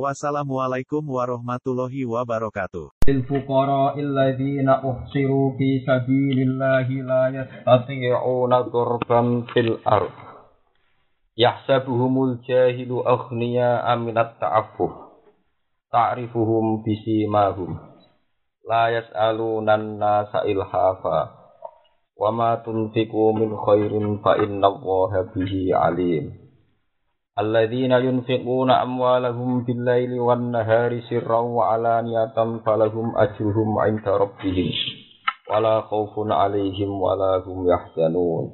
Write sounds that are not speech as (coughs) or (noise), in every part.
Wassalamualaikum warahmatullahi wabarakatuh. للفقراء الذين أحصروا في سبيل الله لا يستطيعون ضربا في الأرض يحسبهم الجاهل أغنياء من التعفف تعرفهم بسيماهم لا يسألون الناس إلحافا وما تنفقوا من خير فإن الله به عليم alladzina yunfiquna amwalahum bil-laili wan-nahari sirran wa alaniyatan falahum ajruhum 'inda rabbihim wala khaufun 'alaihim wala hum yahzanun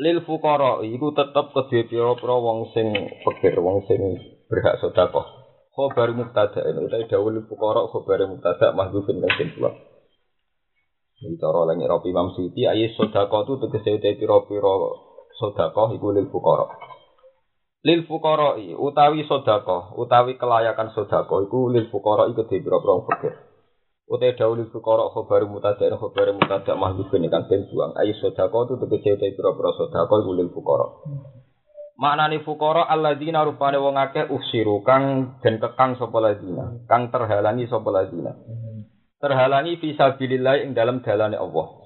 lil fuqara iku tetep kedhe pira-pira wong sing fakir wong sing berhak sedekah. Khabar mubtada ini utawi dawuh lil fuqara khabar mubtada mahdhufun kang sing kula iki cara lan Imam Suyuti ayat sedekah itu tegese pira-pira sedekah iku lil fuqara. Lil fuqara utawi sedekah, utawi kelayakan sedekah iku lil fuqara iku di pira-pira fakir. Utai dawuh lil fuqara khabar mutada ing khabar mutada mahdhufun kan buang. Ayo sedekah tu tegese te pira-pira sedekah iku lil fuqara. Maknane fuqara alladzina rupane wong akeh usiru kang den kekang sapa kang terhalangi sapa ladina. Terhalangi fisabilillah ing dalam dalane Allah.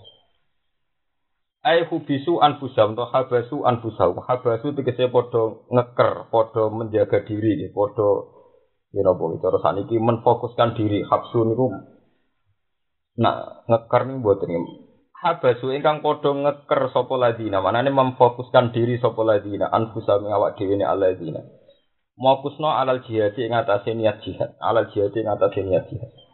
Ai hubisu anfusahum atau habasu anfusahum. Habasu tegese padha ngeker, padha menjaga diri, padha ya napa cara saniki menfokuskan diri. Habsu niku nak ngeker niku mboten Habasu ingkang padha ngeker sapa ladina, manane memfokuskan diri sapa ladina anfusahum awak dhewe ne aladina. Mokusno alal jihad ing atase niat jihad, alal jihad ing atase niat jihad.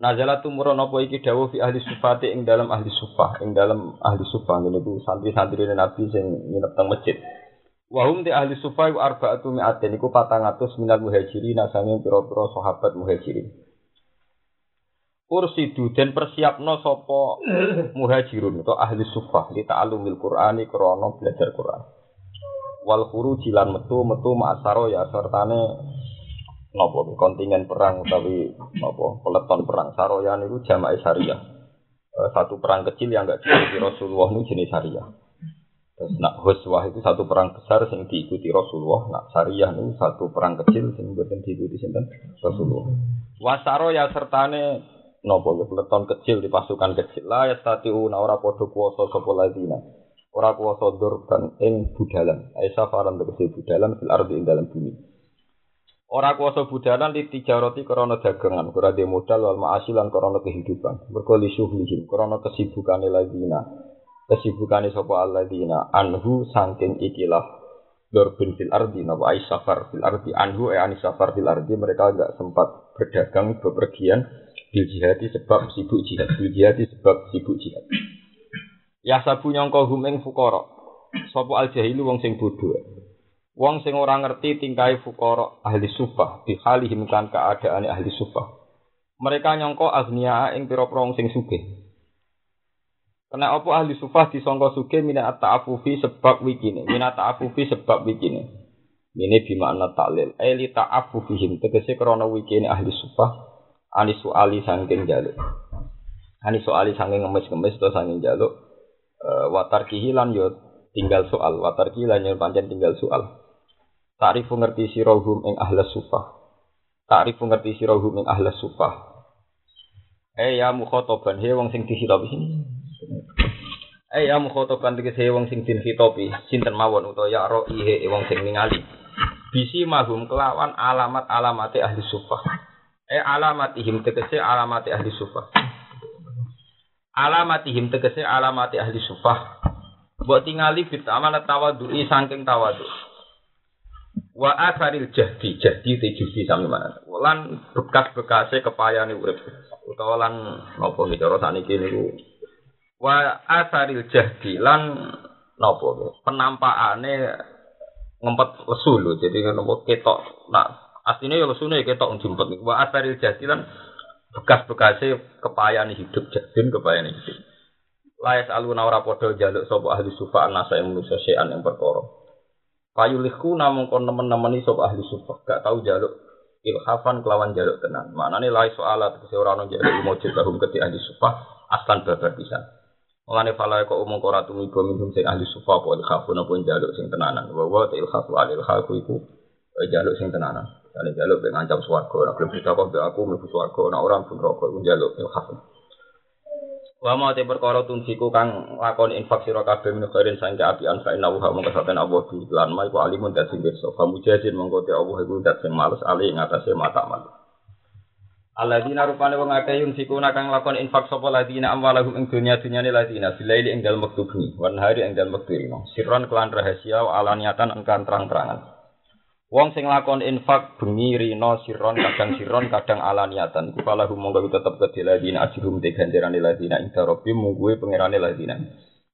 Nazala tumurun apa iki dawuh fi ahli sufati ing dalam ahli sufah, ing dalam ahli sufah ngene iku santri-santri Nabi sing nginep teng masjid. Wa hum ti ahli sufah wa arba'atu mi'atin iku 400 minal muhajirin sange pira-pira sahabat muhajirin. Ursidu den persiapno sapa (coughs) muhajirun atau ahli sufah li ta'allumil Qur'ani krana belajar Qur'an. Wal khuruji lan metu metu ma'asaro ya sertane napa kontingen perang utawi napa peleton perang saroyan itu jamaah syariah e, satu perang kecil yang enggak diikuti Rasulullah itu jenis syariah terus nak huswah itu satu perang besar yang diikuti Rasulullah nak syariah itu satu perang kecil yang bukan diikuti sinten? Rasulullah. Wasaro ya sertane napa peleton kecil di pasukan kecil. Lah ya statiu ora padha kuwasa sapa ladina ora kuwasa durban ing budalan. Aisa faran tegese budalan fil ardi ing dalam bumi Ora kuasa budalan di tijaroti korona dagangan, ora de modal wal ma'asilan korona kehidupan. Mergo li syuhlihim korona kesibukane ladina. Kesibukane sapa alladzina anhu saking ikilah. Dorbin fil ardi napa safar fil ardi. Anhu e ani safar fil ardi. Mereka enggak sempat berdagang bepergian. Bil jihadi sebab sibuk jihad. Bil jihadi sebab sibuk jihad. Ya sabu nyangka humeng fukara. Sapa al jahilu wong sing bodho Wong sing ora ngerti tingkai fukara ahli sufah di halihim kan keadaane ahli sufah. Mereka nyangka agnia ing pira-pira wong sing sugih. Kena apa ahli sufah disangka sugih minat ta'afufi sebab wikine, minat ta'afufi sebab wikine. Ini bimakna taklil. Eli ta'afufihim tegese krana wikine ahli sufah ani soali sangking jaluk. Ani soali sangking ngemis-ngemis atau sangking jaluk. Uh, watar kihilan yo tinggal soal. Watar kihilan yo pancen tinggal soal. Ta'rifu ngerti sirahum ing ahlas sufah. Ta'rifu ngerti sirahum ing ahlas sufah. Eh ya mukhotoban, he wong sing dihitopi. Eh ya mukhotoban tegese wong sing dihitopi, sinten mawon utawa ya ro ihe wong sing ningali. Bisi mahum kelawan alamat-alamate ahli sufah. Eh alamatihim tegese alamate ahli sufah. Alamatihim tegese alamate ahli sufah. Mbok tingali bit amanat tawadui saking tawadu wa asaril jahdi jahdi te judi sami mana lan bekas-bekase kepayane urip. Utawa lan napa iki cara saniki wa asaril jahdi lan napa penampakane ngempet lesu lho jadi napa ketok. Nak asline ya lesune ketok njempet niku. Wa asaril jahdi lan bekas-bekase kepayane hidup jadin kepayane hidup Layas aluna ora padha jaluk sapa ahli sufa anasa yang manusia sean yang perkara. Fayulihku namung kon nemen-nemeni sapa ahli sufa, gak tau jaluk ilhafan kelawan jaluk tenan. Maknane lai soalat tegese ora ono jaluk mujud lahum keti ahli sufa aslan babar pisan. Mulane fala kok umum ora tumiba minhum sing ahli sufa apa ilhafun apa jaluk sing tenanan. Wa wa ilhafu al ilhafu iku jaluk sing tenanan. Jane jaluk ben ngancam swarga, ora gelem kok aku mlebu swarga, ora ora mlebu neraka iku jaluk ilhafun. Wa ma te perkara tunsiku kang lakoni infak sira kabeh min khairin sangke apian fa inna wa mongko saten Allah di lan ma iku alimun dadi pirsa. Fa mujahidin mongko te Allah iku dat sing males ali ing atase mata mal Alladzina rupane wong akeh yun siku kang lakon infak sapa ladina amwalahum ing dunya dunyane ladina bilaili ing dalem wektu bengi wan hari ing dalem wektu rino sirron kelan rahasia wa alaniatan engkan terang-terangan Wong sing lakon infak bengi rino siron kadang siron kadang alaniatan iku falahu monggo tetep kedhe ladina ajrum te ganjaran ladina ing darobi mungguwe pangerane ladina.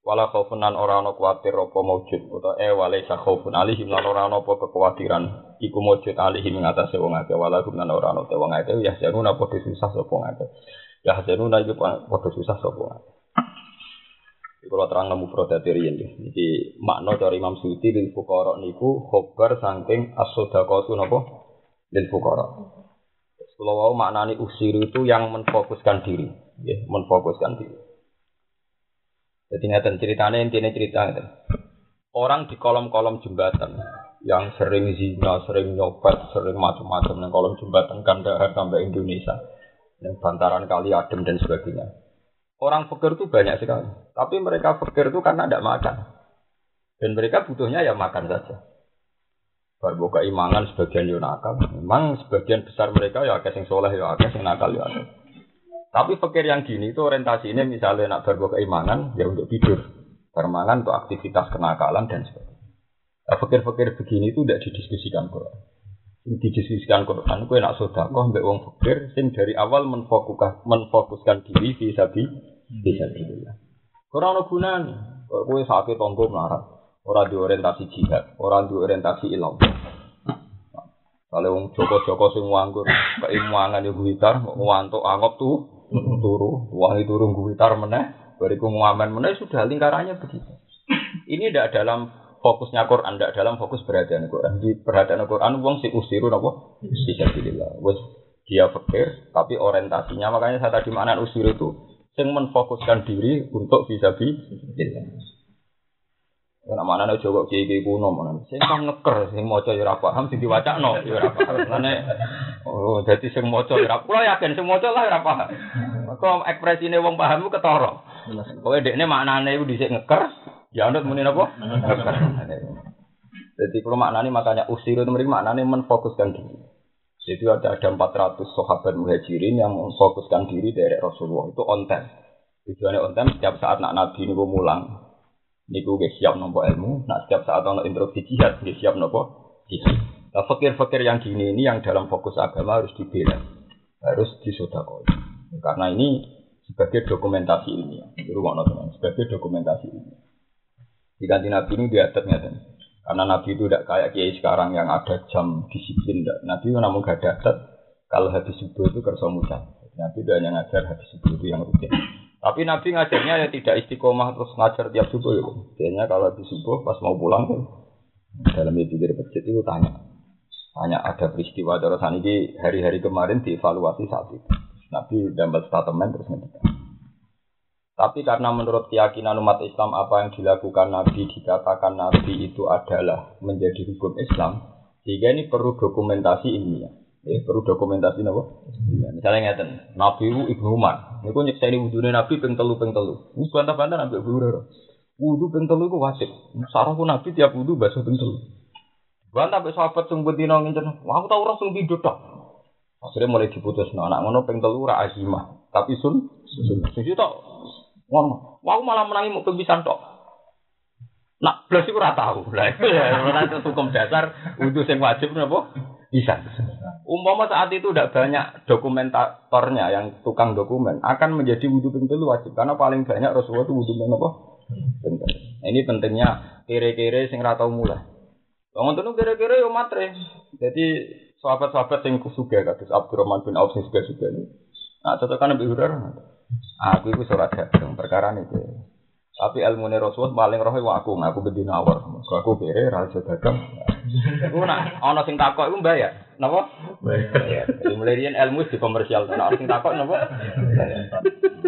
Wala khaufun lan ora ana kuwatir apa maujud utawa e wale sa khaufun alihim lan ora ana apa kekhawatiran. Iku maujud alihim ing atase wong akeh. Wala gum lan ora ana te wong akeh. Ya januna padha susah sapa wong akeh. Ya januna iku padha susah sapa wong akeh kalau terang nemu prodatiri ini, jadi makna dari Imam Suyuti lil fukara niku khobar saking as-sodaqatu napa lil fukara. Kalau mau maknani usiru itu yang menfokuskan diri, ya, menfokuskan diri. Jadi ngeten ceritanya intinya cerita ngeten. Orang di kolom-kolom jembatan yang sering zina, sering nyopet, sering macam-macam yang kolom jembatan Kandahar sampai Indonesia, yang bantaran kali adem dan sebagainya Orang fakir itu banyak sekali. Tapi mereka fakir itu karena tidak makan. Dan mereka butuhnya ya makan saja. Baru keimangan sebagian yo nakal. Memang sebagian besar mereka ya akeh sing soleh ya akeh nakal ya akeh. Tapi fakir yang gini itu orientasi ini misalnya nak baru keimangan ya untuk tidur. Permangan untuk aktivitas kenakalan dan sebagainya. Nah, fakir-fakir begini itu tidak didiskusikan Quran didiskusikan Quran kue nak sedekah mbek wong fakir sing dari awal menfokuskan menfokuskan diri fi sabi fi sabilillah. Ora ono gunane. Kowe sakit tonggo melarat. Ora di orientasi jihad, ora di orientasi ilang. Kalau wong Joko-joko sing nganggur, keimangan yo guitar, ngantuk angop tuh turu, wangi turun guitar meneh, bariku ngamen meneh sudah lingkarannya begitu. Ini tidak dalam fokusnya Quran tidak dalam fokus perhatian Quran. Di perhatian Quran wong si usiru nopo fisabilillah. Wes dia fakir tapi orientasinya makanya saya tadi mana usiru itu yang menfokuskan diri untuk fisabilillah. Karena mana nih coba kiai kiai kuno mana, saya kan ngeker, saya mau coba ora paham, sing diwaca no, ya ora paham. Mana, oh, jadi saya mau coba ora, pulau yakin saya mau coba lah ora paham. Kok ekspresi ini wong paham itu ketoro. Kau dekne maknane itu disek ngeker, Ya anut muni apa? (laughs) Jadi kalau maknanya makanya usir itu mereka maknanya menfokuskan diri. Jadi ada ada 400 sahabat muhajirin yang memfokuskan diri dari Rasulullah itu on time. Tujuannya on time setiap saat nak nabi ini mulang, niku gue siap nopo ilmu. Nah setiap saat ono introduksi jihad gue siap nopo jihad. Nah fakir-fakir yang gini ini yang dalam fokus agama harus dibela, harus disodakoi. Karena ini sebagai dokumentasi ilmiah. Itu teman, sebagai dokumentasi ilmiah. Di kanti Nabi ini diadatnya kan. Karena Nabi itu tidak kayak kiai sekarang yang ada jam disiplin. Enggak. Nabi namun gak ada. Kalau habis subuh itu kerja mudah. Nabi itu hanya ngajar habis subuh itu yang rutin. Tapi Nabi ngajarnya ya tidak istiqomah terus ngajar tiap subuh ya. Biasanya kalau habis subuh pas mau pulang kan dalam pikir masjid itu tanya. Tanya ada peristiwa terus ini hari-hari kemarin dievaluasi saat itu. Nabi dapat statement terus ngerti. Tapi karena menurut keyakinan umat Islam apa yang dilakukan Nabi dikatakan Nabi itu adalah menjadi hukum Islam, sehingga ini perlu dokumentasi ilmiah. Ya, perlu dokumentasi apa? Ya, misalnya ngeten, Nabi itu Ibnu Umar. Ini nyekseni wudune Nabi ping telu ping telu. Ini bantah-bantah Nabi Abu Hurairah. Wudu ping telu itu wajib. Sarah pun Nabi tiap wudu basuh ping telu. Bantah sampai sahabat sing bendina "Wah, aku tahu Rasul bidu tok." Akhirnya mulai diputus, nah, anak ngono ping telu ra azimah, tapi sun sun. Suci tok Ngono. Wah, malah menangi mau pisan tok. Nak blas iku ora tau. Lah (laughs) ya ora hukum dasar wudu sing wajib napa? Bisa. Umpama saat itu tidak banyak dokumentatornya yang tukang dokumen akan menjadi wudhu ping telu wajib karena paling banyak Rasulullah itu wudhu ping apa? Nah, ini pentingnya kere-kere sing ora tau mulai. Bangun tuh kere-kere yo matre. Jadi sahabat-sahabat yang kusuga kados Abdurrahman bin Auf sing suga-suga. Nah, cocokan Nabi Hurairah. Aku itu surat dagang perkara itu. Tapi ilmu Rasulullah paling roh itu aku, aku bedina awal. Aku bere raja dagang. Aku nak ana sing takok iku bayar. Napa? Bayar. Jadi mulai riyen ilmu di komersial. Nah, ana sing takok napa?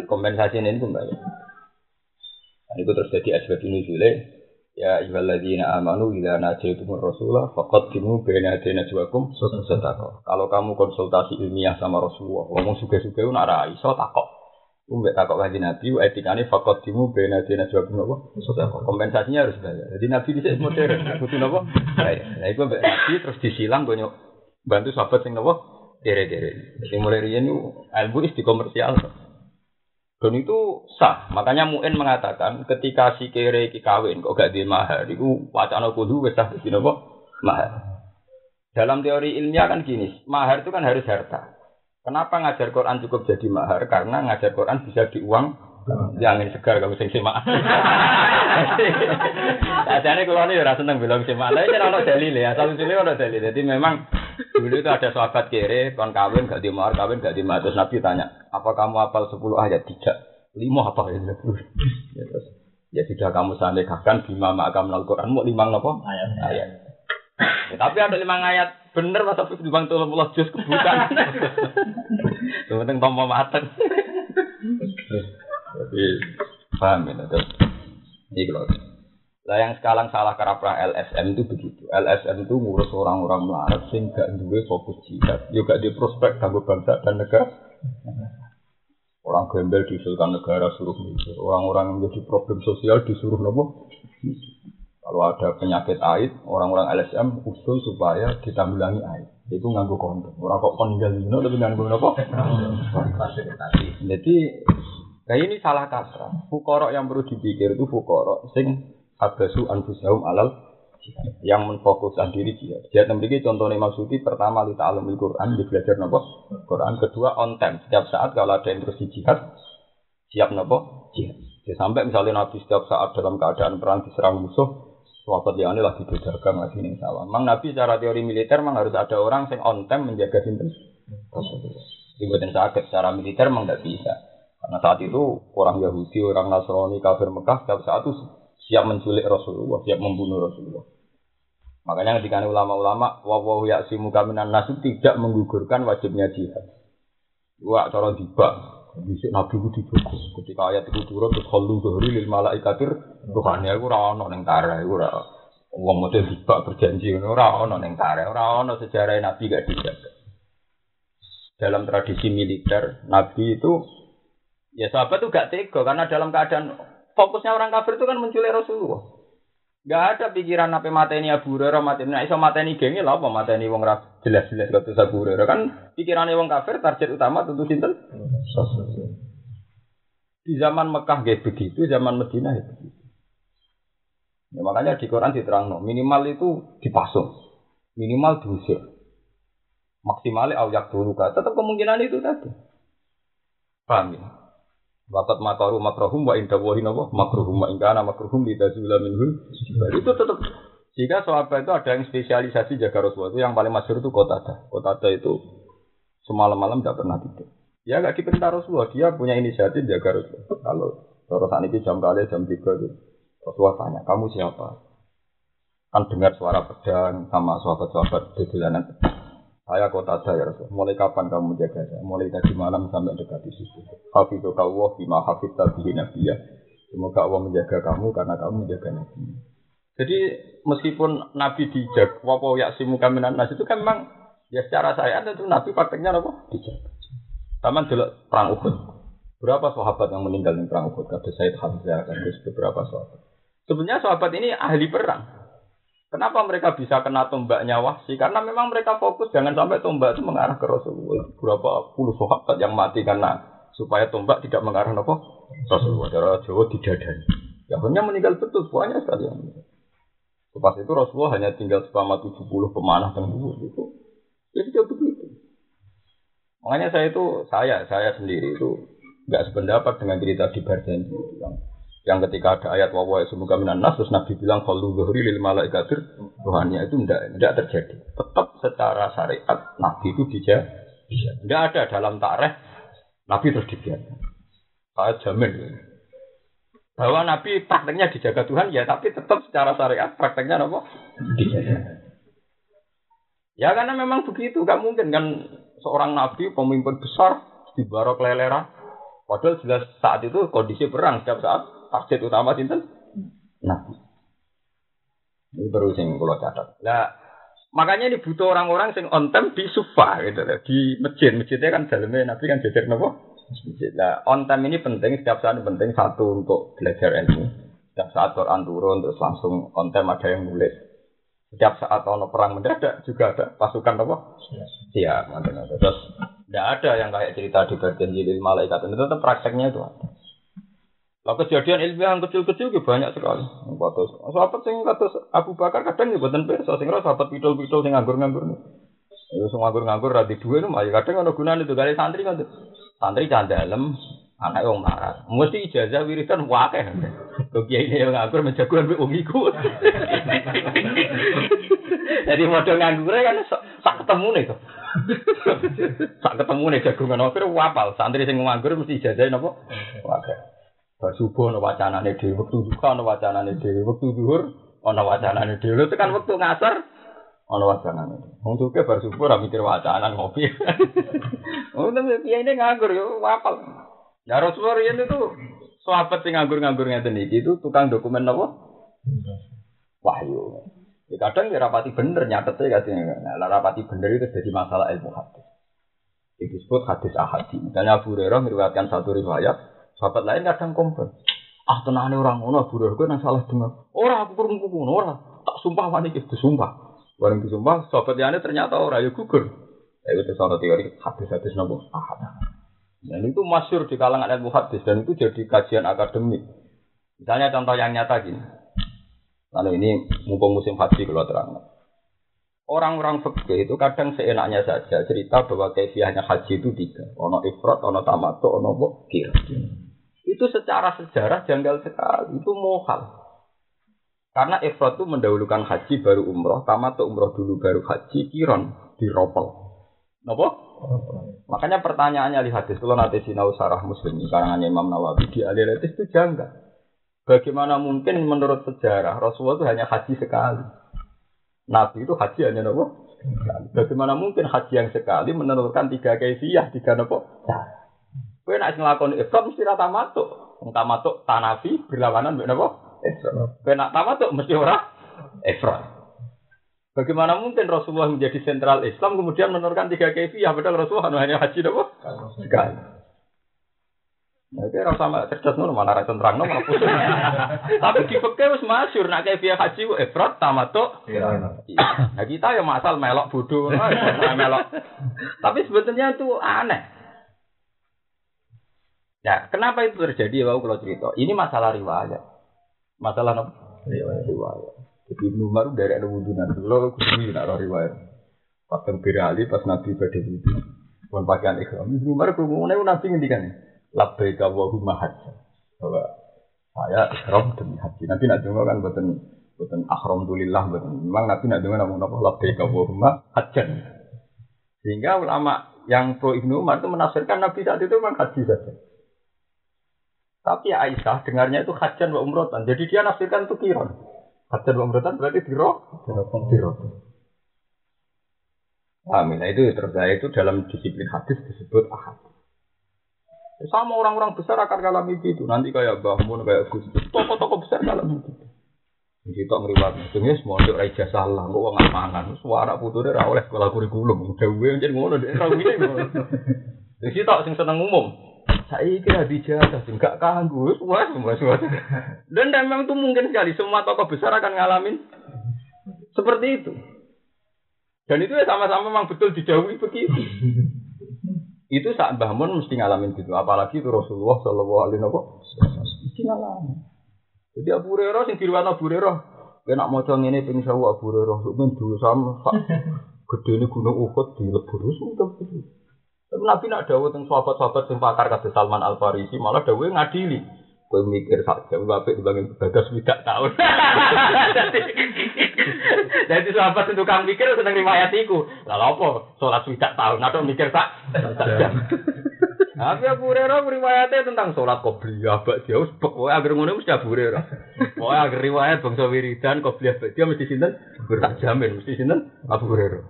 Kompensasi ini pun bayar. Nah, itu terus jadi asbab ini jule. Ya ayyuhalladzina amanu idza najaitumur rasulah faqaddimu baina yaday najwakum sadaqah. Kalau kamu konsultasi ilmiah sama Rasulullah, ngomong suge-suge nak ra iso takok. Umbek takok kanjeng Nabi, etikane fakot dimu bena dina jawab napa? Kompensasinya harus bayar. Jadi Nabi bisa modern, butuh? Bayar. Nah iku mbek Nabi terus disilang gue bantu sahabat sing napa? Dere-dere. Jadi mulai riyen ilmu is di komersial. Dan itu sah. Makanya Mu'in mengatakan ketika si kere iki kawin kok gak di mahar, itu wacana kudu wis sah di napa? Mahar. Dalam teori ilmiah kan gini, mahar itu kan harus harta. Kenapa ngajar Quran cukup jadi mahar? Karena ngajar Quran bisa diuang yang ini segar kamu sing simak. Sajane (laughs) kula ini ora seneng bilang simak. Lah iki ora dalil ya, satu sini ora dalil. Jadi memang dulu itu ada sahabat kere kon kawin gak di mahar, kawin gak di mahar. Terus Nabi tanya, "Apa kamu hafal 10 ayat?" Tidak. Lima apa ya? (laughs) ya terus ya sudah kamu sampaikan bima makam Al-Qur'an mau lima apa? Ayat. ayat. Ya, tapi ada lima ayat bener masa di bang tuh mulah jus kebukan. (laughs) Penting tombol mateng. Jadi paham ya terus. Ini kalau lah yang sekarang salah karena LSM itu begitu. LSM itu ngurus orang-orang melarat sing gak duwe fokus jihad, juga di prospek kanggo bangsa dan negara. Orang gembel diusulkan negara suruh mikir. Orang-orang yang menjadi problem sosial disuruh nopo. Kalau ada penyakit aid, orang-orang LSM usul supaya ditanggulangi aid. Itu nganggu kondom. Orang kok kon tinggal di tapi nganggu apa? Jadi, kayak ini salah kaprah. Fukorok yang perlu dipikir itu fukorok sing abasu anfusahum alal yang menfokuskan diri dia. Dia memiliki contohnya maksudnya pertama kita alamil Quran, di belajar nopo Quran. Kedua on time. Setiap saat kalau ada yang terus jihad, siap nopo jihad. Sampai misalnya Nabi setiap saat dalam keadaan perang diserang musuh, Sahabat ini lagi berdagang lagi nih sawah. Mang Nabi secara teori militer mang harus ada orang yang on time menjaga sinten. Dibuatin sakit secara militer mang tidak bisa. Karena saat itu orang Yahudi, orang Nasrani, kafir Mekah setiap saat itu siap menculik Rasulullah, siap membunuh Rasulullah. Makanya ketika ulama-ulama wawahu yaksimu kaminan nasu tidak menggugurkan wajibnya jihad. Wah, cara dibak, bisa Nabi itu dijogo. Ketika ayat itu turun terus halu zuhri lil malaikatir Tuhannya itu ora ono ning tare iku ora wong model dibak berjanji ono ning tare ora ono sejarah Nabi gak dijaga. Dalam tradisi militer Nabi itu ya sahabat itu gak tega karena dalam keadaan fokusnya orang kafir itu kan menculik Rasulullah. Gak ada pikiran apa mata ini Abu Hurairah mata ini. Nah, iso ini gengnya lah apa mata ini wong jelas-jelas kata Abu Hurairah kan pikirannya wong kafir target utama tentu sinten. Di zaman Mekah kayak begitu, zaman Medina ya begitu. Ya, makanya di Quran diterang no, minimal itu dipasung, minimal diusir, maksimal ayak dulu tetap kemungkinan itu tadi. Paham ya? Wakat makaru makrohum wa inda wahi nawa makrohum wa ingkana makrohum di tazula minhu. Itu tetap jika sahabat itu ada yang spesialisasi jaga Rasulullah itu yang paling masyur itu kota ada. Kota ada itu semalam-malam tidak pernah tidur. Ya gak diperintah Rasulullah, dia punya inisiatif jaga Rasulullah. Kalau terus ini jam kali jam tiga itu Rasulullah tanya, kamu siapa? Kan dengar suara pedang sama sahabat-sahabat di jalanan. Saya kota saya Rasul. Mulai kapan kamu menjaga saya? Mulai tadi malam sampai dekat di situ. Hafidhu kawah bima hafidh tabihi nabiyah. Semoga Allah menjaga kamu karena kamu menjaga Nabi. Jadi meskipun Nabi dijaga, wapo yaksimu kaminan nas itu kan memang ya secara saya itu Nabi prakteknya apa? Dijaga. Taman dulu perang Uhud. Berapa sahabat yang meninggal di perang Uhud? Kata Said Hamzah, kata beberapa sahabat. Sebenarnya sahabat ini ahli perang. Kenapa mereka bisa kena tombaknya wahsi? Karena memang mereka fokus jangan sampai tombak itu mengarah ke Rasulullah. Berapa puluh sahabat yang mati karena supaya tombak tidak mengarah apa? Rasulullah. Cara Jawa dijadani. Ya hanya meninggal betul banyak sekali yang meninggal. Pas itu Rasulullah hanya tinggal selama 70 pemanah dan itu. Ya sudah begitu. Makanya saya itu saya saya sendiri itu nggak sependapat dengan cerita di itu yang ketika ada ayat wawa semoga minan nas terus Nabi bilang kalau zuhri lil malaikatir rohaninya itu tidak tidak terjadi. Tetap secara syariat Nabi itu dijaga. Tidak ada dalam tareh Nabi terus dibiarkan. Saya jamin. Bahwa Nabi prakteknya dijaga Tuhan ya, tapi tetap secara syariat prakteknya apa? Ya karena memang begitu, nggak mungkin kan seorang Nabi pemimpin besar di barok lelera. Padahal jelas saat itu kondisi perang setiap saat target utama sinten Nabi. Ini baru sing kula catat. Nah, makanya ini butuh orang-orang sing on time di sufa gitu di masjid. Masjidnya kan dalamnya Nabi kan jajar nopo Nah, on time ini penting, setiap saat penting satu untuk belajar ilmu. Setiap saat Quran turun, terus langsung on time ada yang nulis. Setiap saat ono perang mendadak juga ada pasukan apa? Siap. Siap. Terus tidak ada yang kayak cerita di berjanji malaikat itu tetap prakteknya itu ada. Lah kejadian ilmiah yang kecil-kecil juga banyak sekali. Kados sahabat sing kados Abu Bakar kadang ya boten pirsa sing sahabat pidol-pidol sing nganggur-nganggur. Itu sing nganggur-nganggur ra di dhuwit malah kadang ono gunane itu kali santri kan santri can dalem anak wong marah. Mesti ijazah wiridan wakeh. Kok kiai yang nganggur mbek wong iku. Jadi model nganggur kan sak ketemu nih kok. sak ketemu nih jagungan oke wapal. Santri sing nganggur mesti ijazah napa? Wakeh. Bar subuh ana wacanane dhewe, wektu duka ana wacanane dhewe, wektu zuhur ana wacanane dhewe. Itu kan wektu ngasar ana wacanane. Wong suke bar subuh ora mikir wacanan ngopi. Oh, tapi kiai ini nganggur yo wapal. Ya Rasulullah ini tuh sahabat sing nganggur-nganggur ngeten iki itu tukang dokumen apa? Wahyu. Ya kadang ya rapati bener nyatetnya katanya. Nah, rapati bener itu jadi masalah ilmu hadis. Itu disebut hadis ahadi. Misalnya Abu Hurairah meriwayatkan satu riwayat, sahabat lain kadang komplain. Ah tenane orang ngono Abu Hurairah nang salah dengar. Ora aku kurung ngono ora. Tak sumpah wani iki disumpah. Bareng disumpah sahabat liyane ternyata ora ya gugur. Ya itu salah teori hadis-hadis nopo ahad. Dan itu masyur di kalangan ilmu hadis dan itu jadi kajian akademik. Misalnya contoh yang nyata gini. Lalu ini mumpung musim haji kalau terang. Orang-orang fikih itu kadang seenaknya saja cerita bahwa kefiahnya haji itu tiga. Ono ifrat, ono tamato, ono bokir. Itu secara sejarah janggal sekali. Itu mohal. Karena ifrat itu mendahulukan haji baru umroh, tamato umroh dulu baru haji, kiron diropel. Napa? Makanya pertanyaannya lihat hadis kalau nanti sinau sarah muslim karangan Imam Nawawi di Alilatis itu janggal. Bagaimana mungkin menurut sejarah Rasulullah itu hanya haji sekali. Nabi itu haji hanya nopo. Bagaimana mungkin haji yang sekali menentukan tiga kefiah, tiga nopo? Kue nak ngelakon ifrat mesti rata matuk. Entah matuk tanafi berlawanan dengan nopo? Ifrat. Kue nak tamatuk mesti ora ifrat. Bagaimana mungkin Rasulullah menjadi sentral Islam kemudian menurunkan tiga kefiah padahal Rasulullah hanya haji apa? Sekali. Nah, rasa sama cerdas mana rasa terang malah pusing. (laughs) Tapi di fakir harus masyur nak kefiah haji ku efrat tamato. Iya. Nah kita ya masal melok bodoh, melok. Tapi sebetulnya itu aneh. Ya, kenapa itu terjadi? Wow, kalau cerita. Ini masalah riwayat. Masalah apa? Riwayat. riwayat. Jadi Ibnu Umar dari ada wudhu nanti. Lo kudu nak riwayat. Pas Ali pas Nabi pada wudhu. Pun pakaian ikhram. Ibnu Umar kerumunan itu Nabi ngendikan. Labbaika wa huma hajjah. Bahwa saya ikhram demi haji. Nabi nak dengar kan buatan buatan akhram tulillah buatan. Memang Nabi nak dengar namun apa labbaika wa huma hajjah. Sehingga ulama yang pro Ibnu Umar itu menafsirkan Nabi saat itu memang haji saja. Tapi Aisyah dengarnya itu hajan wa umrotan. Jadi dia nafsirkan itu kiron. Hajar pemberontakan berarti diro, diro. Amin. Nah itu terjadi itu dalam disiplin hadis disebut ahad. Sama orang-orang besar akan mengalami itu. Nanti kayak Bahmun, kayak Gus, toko-toko besar mengalami itu. Kita ngeriwat, itu semua untuk raja salah, kok nggak mangan, suara putusnya ora oleh sekolah kurikulum, udah gue (laughs) jadi ngono, dia rawi ngono. Jadi kita sing seneng umum, saya kira dijajah, enggak kanggu, wah semua semua. Dan memang itu mungkin sekali semua tokoh besar akan ngalamin seperti itu. Dan itu ya sama-sama memang betul dijauhi begitu. itu saat Mbah Mun mesti ngalamin gitu. Apalagi itu Rasulullah Shallallahu Alaihi Wasallam mesti ngalamin. Jadi Abu Hurairah sing diriwayatno Abu Hurairah, kena maca ngene ping sawu Abu Hurairah, men dulu sama gede ini gunung Uhud dilebur sudah tapi Nabi nak dawuh tentang sahabat-sahabat sing pakar kata Salman Al Farisi malah dawuh ngadili. Kowe mikir sak jam apik dibanding bagas widak tahun. (laughs) Jadi sahabat itu tukang mikir seneng riwayat iku. Lah apa? Salat widak tahun atau mikir sak jam. (laughs) Tapi Abu Hurairah riwayatnya tentang sholat qobliyah bak dia wis pokoknya agar ngono mesti Abu Hurairah. Pokoknya agar riwayat bangsa wiridan qobliyah bak dia mesti sinten tak jamin mesti sinten Abu Hurairah.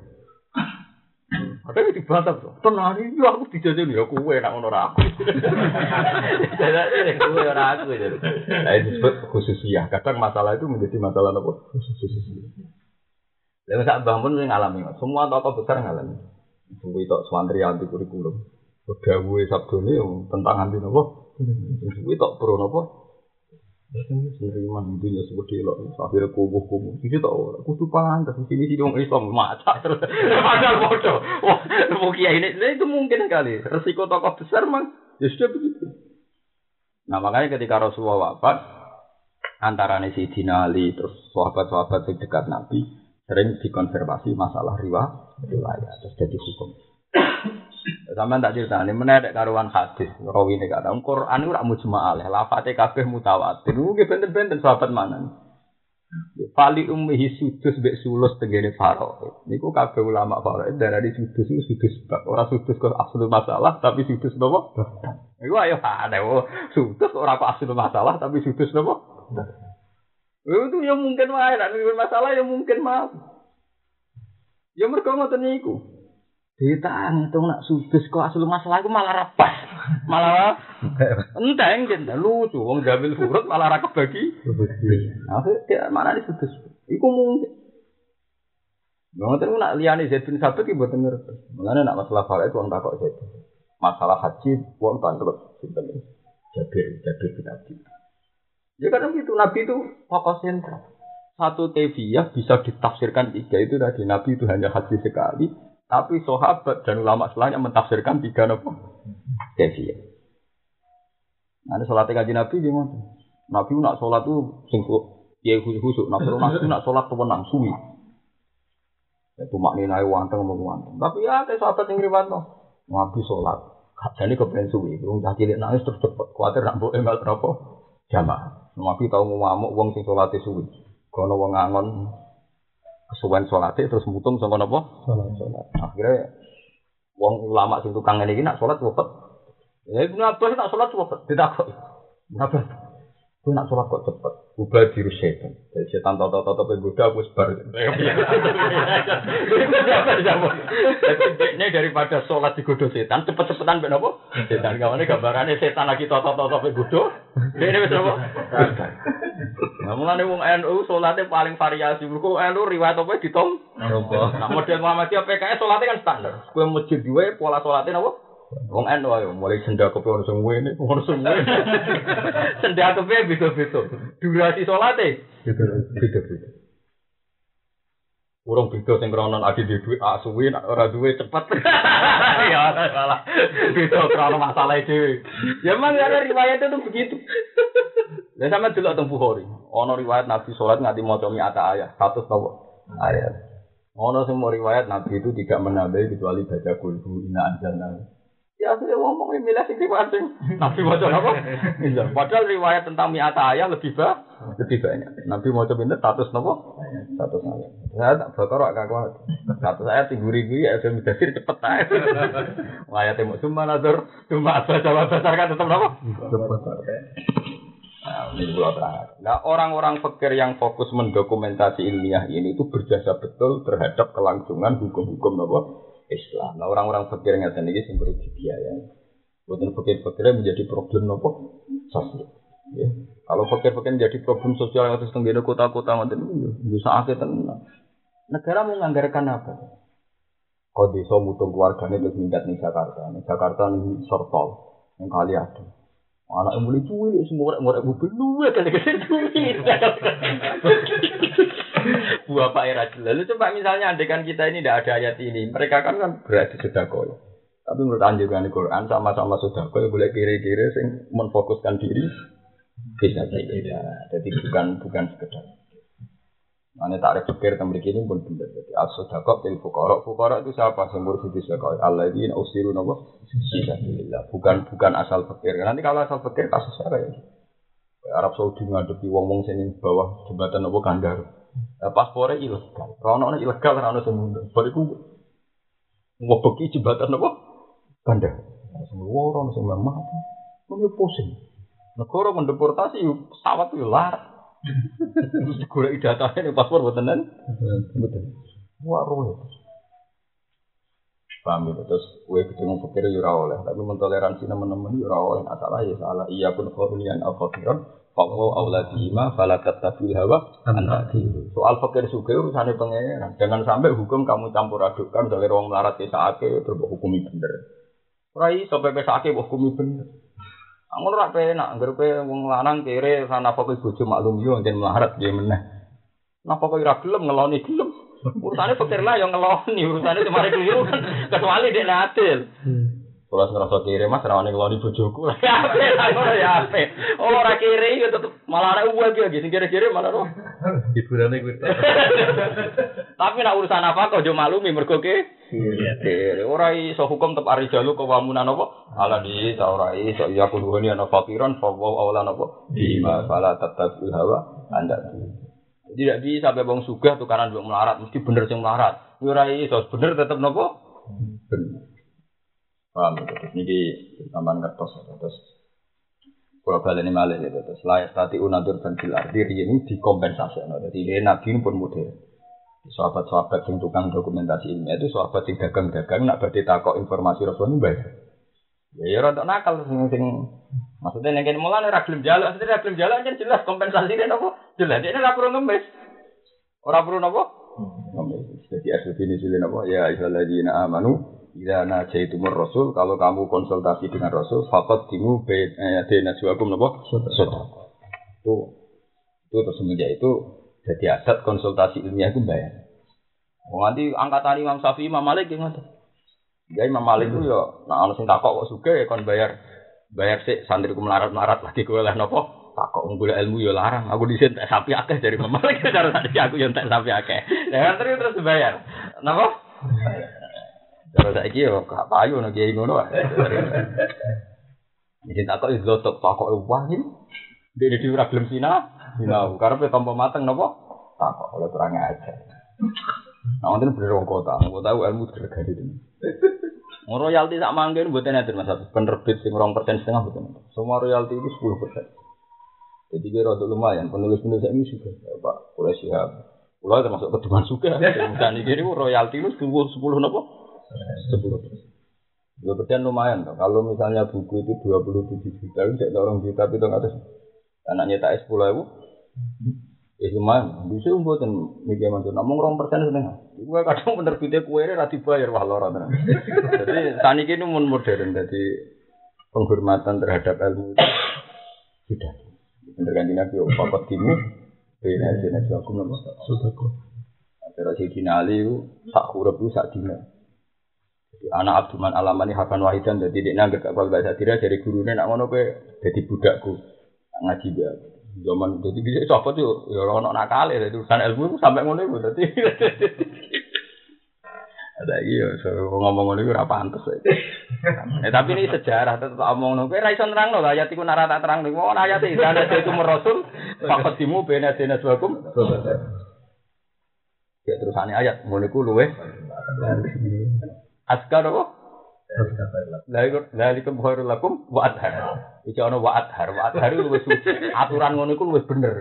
Ada yang dibantah tuh, tenang ini aku dijajan ya kue nak ngono aku. Jadi kue orang aku itu. Nah itu disebut khususiyah. Kadang masalah itu menjadi masalah apa? Khususiyah. Lalu saat bangun ngalami, semua tokoh besar ngalami. Suwi tok swantri anti kurikulum. Dawuhe sabdone tentang anti nopo? Suwi tok pro nopo? Sendiriman itu ya seperti lo, akhirnya kubuh kubuh. Jadi tak orang, kudu pantas di sini sih dong Islam macet terus. Ada bodoh. Wah, mau kiai ini, itu mungkin kali. Resiko tokoh besar mang, ya sudah begitu. Nah makanya ketika Rasulullah wafat, antara si Ali terus sahabat-sahabat dekat Nabi sering dikonservasi masalah riwayat terus jadi hukum. Sama tak cerita ini menarik karuan hadis rawi ini kata Quran itu ramu cuma aleh lafate kabeh mutawatir mungkin benten-benten sahabat mana Fali ummihi sudus bek sulus tegene faro. Niku kabeh ulama faro darah di sudus itu sudus bab ora sudus kok asli masalah tapi sudus nopo? Iku ayo ada sudus ora kok asli masalah tapi sudus nopo? Itu ya mungkin wae nek masalah ya mungkin mah. Ya mergo niku. Kita ngitung nak sudus kok asal masalah itu malah rapas. Malah enteng kan lucu wong jamil furut malah ra kebagi. Akhirnya mana di sudus. Iku mungkin. Ngerti nak liane Zaid bin Sabit ibu denger. Mengenai nak masalah farid uang takok Zaid. Masalah haji uang tangkrut. Jabir, Jabir bin Abi. Ya kadang gitu Nabi itu fokus sentral. Satu teviyah bisa ditafsirkan tiga itu tadi Nabi itu hanya haji sekali tapi sahabat dan ulama setelahnya mentafsirkan tiga nopo kefiyah. Nah, sholat kaji Nabi gimana? Nabi nak sholat tuh singkuk, ya khusus khusus. Nabi Nabi nak sholat tuh menang suwi. Itu maknanya wanteng mau wanteng. Tapi ya kayak sahabat yang riwayat Nabi sholat. Jadi kepengen suwi. Belum tak cilik nangis terus cepet. Kuatir nak bawa email berapa? Jamaah. Nabi tahu mau ngamuk uang sing sholat suwi. Kalau wong ngangon kesuwen sholatnya terus mutung sama napa? Salat. akhirnya wong ulama sing tukang ngene iki nak salat wapet ya ibnu abbas nak salat wapet tidak kok Gue nak sholat kok cepet. Ubah diri setan. Jadi setan tau tau tau goda aku sebar. (laughs) Ini daripada sholat di godo setan cepet-cepetan ben apa? Setan kawane gambarannya setan lagi tau tau tau tau godo. Ini wis apa? Nah, mulane wong NU salate paling variasi. Mergo NU riwayat apa ditom? Nah, model Muhammadiyah PKS salate kan standar. Kowe masjid duwe pola salate napa? Wong NU ayo mulai senda kepe ono sing ngene, ono sing ngene. (laughs) Senda kepe beda-beda. Durasi salate beda-beda. Urung beda sing krono adi di duit ah suwi nak ora duwe cepet. (laughs) Ya salah. Beda krono masalah dhewe. Ya memang ada riwayat itu begitu. Lah sama delok teng Bukhari, ana riwayat Nabi salat nganti maca mi'ata ayat, satu nopo ayat. Sing mau riwayat Nabi itu tidak menambah kecuali baca kulhu inna anzalna. Ya saya ngomong ini milah sing sing Nabi maca apa? Iya, padahal riwayat tentang mi'ata ayat lebih ba lebih banyak. Nabi maca pinten status nopo? Status ayat. Saya tak bakar gak kuat. Status ayat tinggu ribu ya sudah midasir cepet aja. Ayat mau cuma nazar, cuma asal jawab besar kan tetap nopo? Cepet. Nah, ini Nah, orang-orang fakir yang fokus mendokumentasi ilmiah ini itu berjasa betul terhadap kelangsungan hukum-hukum apa? Islam. Nah, orang-orang fakir ada ini sumber biaya. Bukan fakir-fakirnya menjadi problem apa? Sosial. Ya. Kalau fakir-fakir menjadi problem sosial yang harus tenggine kota-kota itu, bisa akhir tenang. Negara mau menganggarkan apa? Kau desa mutung keluarganya terus minggat nih Jakarta. Nih Jakarta nih sortol yang kali ada. Anak yang mulai cuy, semua orang orang mobil luwe kan ke sini cuy. Buah Pak Era Lalu coba misalnya andekan kita ini tidak ada ayat ini, mereka kan kan berarti sudah koi. Tapi menurut anjuran Quran sama-sama sudah koi boleh kiri-kiri sing menfokuskan diri bisa saja. Jadi bukan bukan sekedar. Mana tak pikir tentang begini pun benar. Jadi asodakot til fukara. Fukara itu siapa? Sumber sisi sekali. Allah ini usiru. Bismillah. Bukan bukan asal pikir. Nanti kalau asal pikir kasus apa ya? Arab Saudi ngadepi wong-wong sini bawah jembatan nopo kandar. Paspornya ilegal. Rono ilegal, rono semua. Bariku mau pergi jembatan nopo kandar. Sing loro, sing mati. Ngono pusing. Negara mendeportasi pesawat itu larat. Terus golek datanya ning paspor nen. Mboten. Wah ruwet. Paham ya, terus gue ketemu pikir ora oleh, tapi mentoleransi teman-teman ora oleh. Nah, salah ya salah. Iya pun khawlian al fakiran, Fawo auladihima falakat tabil hawa antaki. Soal fakir suge urusannya pengeran. Jangan sampai hukum kamu campur adukkan dari ruang melarat ke saake terus hukumi bener. Rai sampai ke saake hukumi bener. Amun ora penak, anggere kowe wong lanang kere sana apa kowe bojo maklum yo enten melarat dia meneh. Napa kowe ora gelem ngeloni gelem? Urusane pikir lah yang ngeloni, urusane cuma keliru kan kecuali dia adil. Kalau ngerasa kiri mas, rawan ngeloni bojoku (laughs) lah. Ya ape, lah ya ape. Oh ora kiri ya tetep malah ada uang lagi, sing kiri-kiri malah roh. Hiburannya gue. Tapi nak urusan apa kok jo maklumi mergo ke? Kiri. Ora iso hukum tetep ari jalu ke wamunan apa? Ala di ta ora iso ya kuduhani ana fakiran fa wa awalan apa? Bima fala tatabul hawa anda. Tidak bisa sampai bang sugah tukaran bang melarat, mesti bener sing melarat. Ora iso bener tetep nopo? Bener. Paham ya, terus ini tambahan kertas ya, terus kalau balik ini malah gitu terus layak tadi unatur dan fil ardi ini dikompensasi no. jadi ini nabi ini pun model. Sahabat-sahabat yang tukang dokumentasi ilmiah itu sahabat yang dagang-dagang nak berarti takok informasi rasul ini baik ya ya rontok nakal sing sing maksudnya yang kini mulai gelem jalan maksudnya gelem jalan kan jelas kompensasi ini apa jelas ini ora perlu ngemis. Ora perlu apa ngemis. Jadi asli ini sih apa ya ayyuhalladzina amanu Ila najaitumur rasul, kalau kamu konsultasi dengan rasul, fakat timu bena juakum nopo. Itu itu terus semenjak itu jadi aset konsultasi ilmiah itu bayar. Oh, nanti angkatan Imam Syafi'i Imam Malik yang ada. Ya Imam Malik itu ya, nah orang sing takok kok suka ya kon bayar bayar sih santri ku melarat melarat lagi gue lah nopo takok ngumpul ilmu ya larang. Aku di sini tak sapi akeh dari Imam Malik (laughs) cara tadi aku yang tak sapi akeh. Ya terus terus bayar. Nopo? Kalau saya kira kok payu nih kiai ngono wae. (laughs) Jadi tak kok itu tak kok wah ini. Dia di ora gelem sina, sina karena pe tanpa mateng napa? Tak kok oleh kurang aja. Nah, wonten bener wong kota, mau tahu ilmu tergadi ini. Royalti sak manggen mboten enten Mas. Penerbit sing 2% setengah mboten. Semua royalti itu 10%. Jadi kira untuk lumayan, penulis-penulis ini juga, Pak, boleh siap. Pulau termasuk keduman juga. Dan ini royalti itu sepuluh sepuluh nopo sepuluh persen. Dua persen lumayan toh. Kalau misalnya buku itu dua puluh tujuh juta, tidak orang juta itu nggak ada. Anaknya tak sepuluh ribu, ya lumayan. Bisa dan mikir macam, namun orang persen setengah. Gue kadang penerbitnya kue ini rati bayar wah lorot. Jadi tani ini mun modern, jadi penghormatan terhadap ilmu itu sudah. Bener kan nabi, papat timu, bina jenis aku nama sudah kok. Terus si Ali itu sak huruf itu sak dina. Anak Abdurrahman Alamani Hakan Wahidan jadi dia nangger kapal bahasa tira dari gurunya nak ngono pe jadi budakku ngaji dia zaman jadi bisa sahabat tuh ya orang nak nakal ya urusan ilmu itu sampai ngono itu jadi ada (laughs) iya ngomong ngono itu apa antus ya. eh, tapi ini sejarah tetap omong ngono. Kowe ra iso nerang lho ayat iku nara tak terang niku ayat iki ana itu rasul fakot timu bena dena suakum ya terusane ayat ngono iku luwe Askar apa? Lalikum khairul lakum wa adhar. Iki ana wa adhar. Wa adhar itu wis. Aturan ngono iku wis bener.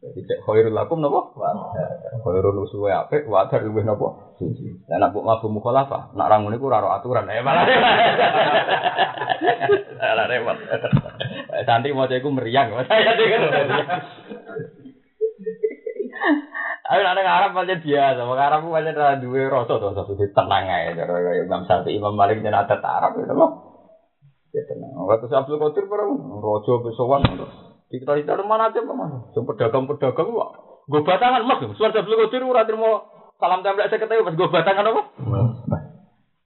Jadi cek khairul lakum napa? Wa adhar. Khairul usuwe apik, wa adhar luwih napa? Suci. Lah nek mbok mabuk mukhalafah, nak ra ngono iku ora aturan. Eh malah. Salah repot. Santri mau iku meriang. Ayo nek Arab pancen biasa, wong Arab pancen ora duwe rasa to satu tenang ae cara kaya Imam Syafi'i Imam Malik yen ada Arab itu lho. Ya tenang. Waktu Abdul Qadir bareng rojo besowan kita kita mana aja mana, sing pedagang-pedagang kok gue batangan mas, suara Abdul Qadir ora terima salam tempel saya ketemu pas gue batangan apa?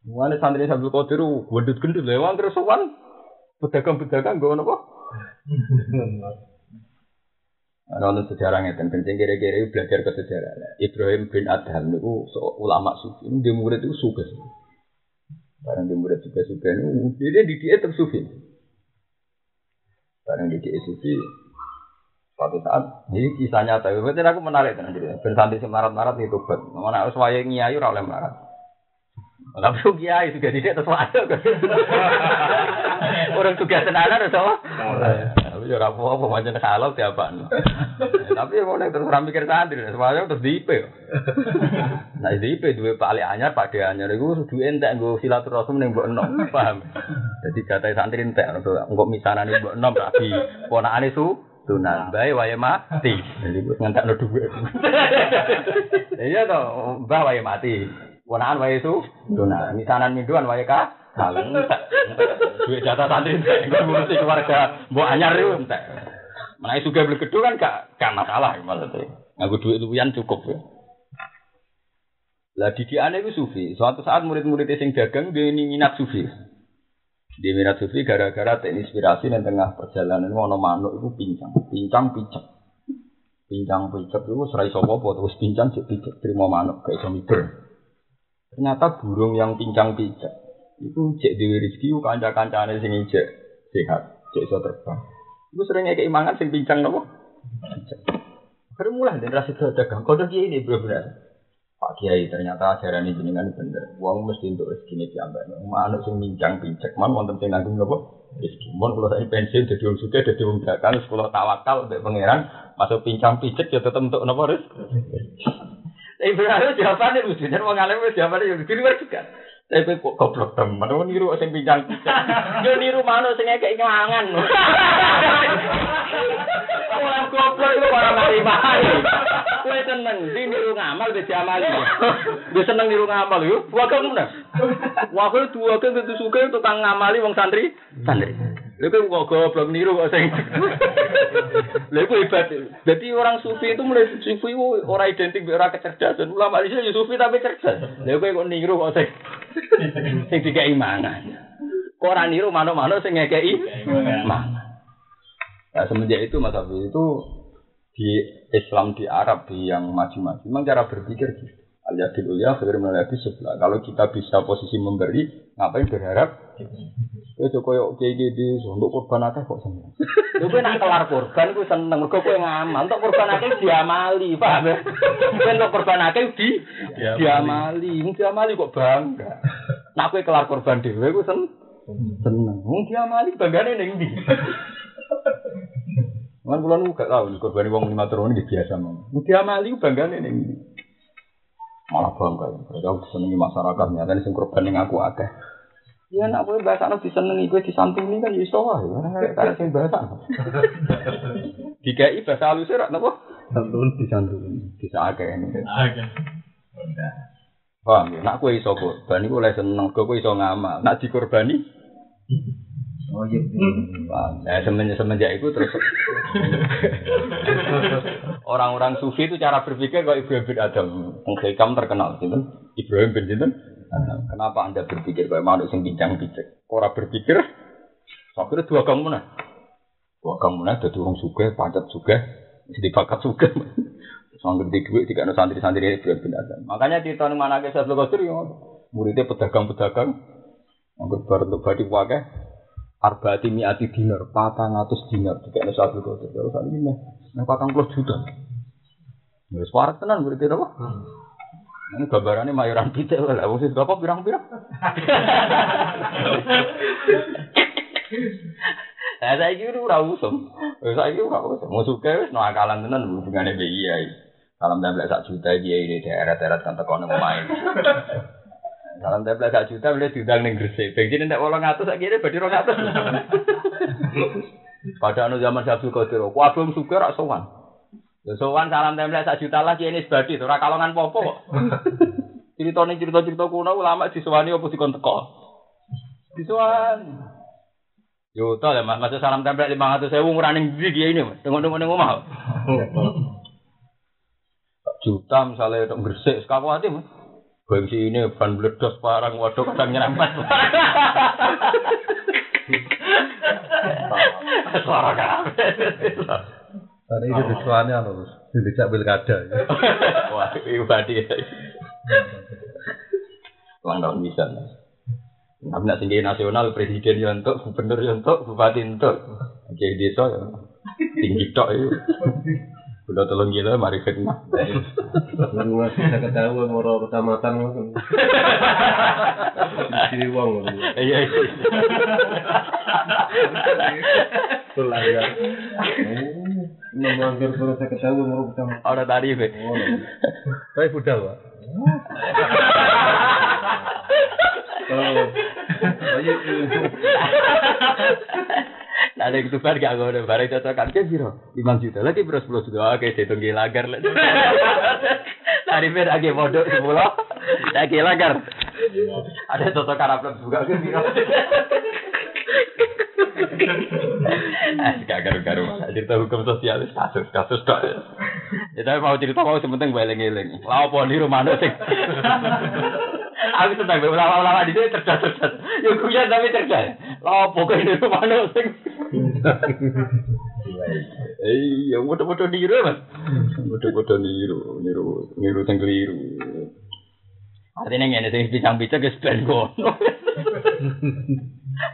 Mulane santri Abdul Qadir gendut gendut lewat terus sowan pedagang-pedagang gue apa? Ana sejarah ngeten kencing kira-kira belajar ke sejarah. Ibrahim bin Adham niku ulama sufi. Dia murid itu suka. Barang dia murid suka suka ini dia di dia tersufi. Barang di dia sufi. Suatu saat ini kisah nyata. Berarti aku menarik tenan jadi. Ben santri semarat marat itu bet. Mana harus wayang ora oleh marat. Tapi kiai juga tidak wae. Orang juga tenanan atau Tapi ya ora apa-apa pancen halal diapakno. Tapi yang nek terus ora mikir santri, semuanya terus diip. Nah diip duwe Pak Ali Anyar, Pak De Anyar iku duwe entek nggo silaturahim ning mbok enom, paham? Jadi kata santri entek engko misanane mbok enom rabi ponakane su tunan bae wae mati. Jadi gue ngentakno dhuwit. Iya to, mbah wae mati. Ponakan wae su. Misanan minduan wae ka kaleng. Duit jatah santri entek ngurusi keluarga mbok anyar itu entek. Menawi juga beli kan gak gak masalah maksudnya. Nganggo duit luwian cukup ya. Lah didikane iku sufi. Suatu saat murid-murid sing dagang dia ini minat sufi. Di minat sufi gara-gara terinspirasi dan tengah perjalanan ono manuk itu pincang, pincang picek. Pincang picek itu serai sopo terus pincang cek picek terima manuk kayak iso. Ternyata burung yang pincang picek itu cek di rezeki kanca-kancane sing ijek sehat, cek iso terbang. Iku sering kayak imangan sing pincang nopo? Baru mulai dan rasa dagang. Kode dia ini benar-benar. Pak Kiai ternyata ajaran ini jenengan bener. Uang mesti untuk rezeki ini diambil. Manuk sing mincang pincek man wonten sing nanggung nopo rezeki. Mon kalau saya pensiun jadi wong suka jadi wong dagang sekolah tawakal untuk pangeran masuk pincang pincek ya tetap untuk nopo rezeki. Berarti jawabannya lucu. Wong alim jawabannya yang luar juga. Tapi kok goblok teman, oh niru sing pincang pincek. Yo niru manuk sing kayak ngelangan. Orang goblok itu orang mari mari. Kue seneng, di niru ngamal wis diamali. Wis seneng niru ngamal yo. Wa kok ngono. Wa kok dua kan tentu suka tukang ngamali wong santri. Santri. Lha kok kok goblok niru kok sing. Lha kok hebat. Jadi orang sufi itu mulai sufi itu ora identik ora kecerdasan. Ulama itu ya sufi tapi cerdas. Lha kok kok niru kok sing sing dikai mangan. Kok ora niru manuk-manuk sing ngekeki mangan. Nah, semenjak itu Mas Abi itu di Islam di Arab di yang maju-maju memang cara berpikir gitu. Alias di ya akhir melalui sebelah. Kalau kita bisa posisi memberi, ngapain berharap? Ya Joko yuk kayak gitu, untuk korban akeh kok seneng. Lu kowe nak kelar korban ku seneng, mergo kowe ngamal. Untuk korban akeh diamali, paham ya? Kowe untuk korban akeh di diamali, mung diamali kok bangga. Nak kowe kelar korban dhewe ku sen seneng. Mung diamali banggane ning ndi? Kan nu gak tau korban wong lima turun biasa mong. Mung diamali banggane ning ndi? Malah bangga. Kalau senengi masyarakat nyata sing korban ning aku akeh. Ya nak kowe bahasa nek disenengi kowe disantuni kan iso wae. Karena sing bahasa. Dikai bahasa halus ora napa? Santun disantuni. Bisa akeh ini. Oke. Paham ya? Nak kowe iso korban iku oleh seneng, kowe iso ngamal. Nak dikorbani Oh iya. Nah, semenjak semenjak itu terus (laughs) orang-orang sufi itu cara berpikir kok Ibrahim bin Adam. Hikam terkenal gitu. Ibrahim bin Adam. Kenapa Anda berpikir kayak manuk sing bincang picek? Ora berpikir akhirnya dua kamu mana? Dua kamu mana dadi wong sugih, pancet sugih, jadi bakat sugih. Sangger di duit tidak ada santri-santri Ibrahim bin Adam. Makanya di tahun mana ke Sabtu Qadr ya muridnya pedagang-pedagang Anggur bar untuk badi wakeh Arbaati miati dinar, patang atus dinar, tiga ada satu kotor. Kalau saat ini nah patang puluh juta. Nggak suara tenan berarti apa? Ini gambarannya mayoran pita lah, wong sih berapa pirang-pirang? Nah, saya kira ora usum. Saya kira ora usum. Mau suka wis no akalan tenan hubungane mbek iya. Salam tempel sak juta dia ini daerah-daerah kan tekono main. Salam tempel sak juta boleh diundang ning Gresik. Bensin nek 800 sak kira badhe 200. (laughs) Pada anu zaman Sabtu Qadir, kabeh suka rak sowan. Ya sowan salam tempel sak juta lagi ini sebadi ora kalongan popo kok. (laughs) Ceritane cerita-cerita kuno ulama disewani apa dikon teko. Yo to ya Mas, masa salam tempel 500 sewu ngurani ndi dia ini, Mas. Tengok-tengok ning omah. (laughs) Juta misalnya untuk Gresik, sekaku hati Mas. Bensin ini ban meledos parang waduh kadang nyerempet. Suara kabeh. Tadi itu disuanya harus dicak pilkada. Wah, itu badi. Ulang tahun bisa. Tapi nak tinggi nasional, presiden ya untuk, gubernur ya untuk, bupati untuk. Jadi desa ya tinggi tok itu. Udah tolong gila mari moro kecamatan. Jadi uang. Iya iya. Ya. Oh, kalau saya ketahui moro kecamatan. Tadi be. Oh, Saya budal, Pak. (laughs) Oh, ayo. Nah, ada itu bar gak ngono, bareng cocokan ke piro? 5 juta lagi bro 10 juta. Oke, dihitung di lagar (laughs) lah. Tadi ber lagi modok 10. Lagi lagar. Ada cocokan upload juga ke piro? (laughs) (laughs) Ah, gak garu-garu. Cerita hukum sosial kasus kasus tok. Ya tapi mau cerita mau sementing eling-eling. Lah apa di rumah sing (laughs) Aku senang ulama-ulama di sini cerdas cerdas. Ya kuya tapi cerdas. Lah apa kok di rumah sing (laughs) Eh, ya bodoh-bodoh niru mas. Bodoh-bodoh niru, niru, niru sing keliru. Artinya ngene sing bincang-bincang ke ben kono.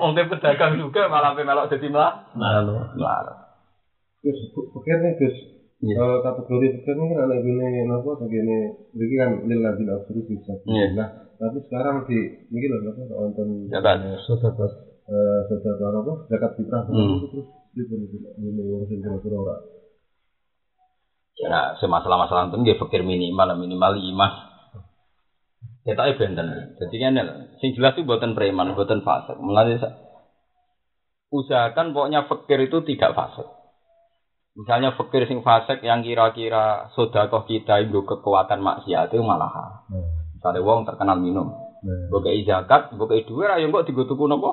Wong ke pedagang juga malah pe melok dadi mlah. Lalu. Mlah. Gus, pikir nih Gus. Iya. Kalau kategori pikir ini kan anak gini, apa begini, begini kan lillah bin absolut bisa. Nah, tapi sekarang di ini loh, apa nonton Zakat. saudara eh saudara apa zakat fitrah Hmm. terus di ini orang sing kira-kira ora. Nah, semasalah-masalah itu nggih fikir minimal minimal imas. Kita benten. Jadi kan sing jelas itu buatan preman, buatan fasik. Mulai sa- usahakan pokoknya fikir itu tidak fasik. Misalnya fikir sing fasik yang kira-kira sodakoh kita itu kekuatan maksiat itu malah hal. Misalnya wong terkenal minum, bukai zakat, bukai duit, ayo kok digotuku nopo?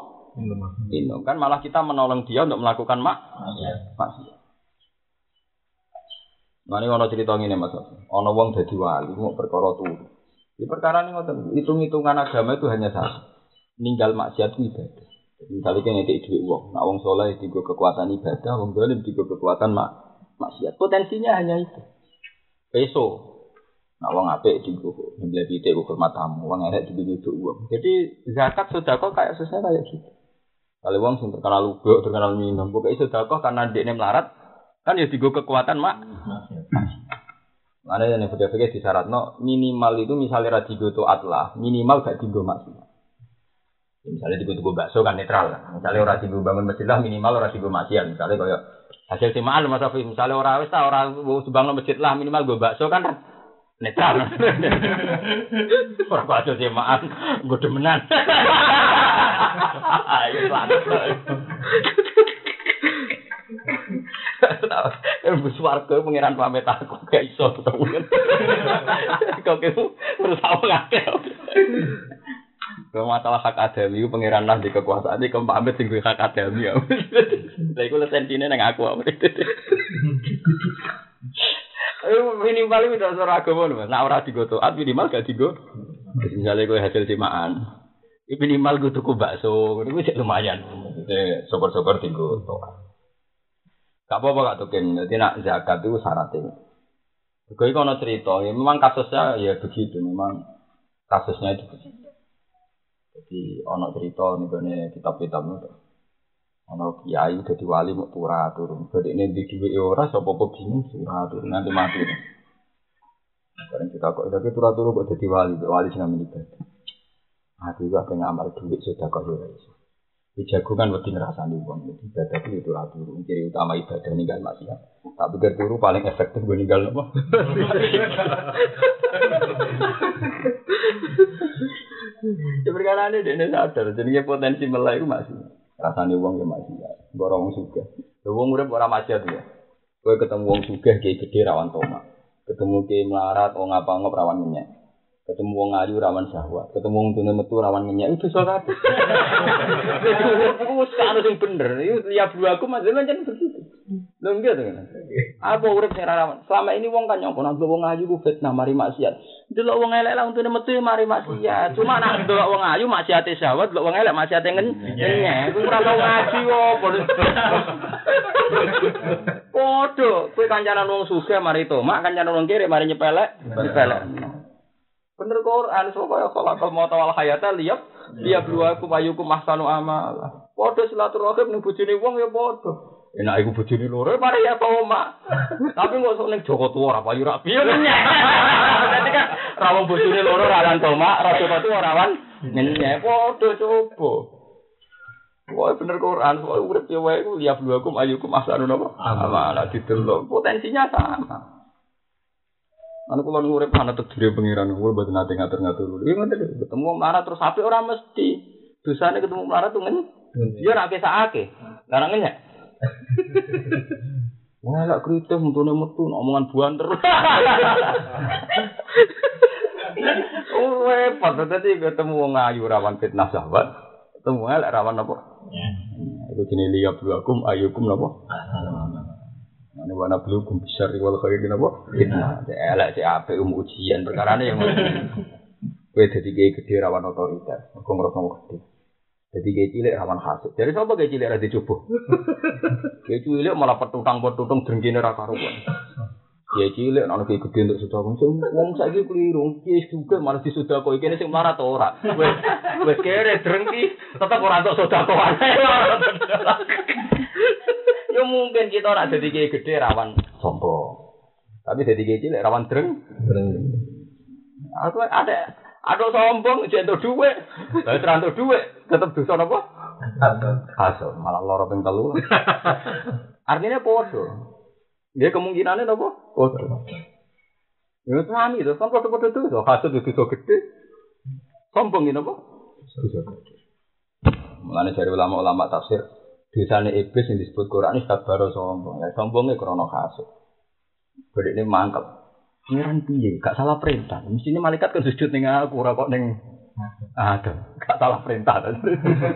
Minum kan malah kita menolong dia untuk melakukan mak maksiat. Nah ini ono cerita ngene mas, ono wong dadi wali mau perkara turu. Di perkara ini ngoten, hitung-hitungan agama itu hanya satu, ninggal maksiat ibadah. Jadi misalnya kayak ngekei duit uang, nah wong soleh tiga kekuatan ibadah, wong dolim tiga kekuatan mak maksiat. Potensinya hanya itu. Peso, nah wong apik tiga nyembelih pitik ukur matamu, wong elek tiga nyuduk uang. Jadi zakat sudah kok kayak susah kayak gitu. Kalau wong sing terkenal lubuk, terkenal minum, pokoknya sudah kok karena dia melarat, kan ya tiga kekuatan mak Mana yang fikir-fikir di syarat no minimal itu misalnya radigo itu atlah minimal gak tiga maksiat. Ya, misalnya tiga bakso kan netral lah. Misalnya orang tiga bangun masjid lah minimal orang tiga maksiat. Misalnya kayak hasil simaan mas Afi. Misalnya orang wis orang bangun masjid lah minimal gue bakso kan netral. orang bakso simaan gue demenan. (laughs) Ayo selamat. Ibu swarga pengiran pamit aku gak iso ketemu. Kok itu terus aku ngake. Kalau masalah hak adami itu pengiran lah di kekuasaan ini pamit sing hak adami ya. Lah iku lesentine nang aku. Minimal itu ora agama lho. Nek ora digo taat minimal gak digo. Misalnya gue hasil simaan. Ini minimal gue tuku bakso, itu sih lumayan. Jadi syukur-syukur digo taat. Gak apa-apa gak tuken. Jadi nak zakat itu syaratnya. Gue kono cerita, ya memang kasusnya ya begitu, memang kasusnya itu begitu. Jadi ono cerita nih gue kitab-kitab itu. Ono kiai jadi wali mau pura turun. Jadi ini di duit ora, siapa kok bingung pura turun nanti mati. Sekarang kita kok tapi pura turun kok jadi wali, wali sih ibadah. Aku juga pengen amal duit sudah kok ya Dijago kan wedi ngrasani wong. Jadi ibadah itu itu ratu. Ciri utama ibadah ninggal maksiat. Tak pikir turu paling efektif gue ninggal apa? Ya ini sadar. Jadi potensi melek itu masih. Rasani wong ya masih. Borong suka. Ya wong urip ora maksiat ya. Kowe ketemu wong sugih kiai gede rawan tomak. Ketemu kiai melarat wong apa ngop rawan minyak. Ketemu wong ayu rawan syahwat, ketemu wong tune metu rawan minyak itu kabeh. Iku wis anu sing bener. Iku liya blu aku mas jan begitu. Enggak to kan. Apa urip rawan? Selama ini wong kan nyongko nang wong ayu ku fitnah mari maksiat. Delok wong elek lah untune metu ya mari maksiat. Cuma nak delok wong ayu maksiate syahwat, delok wong elek maksiate ngenyek. Ku ora tau ngaji opo. Podo, kowe kancanan wong sugih mari tomak, kancanan wong kiri mari nyepelek, nyepelek. Bener Quran, so kaya khalaqal mauta wal hayata liyab liyab luakum ayyukum ahsanu amala. Padha silaturahim ning bojone wong ya padha. Enak iku bojone loro mari ya toma. Tapi kok sok ning Joko Tua ora payu ra piye nyenyek. Dadi kan rawon bojone loro rawan toma, ra Joko Tua rawan nyenyek padha coba. Wah bener Quran, wah urip ya wae ku ya bluakum ayyukum ahsanu napa? Amala didelok potensinya sama. Anu kula urip ana tedire pangeran, kula mboten nate ngatur-ngatur. Iki ngoten ketemu wong melarat terus apik ora mesti. Dosane ketemu melarat tuh ngen. Dia ra kesake. Lah ngenyek. (laughs) Wah, lak kritis mentune metu omongan buan terus. (laughs) Oh, repot tadi ketemu wong ayu rawan fitnah sahabat. Ketemu elek rawan apa? Itu jenis liya bluakum ayukum napa? Ini wana bluakum besar wal khairi napa? Fitnah. Elek si ape um ujian perkara yang Kowe dadi kiai gede rawan otoritas, kok ngrasa gede. Jadi kayak cilik rawan hasud. Dari siapa kayak cilik ada dicoba? (laughs) Kayak cilik malah petutang petutang drengkine ra karuan. Kayak cilik ana kayak gede untuk sudah wong wong saiki keliru. Kiai juga malah disudakoi kene sing marah to ora. Wes kere drengki tetep ora entuk sedakoan. (laughs) Ya mungkin kita ora jadi kayak gede rawan sombong. Tapi jadi kayak cilik rawan dreng. Aku ada ada sombong jentuk duit. Lah terantuk duit tetep dosa napa? Hasud. Malah loro ping telu. Artinya podo. Dia kemungkinannya napa? Podo. Ya sami itu, kan podo-podo itu. Hasud itu dosa gede. Sombong ini napa? Dosa gede. Mulane dari ulama-ulama tafsir, dosane iblis yang disebut Quran ini sabaro sombong. Ya sombongnya krono hasud. Berarti ini mangkep. Pangeran piye? Gak salah perintah. Mestinya malaikat kan sujud ning aku ora kok ning ada. Gak salah perintah.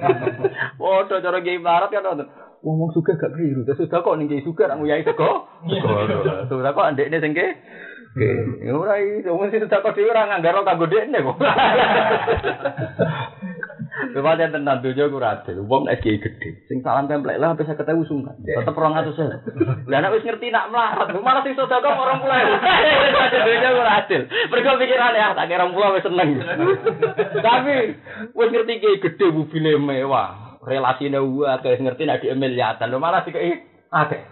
(laughs) Waduh cara kiai barat kan. Wong wong suka gak keliru. Terus sudah kok ning kiai suka nang nguyai sego. Sudah kok ndekne sing ke Ya ora iso mesti sudah kok dhewe ora nganggar kanggo dekne kok. (laughs) Kepada tentang dunia gue adil, uang nek kiai gede, sing salam template lah saya ketemu sungkan, tetep orang atus saya. Lah nek wis ngerti nak melarat, malah sing sedekah orang pulau. (laughs) Dunia gue adil, mereka pikiran ya, tak kira orang pulau wis seneng. (laughs) Tapi wis ngerti kiai gede mobilnya mewah, relasine kayak ngerti nak di miliatan, lo malah sih kayak akeh.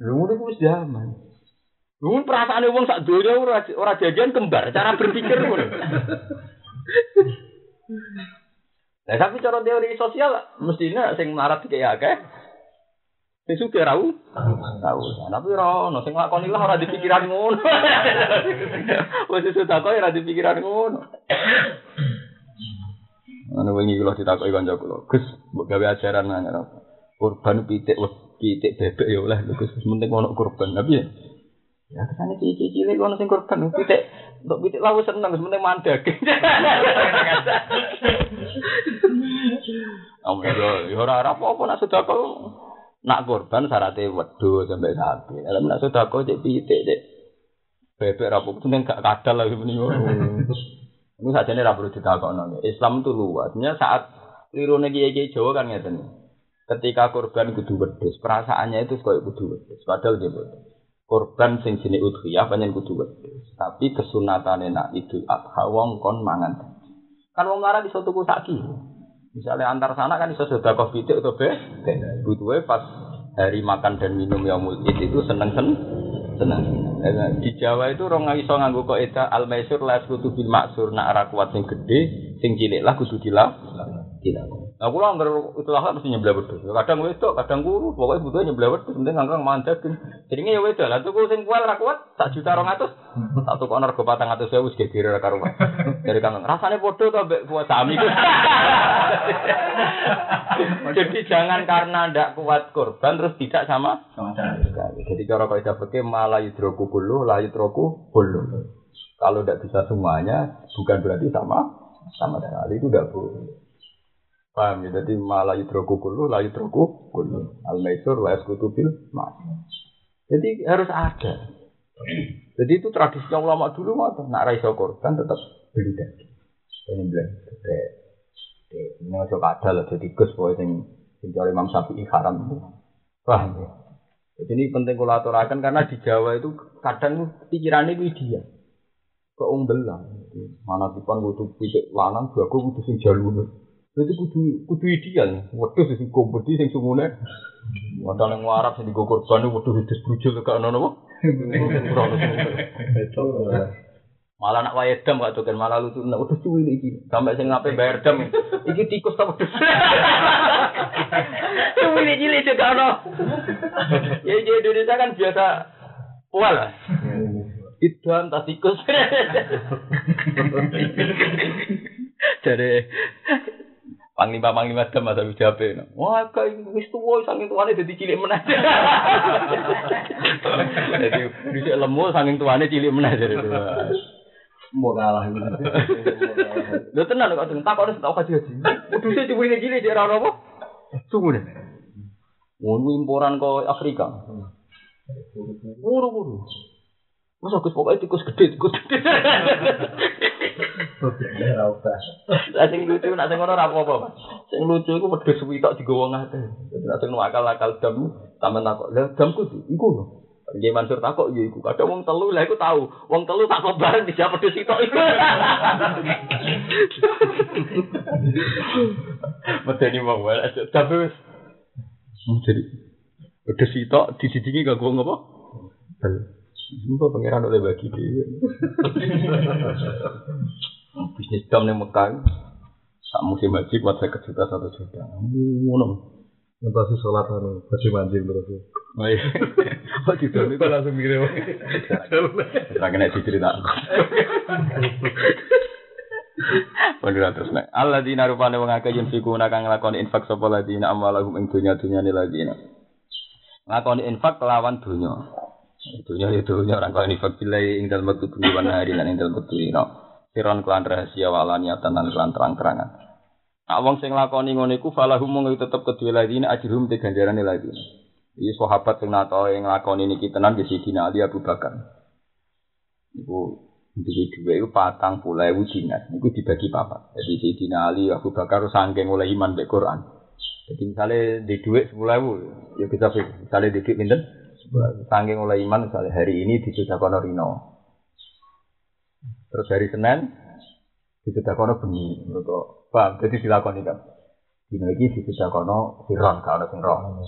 Lu ngono ku wis zaman. Lu perasaan wong sak donya ora ora jajan kembar, cara berpikir ngono. (laughs) Nah, tapi cara teori sosial mestinya sing melarat kayak akeh. Sing suka rau, rau. Tapi ora ono sing lakoni lah ora dipikiran ngono. (laughs) Wis sudah kok ora dipikiran ngono. Ana wingi kula ditakoki kanca kula, Gus, mbok gawe ajaran nang? Kurban pitik pitik bebek ya oleh Gus, penting ono kurban. Tapi ya Ya kesane cici-cici lek ono sing kurban pitik untuk pitik lawu seneng penting mandek. Amun yo yo ora apa-apa nak sedekah nak kurban syaratnya wedhus sampai sapi. Lah nak sedekah cek pitik cek bebek ra apa penting gak kadal lagi ngono. Ini saja ini perlu ditakokno. Islam itu luasnya saat lirune kiai-kiai Jawa kan ngeten. Ketika kurban kudu wedhus, perasaannya itu koyo kudu wedhus. Padahal dia boten. Kurban sing jenis udhiyah panjen kudu. Tapi kesunatane nak Idul Adha wong kon mangan. Kan wong lara iso tuku sak kilo. Misalnya antar sana kan iso sedekah pitik atau be. Butuhe pas hari makan dan minum yaumul id itu seneng seneng seneng. Di Jawa itu orang iso nganggo kaidah al maisur la kutu bil maksur nak kuat sing gede, sing cilik lah kudu dilah. Dilah. Nah, kula anggar itu lah mesti nyebelah wedhus. Kadang wedok, kadang guru, pokoknya butuh nyebelah wedhus, penting ngangkang mandek. Jadinya ya wedok lah, tuku sing kuat ra kuat, sak juta rong atus. Tak tuku nergo patang atus sewu wis geger ra karuan. Dari kangkang, rasanya bodoh kok mbek kuat sami. (laughs) Jadi jangan karena ndak kuat korban terus tidak sama. Jadi cara kaidah fikih malah yudroku kullu la yudroku kullu. Kalau tidak bisa semuanya bukan berarti sama sama sekali itu tidak boleh. Paham ya? Jadi malah yudroku kullu la yudroku kullu. Al maisur wa yaskutu bil mas. Jadi harus ada. Jadi itu tradisinya ulama dulu mah nak raiso korban tetap beli daging. Ini bilang, ini ojo kadal lah jadi gus boy sing cari Imam Syafi'i haram. Paham ya? Jadi ini penting aturakan karena di Jawa itu kadang pikirannya itu dia keungbelan. Mana tipan butuh pitik lanang, bagus butuh sing jalur. Jadi kudu kudu ideal. Wedhus sing kompeti sing sungune. Padahal yang warap sing digo korban wedhus wedhus brujul gak ono napa? Malah nak wae dam gak doken malah lucu nek wedhus cuwi iki. Sampai sing ngape bayar dam. Iki tikus ta wedhus. Cuwi iki cilik gak ono. Ya di Indonesia kan biasa pual lah. Tas tikus. (laughs) Jadi Panglima panglima dam atau bijabe. Wah, kayak wis tuwa saking tuane dadi cilik meneh. (laughs) Jadi bisa lemu saking tuane cilik meneh jadi Mau kalah gitu. Lho tenan kok tak kok tau kaji haji. Kudu sih cilik cilik dia ora apa? Sungguh deh. Ngono imporan kok Afrika. Buru-buru. Masa Gus pokoknya tikus gede, tikus gede. (laughs) Lah sing lucu nak sing ngono ora apa-apa. Sing lucu iku wedhus suwi tok digowo ngate. Dadi nak sing akal-akal dam, sampean takok, "Lah damku di iku lho." Nggih Mansur takok ya iku. Kadang wong telu lah iku tahu. Wong telu tak bareng di siapa wedhus sitok iku. (laughs) Medeni wong wae. Tapi wis jadi wedhus sitok disidiki gak gua ngapa? Sumpah pangeran oleh bagi dia. Bisnis dam nih Mekah. Sak musim haji buat saya juta satu juta. Ngono. Ngentasi sholat anu, baju mancing terus. Oh iya. (laughs) Oh gitu, itu langsung mikir Ora kena dicerita. Bener terus nek. Alladzina rupane wong akeh yen fiku kang nglakoni infak sapa ladina amwalahum ing dunya-dunyane ladina. Nglakoni infak kelawan dunya. Dunya itu dunya orang kau infak bilai ing dalem wektu bengi wan hari lan ing dalem wektu dina. Siron kelan rahasia walaniatan lan kelan terang-terangan. Nah, wong sing lakoni ngono iku falahum mung tetep kedue ladina ajrum te ganjarane ladina. Iki sahabat sing nato yang nglakoni niki tenan di Sidina Ali Abu Bakar. Iku duwe duwe iku patang puluh ewu dinar. Dibagi papat. Jadi Sidina Ali Abu Bakar saking oleh iman be Quran. Jadi misalnya di duit sepuluh ya kita misalnya di duit pinten, saking oleh iman misalnya hari ini di Sudakono Rino. Terus hari Senin di Sudakono Bengi. Mereka paham, jadi dilakoni kan. Dino iki di Sudakono Siron, kalau sing roh.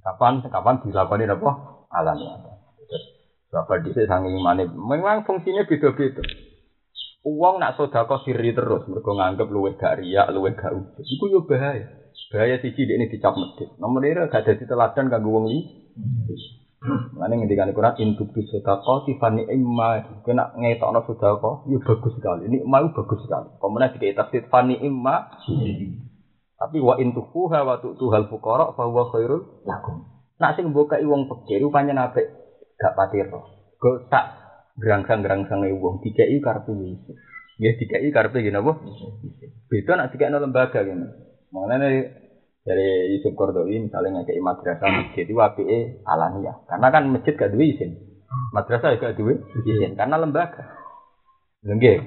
Kapan kapan dilakoni apa? Alamiah. Berapa di saking imane memang fungsinya beda-beda. Uang nak sodako siri terus, mereka nganggep luwih gak riak, luwih gak ujub. Iku yo bahaya. Bahaya siji ini dicap medit. Nomor ini gak ada teladan kanggo wong li. Mana ngendikan Quran induk di sodako tifani imma. Kena ngetokno sodako, yo bagus sekali. Ini mau bagus sekali. Kemudian di tafsir fani imma. Tapi wa intufuha wa tu'tuhal fuqara fa huwa khairul lakum. Nak sing mbokai wong pikir rupane apik gak patiro. Go tak gerangsang-gerangsang wong dikei karepe wis. Ya dikei karepe ngene apa? Beda nak dikekno lembaga ngene. Makanya dari Yusuf Kordowi misalnya ngekei madrasah masjid itu apike alamiah. Karena kan masjid gak duwe izin. Madrasah gak duwe izin karena lembaga. Nggih.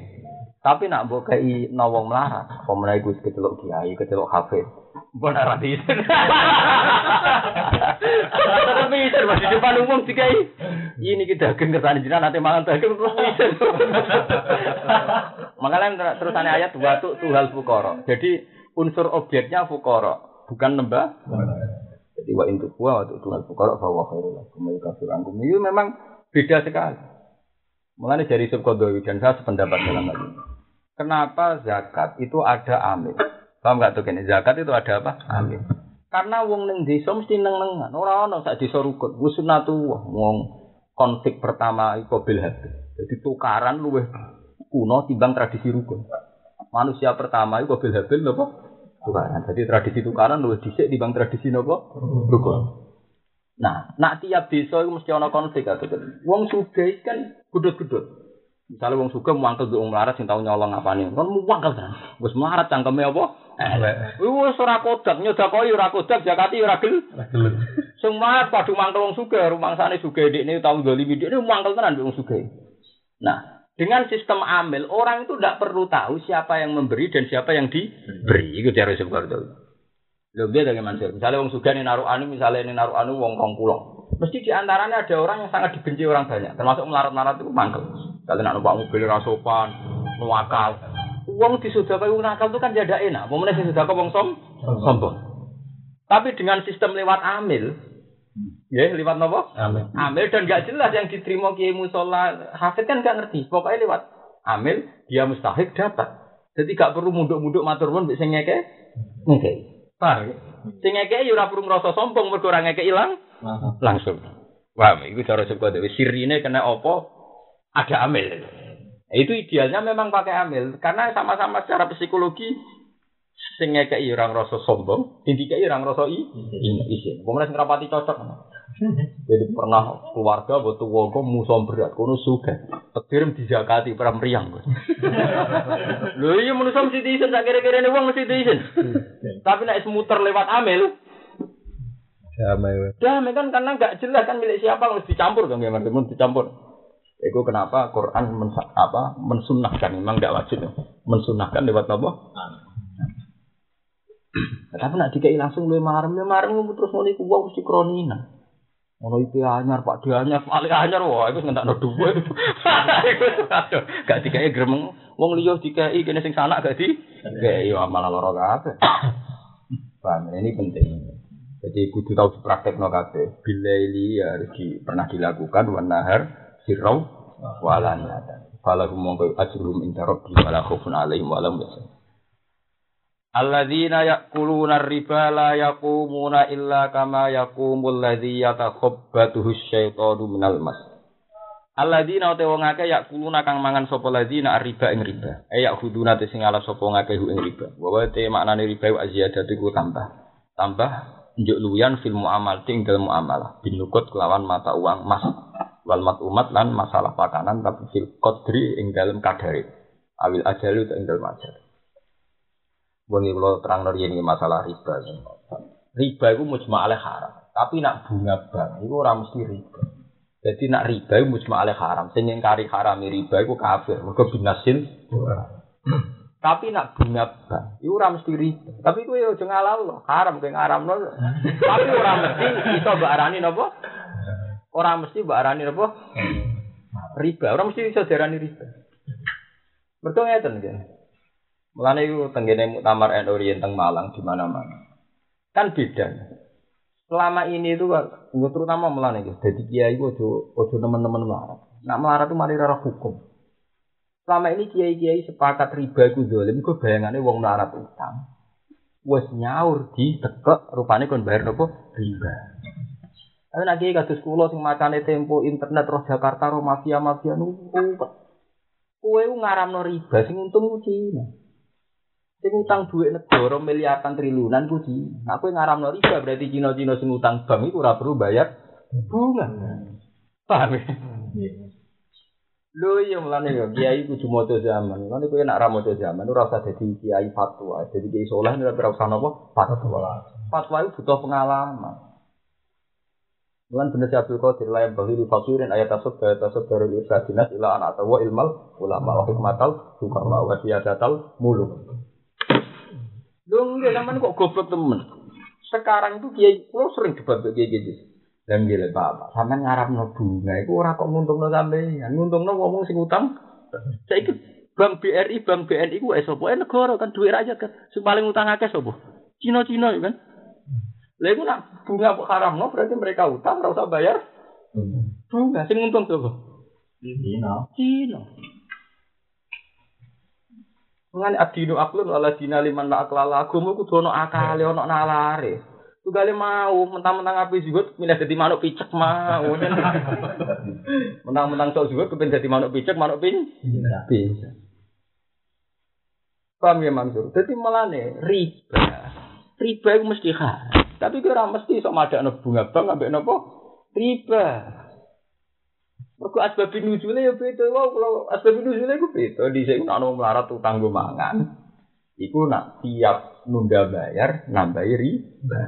Tapi nak mbok kei nawong melarat, apa meneh iku kecelok kiai, kecelok hafiz. Mbok ora izin. Tapi izin masih di depan umum dikai. Ini kita akan ke sana jinak nanti malam daging terus izin. Makanya terusannya ayat watu tuhal fukoro. Jadi unsur objeknya fukoro, bukan lembah. Jadi wa intu wa watu tuhal fukoro bahwa khairul lakum kafir angkum. Itu memang beda sekali. Mengenai dari subkodowi dan saya sependapat dalam hal ini. Kenapa zakat itu ada amil? Paham nggak tuh kini zakat itu ada apa? Amil. Karena wong neng desa mesti neng nengan. Orang orang sak desa rukun. Wusunatu wong konflik pertama iku bil. Jadi tukaran luweh kuno timbang tradisi rukun. Manusia pertama iku bil habil nopo? Tukaran. Jadi tradisi tukaran luweh dhisik timbang tradisi nopo? Rukun. Nah, nak tiap desa itu mesti ana konflik atau Wong sugih kan gudut-gudut. Misalnya wong sugih mangkel nduk wong melarat sing tau nyolong apane. Kon mangkel kan. Wis melarat cangkeme apa? Wis ora kodak nyodakoi ora kodak zakati ora gel. Sing melarat padha mangkel wong sugih, rumangsane sugih ndekne tau ndolimi ndekne mangkel tenan wong sugih. Nah, dengan sistem amil orang itu tidak perlu tahu siapa yang memberi dan siapa yang diberi. Itu cara seperti Lho dia dari Mansur. Misalnya wong sugih ning naruh anu, misalnya ning naruh anu wong kong pulau. Mesti di antaranya ada orang yang sangat dibenci orang banyak, termasuk melarat-melarat itu mangkel. Misalnya nak numpak mobil rasopan, nuwakal. Wong disodakoi wong nakal itu kan jadi enak. Mau meneh disodakoi wong som sombong. Tapi dengan sistem lewat amil, ya lewat nopo? Amin. Amil dan gak jelas yang diterima kiai musola hafid kan gak ngerti. Pokoknya lewat amil dia mustahik dapat. Jadi gak perlu munduk-munduk matur mbek sing ngeke. Ngeke. Paham ya? Sing ngeke ya ora perlu ngrasa sombong mergo ora ngeke ilang langsung. Wah, itu cara sebut dewe sirine kena opo ada amil. Itu idealnya memang pakai amil karena sama-sama secara psikologi sing ngekeki orang rasa sombong, sing dikeki orang rasa i isin. Kemudian sing rapati cocok. Jadi pernah keluarga butuh wong musom berat, kono suka. Petir dizakati para meriang. (laughs) Lho iya manusa mesti diisin, sak kira-kira wong mesti diisin. Tapi nek semuter lewat amil, Damai damai kan karena nggak jelas kan milik siapa harus dicampur dong ya, teman dicampur. Itu kenapa Quran mensa- apa mensunahkan memang tidak wajib ya. mensunahkan lewat apa? (clears throat) Tapi nak dikai langsung lu marem lu marem lu terus mau iku wong mesti kronina. Ono IP anyar Pak Di anyar paling anyar wah iku ngentakno dhuwit. (laughs) Iku aduh gak dikai gremeng wong liya dikai kene sing sanak gak di. Kayak yo malah lara kabeh. (coughs) Paham ini penting. Jadi kudu tahu dipraktekno kabeh. Bila ini ya harus di, pernah dilakukan wan nahar sirau walan yatan. Falahu mongko ajrum inda rabbi wala khaufun alaihim wa lahum yahzanun. Alladzina ya'kuluna riba la yaqumuna illa kama yaqumul ladzi yatakhabbathu syaitanu minal mas. Alladzina te wong akeh ya'kuluna kang mangan sapa ladzina riba ing riba. Eh ya'khuduna te sing ala sapa ngakeh ing riba. Wa te maknane riba wa ziyadatu ku tambah. Tambah njuk luyan fil muamal ting dalam muamalah binukut kelawan mata uang mas wal mat umat lan masalah pakanan tapi fil qadri ing dalam kadare awil ajali ing dalam ajal Boni kalau terang dari ini masalah riba. Riba itu mujma alaih haram. Tapi nak bunga bank itu orang mesti riba. Jadi nak riba itu mujma alaih haram. Sing kari haram riba itu kafir. Mereka binasin. Tapi nak bunga bank itu orang mesti riba. Tapi itu ya jangan halal. Haram kayak haram loh. Tapi orang mesti itu arani nopo. Orang mesti mbak arani nopo. Riba. Orang mesti bisa diarani riba. Ngeten kan? Mulane iku tenggene muktamar NU yen teng Malang di mana-mana. Kan beda. Selama ini itu kan, terutama mulane iki, dadi kiai ojo ojo nemen-nemen melarat. Nak melarat itu mari ora hukum. Selama ini kiai-kiai sepakat riba iku zalim, iku bayangane wong melarat utang. Wes nyaur di tekek rupane kon bayar nopo riba. Tapi nak kiai kados kula sing macane tempo internet roh Jakarta roh mafia-mafia niku kowe ngaramno riba sing untung Cina. Sing utang duit negara miliaran triliunan ku Cina. Nah, kowe ngaramno riba berarti Cina-Cina sing utang bank iku ora perlu bayar bunga. Paham ya? Lho iya mulane ya kiai kudu maca zaman. Mulane kowe nek ora maca zaman ora usah dadi kiai fatwa. Dadi kiai saleh ora usah napa fatwa. Fatwa itu butuh pengalaman. Mulan bener si Abdul Qadir layam bahiri fakirin ayat tasuk ayat dari irsyadinas ila anak tawa ilmal ulama wa hikmatal hukama wa siyadatal muluk. Dong, dia zaman kok goblok temen. Sekarang itu kiai, lo sering debat dengan kiai gitu. Dan gila bapak, sama ngarap no bunga, itu orang kok nguntung no sampean, nguntung no ngomong sing utang. Saya ikut Bank BRI, Bank BNI, ku esopo, eh negara kan duit rakyat kan, sing paling utang akeh sopo. Cina-Cina kan. Lah iku nak bunga kok haram no, berarti mereka utang, ora usah bayar. Bunga, sing untung sopo. Cina. Cina. Mengan adinu aklun wala dina liman la aklala agama kudu ono akale ono nalare. Tugale mau mentang-mentang api juga milih dadi manuk picek mau. (laughs) Mentang-mentang sok juga kepen dadi manuk picek manuk pin. Bisa. Paham ya Mansur? Jadi melane riba. Riba itu mesti haram. Tapi kira mesti sok madakno bunga bank ambek napa? Riba. Mergo asbab nuzule ya beda wae kalau asbab nuzule iku beda. Dhisik nek ana melarat utang go mangan. Iku nak tiap nunda bayar nambahi riba.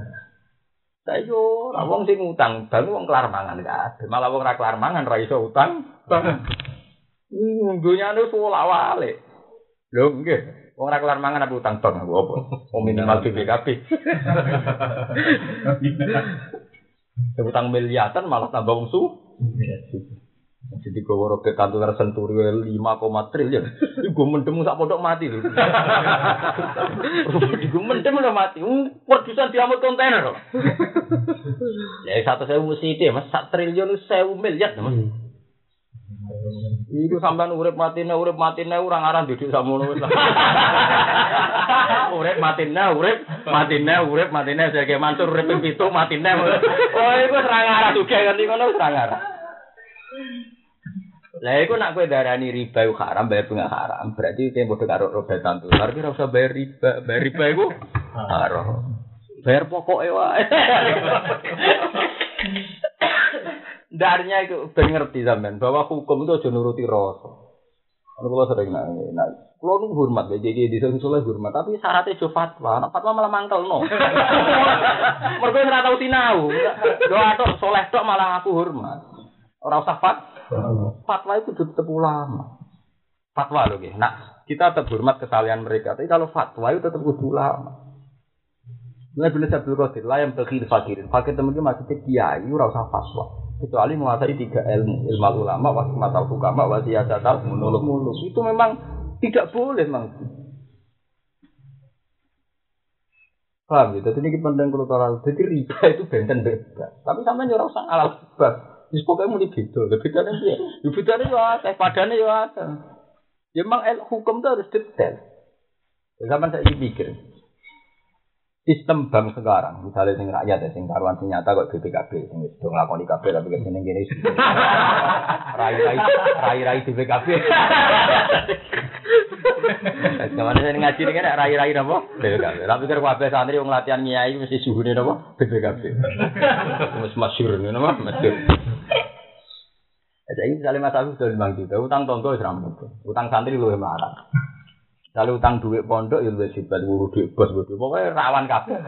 Saiki ora wong sing utang bang wong kelar mangan kabeh. Malah wong ora kelar mangan ra iso utang. Hmm, dunyane seolah wale. Lho nggih. Wong ora kelar mangan apa utang bang apa apa. Wong minimal BPKB. (laughs) Utang miliaran malah tambah wong su. Jadi gue robek kantor senturi 5, triliun. Gue mendem sak pondok mati lho. (laughs) Gue mendem udah mati. Produsen diamut kontainer. loh. Ya satu saya mesti itu mas. Sak triliun saya miliar mas. Iku sampean urip matine urip matine ora ngarah didik samono wis. (laughs) Urip matine urip matine urip matine sege mansur urip pitu matine. (laughs) Oh iku ora ngarah juga ngerti ngono ora ngarah. Lah iku nak kowe darani riba iku haram bayar bunga haram. Berarti itu padha karo roda tantu. Tapi ora usah bayar riba. Bayar riba iku haram. Bayar pokoke wae. Darnya itu ben ngerti sampean bahwa hukum itu aja nuruti rasa. Kalau kalau sering nak, nah, kalau nu hormat ya, jadi di sana soleh hormat, tapi syaratnya jo fatwa, nak fatwa malah mangkel no. Mereka nggak tahu sinau, doa tok soleh tok malah aku hormat. Orang usah fat, fatwa itu tetap ulama. Fatwa loh, nah kita tetap hormat kesalahan mereka, tapi kalau fatwa itu tetap kudu ulama. Mulai bener Abdul Qadir, lah yang berkir fakirin. Fakir temen maksudnya kiai, ora usah fatwa. Kecuali menguasai tiga ilmu ilmu ulama wasmatal hukama wasiyasatal muluk muluk. Itu memang tidak boleh memang paham gitu jadi ini pandang kultural jadi riba itu benten bebas. Tapi sampai nyuruh sang alat bebas Jadi pokoknya mau beda, lebih bedanya dia, ya bedanya ya ada, padanya ya ada. Ya memang hukum itu harus detail. Sama saya pikir, sistem bank sekarang, misalnya sing rakyat ya, sing karuan sing nyata kok BPKB, sing wis do nglakoni kabeh tapi ke sini gini (laughs) rai-rai rai-rai BPKB. Ke mana saya ngaji ini kan rai-rai apa? BPKB. Tapi pikir kabeh santri wong latihan nyai mesti suhune apa? BPKB. (laughs) Wis masyhur ngono mah masyhur. Jadi misalnya Mas Agus sudah lima juta, utang tonggo seram utang santri lu marah. Kalau utang duit pondok ya luwih hebat guru duit bos bodoh. Pokoknya rawan kabeh.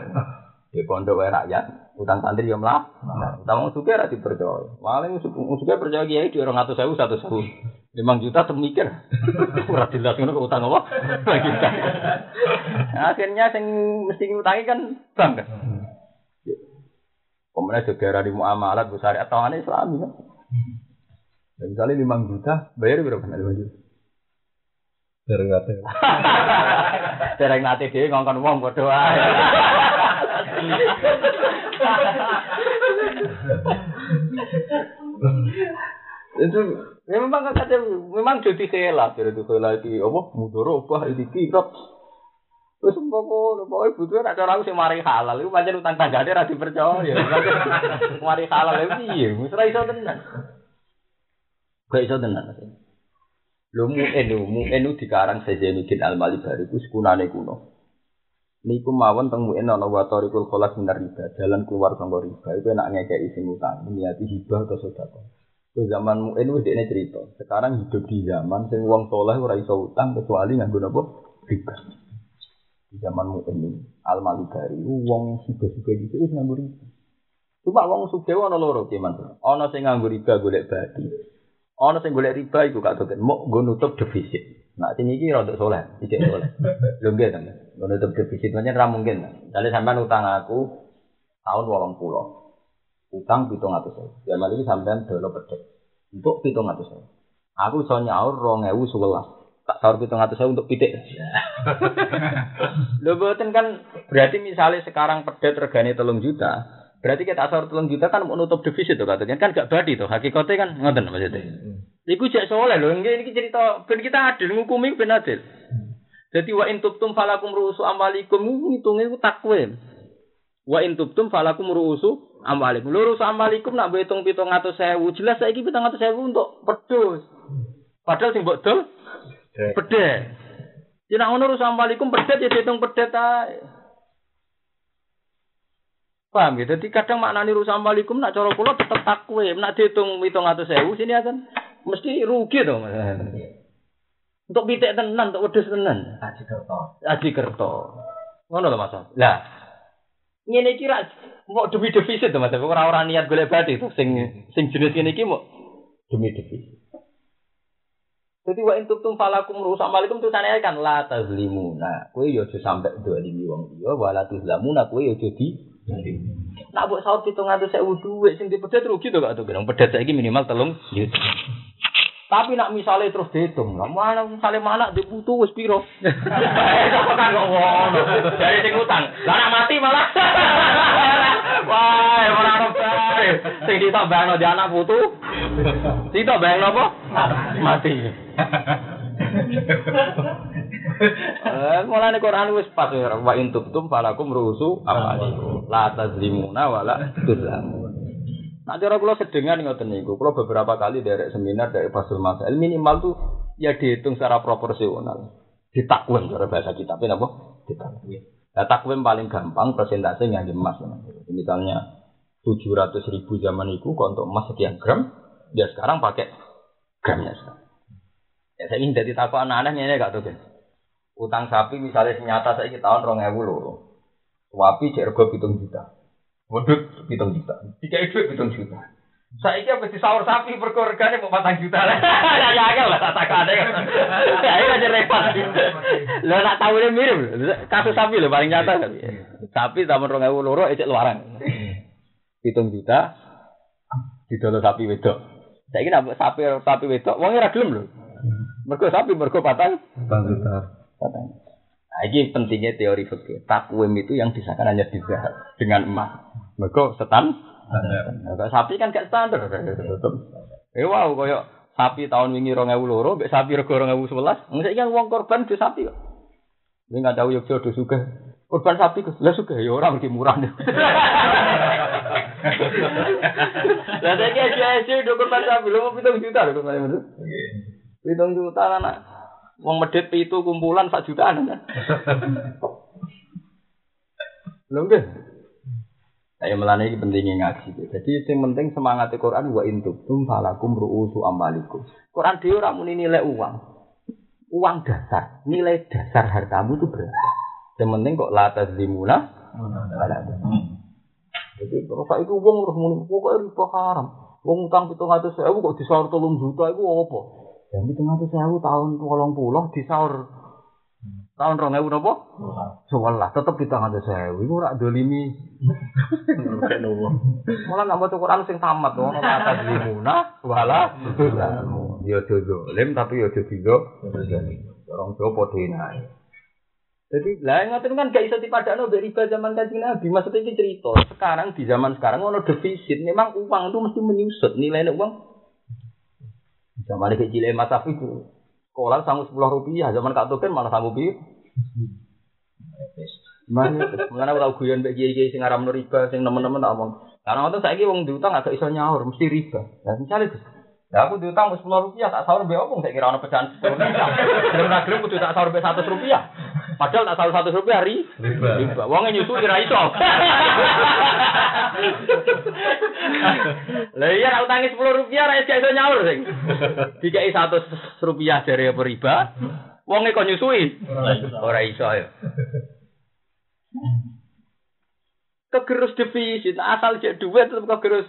Di pondok wae rakyat, utang santri ya mlah. Utang wong sugih ora dipercaya. Paling wong sugih percaya kiai di 200.000 100.000. 5 juta temikir. (laughs) Ora jelas ngono utang apa? Kita. Akhirnya sing mesti ngutangi kan bank kan. Kemudian saudara di muamalat besar atau aneh Islami kan. misalnya 5 juta, bayar berapa? 5 juta. Dereng nate. (laughs) Dereng nate dhewe ngongkon wong padha wae. itu ya memang kan ada memang jadi khilaf jadi khilaf itu apa mudoro apa ini kira. Terus apa pokoknya butuh ada orang sing mari halal. Itu macam utang tangga dia rasa percaya mari halal itu iya misal iso tenan. Gak iso tenan Lho mu'en lho, mu'en itu dikarang Zainuddin Al-Malibari itu sekunane kuno. Niku mawon teng mu'en ana wa tariqul kholas minar riba, jalan keluar sangka riba. Itu enak ngekeki sing utang, niati hibah atau sedekah. Ke zaman mu'en wis dekne cerita. Sekarang hidup di zaman sing wong soleh ora iso utang kecuali nganggo napa? Riba. Di zaman mu'en Al-Malibari wong sugih-sugih iki wis nganggo riba. Cuma wong sugih ana loro ki, Mas. Ana sing nganggo riba golek badi. Ono sing golek riba iku gak doken, mau nggo nutup defisit. Nah, sing iki rada soleh, iki soleh. Lho nggih to, nggo nutup defisit pancen ra mungkin. Dale sampean utang aku tahun 80. Utang 700. Ya malah iki sampean dolo pedet. Untuk 700. Aku iso nyaur 2011. Tak sahur 700 untuk pitik. (laughs) Lho boten kan berarti misalnya sekarang pedet regane 3 juta, Berarti kita asal telung juta kan menutup defisit tuh katanya kan gak badi tuh hakikatnya kan ngoten maksudnya. Iku cek soleh loh, ini cerita ben kita adil ngukumi ben adil. Jadi wa in tubtum falakum ruusu amalikum ngitungnya itu takwim. Wa in tubtum falakum ruusu amalikum. Lurus amalikum nak hitung pitung atau sewu jelas saya pitung atau sewu untuk pedus. Padahal sing mbok dol pedet. Jadi ngono urus amalikum pedet ya hitung pedet ae. Paham ya? Jadi kadang maknani rusak amalikum nak cara kula tetep takwe, nak dihitung 700.000 sini akan mesti rugi to Mas. Untuk pitik tenan, untuk wedhus tenan. Aji kerto. Aji kerto. Ngono lho Mas. Lah. Ngene iki ra mau demi defisit to Mas. Ora ora niat golek bati to sing sing jenis ngene iki mau demi defisit. Jadi wa in tubtum falakum rusak malikum tulisane kan la tazlimuna. Kowe yo aja sampe dolimi wong liya wala tuzlamuna kowe yo aja di Nak buat sahur pitung atau saya duit sing dipedet rugi tuh gak tuh gedung pedet saya minimal telung. Tapi nak misalnya terus dihitung, lah mana misalnya mana di putu wis piro? Itu kan kok ngono. Dari sing utang. Lah nak mati malah. Wah, ora ono bae. Sing ditambahno di anak putu. Ditambahno apa? Mati. Eh, mulane Quran wis pas ya, wa in tubtum falakum rusu amalikum. La tazlimuna wala tuzlamun. Nah, cara kula sedengan ngoten niku, kula beberapa kali dari seminar dari Fasul Masail minimal tuh ya dihitung secara proporsional. Ditakwim cara bahasa kita, apa? Ditakwim. Nah, takwim paling gampang persentase yang emas. Misalnya 700 ribu zaman itu untuk emas sekian gram, dia sekarang pakai gramnya sekarang. Ya saya ingin jadi takut anak-anaknya ini gak tuh kan. Utang sapi misalnya senyata saya tahun rong ewu loro. Wapi cek rego pitung juta. Waduh, pitung juta. Tiga itu pitung juta. Saya ini apa sahur sapi berkorgane mau patang juta lah. (laughs) Ya ya lah tak ada. (laughs) Ya ini aja repot. Lo nak tahu dia mirip. Kasus sapi lo paling nyata kan. Sapi tahun rong ewu loro ecek luaran. Pitung juta. Didolo sapi wedok. Saya ini sapi sapi wedok. Wongnya ragilem loh. Mergo sapi mergo patang. Patang juta. Patang. Nah, ini pentingnya teori fikih. Takwim itu yang disahkan hanya di zahab dengan emas. Mergo setan. Nah, sapi kan gak standar. Eh wow, koyo sapi tahun wingi 2002, mbek sapi rego 2011. Mesti kan wong korban di sapi kok. Ini nggak tahu yuk jodoh suka. Korban sapi lah suka ya orang lebih murah nih. Lah saya kira sih korban sapi, lu mau pitung juta lho korban itu. Pitung juta anak. Wong medit itu kumpulan sak jutaan kan. Lho nggih. Saya melani ini pentingnya ngaji. Jadi yang penting semangat Quran wa intum falakum ru'usu amalikum. Quran dia orang muni nilai uang. Uang dasar, nilai dasar hartamu itu berapa? Yang penting kok latas dimuna. Jadi kalau itu uang harus muni pokoknya riba haram. Uang utang pitung atus sewu kok disaur tolong juta itu apa? Yang pitung atus sewu tahun tolong pulau disaur tahun rong ewu nopo? Sebelah tetep pitung atus sewu. Iku rak dolimi. Malah nggak mau Quran sing tamat. Ono (laughs) atas limuna wala. Ya jojo lim tapi ya jojo Orang tua podo. Jadi lah ngoten kan gak iso dipadakno mbek riba zaman Kanjeng Nabi. Maksudnya ini cerita. Sekarang di zaman sekarang ono defisit. Memang uang itu mesti menyusut. Nilainya uang zaman kecil Mas Safi itu sekolah sanggup sepuluh rupiah. Zaman Kak Token malah sanggup bir. Mana tahu guyon mbek kiai-kiai sing aram riba sing nemen-nemen tak omong. Karena waktu saya wong diutang agak iso nyaur mesti riba. Nah misalnya Gus, Ya aku diutang sepuluh rupiah tak sahur mbek opung saya kira ono pecahan sepuluh rupiah. Belum gelem kudu tak sahur mbek satu rupiah. Padahal tak sahur satu rupiah ri Riba. riba. Wongnya nyusu kira iso. (laughs) Lah iya nak utangi sepuluh rupiah ra iso nyaur sing. Dikai satu rupiah dari apa riba. Wongnya kok nyusui. Ora iso ya. Kegerus defisit, asal cek duit tetep kegerus.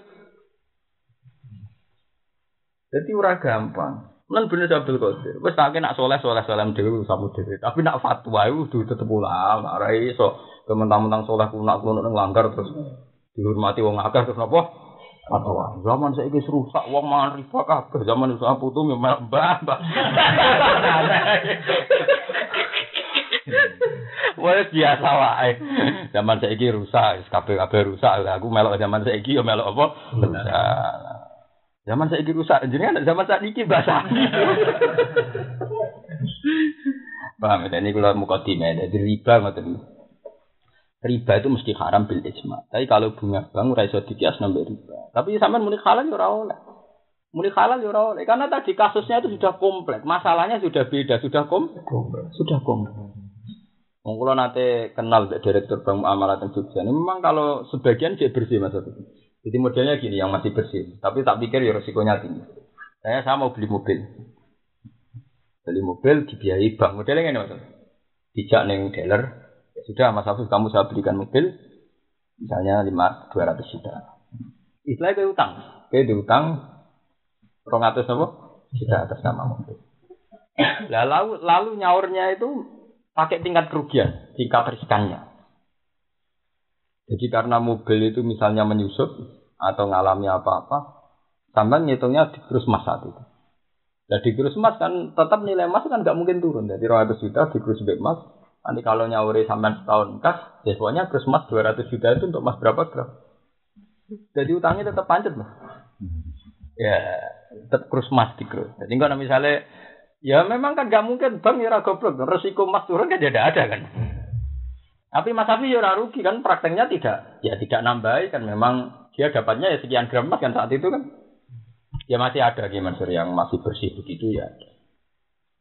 Jadi ora gampang. Lan bener Abdul Qadir. Wis tak nak soleh soleh soleh dhewe samu dhewe. Tapi nak fatwa iku kudu tetep ulama. Ora iso kementang-mentang soleh kunak kuno nang langgar terus dihormati wong akeh terus napa? Fatwa. Zaman saiki rusak wong mangan riba kabeh. Zaman wis putu mbah mbah. Wes biasa wae. Zaman saiki rusak, wis kabeh-kabeh rusak. Aku melok zaman saiki yo melok apa? Rusak. Zaman saiki rusak, jenengan zaman saiki basah. (laughs) Paham ya? Ini kalau mukadimah, jadi riba ngoten. Riba itu mesti haram bil ijma. Tapi kalau bunga bank ora iso dikias nambah riba. Tapi sampean muni halal ya ora oleh. Muni halal ya ora oleh. Karena tadi kasusnya itu sudah kompleks. Masalahnya sudah beda, sudah kom sudah kompleks. Wong kula nate kenal Direktur Bank Muamalat yang Jogja. Ini memang kalau sebagian dia bersih Mas. Jadi modelnya gini yang masih bersih. Tapi tak pikir ya resikonya tinggi. Saya saya mau beli mobil. Beli mobil dibiayai bank. Modelnya ini Mas. Dijak neng dealer. Ya sudah Mas Afif kamu saya belikan mobil. Misalnya lima dua ratus juta. Istilahnya kayak utang. Kayak diutang rong atas apa? Juta atas nama mobil. Lalu, lalu nyaurnya itu pakai tingkat kerugian, tingkat riskannya. Jadi karena mobil itu misalnya menyusut atau ngalami apa-apa, sampai ngitungnya terus mas saat itu. Nah di krus emas kan tetap nilai emas kan nggak mungkin turun. Jadi 200 juta di krus emas. Nanti kalau nyauri sampai setahun kas, ya pokoknya krus emas 200 juta itu untuk emas berapa gram? Jadi utangnya tetap pancet mas. Ya, tetap krus emas di krus. Jadi kalau misalnya, ya memang kan nggak mungkin bank ya goblok. Resiko emas turun kan tidak ada kan. Tapi Mas Afi ya rugi kan prakteknya tidak ya tidak nambah kan memang dia dapatnya ya sekian gram kan saat itu kan. Ya masih ada gimana Sur yang masih bersih begitu ya.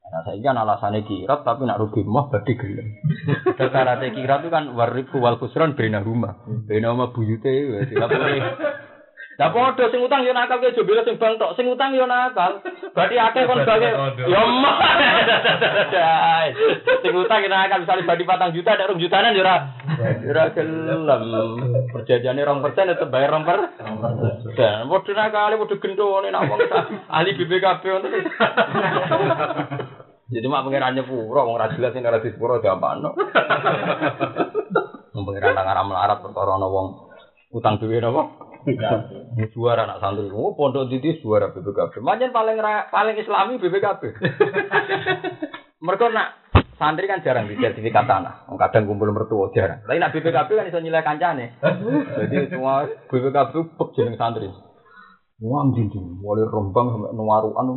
Nah, saya kan alasannya kirat tapi nak rugi mah berarti gelem. (laughs) Syaratnya kirat itu kan warifu wal khusran bena rumah. Bena rumah buyute ya tidak boleh. (laughs) Lah padha sing utang yo nakal ke jebule sing bang tok, sing utang yo nakal. Berarti akeh kon bagi yo mah. Sing utang yo nakal misale badi 4 juta ada 2 jutaan yo ora ora gelem. Perjanjiane 2% tetep bayar 2 per. Dan padha nakal padha gendone nak wong ahli BPKB ngono. Jadi mak pengirannya pura, wong ra jelas ini ra disepuro diapakno. Wong pengiran nang arah melarat perkara ana wong utang duwe napa? Suara anak santri, oh pondok titi suara BPKB. Macam paling paling Islami BPKB. (laughs) Mereka nak santri kan jarang di sertifikat tanah. Kadang kumpul mertua jarang. Tapi nak BPKB kan bisa nilai kancane. Jadi semua BPKB pek jeneng santri. Wah, anjing mulai rembang sampai nuaruan,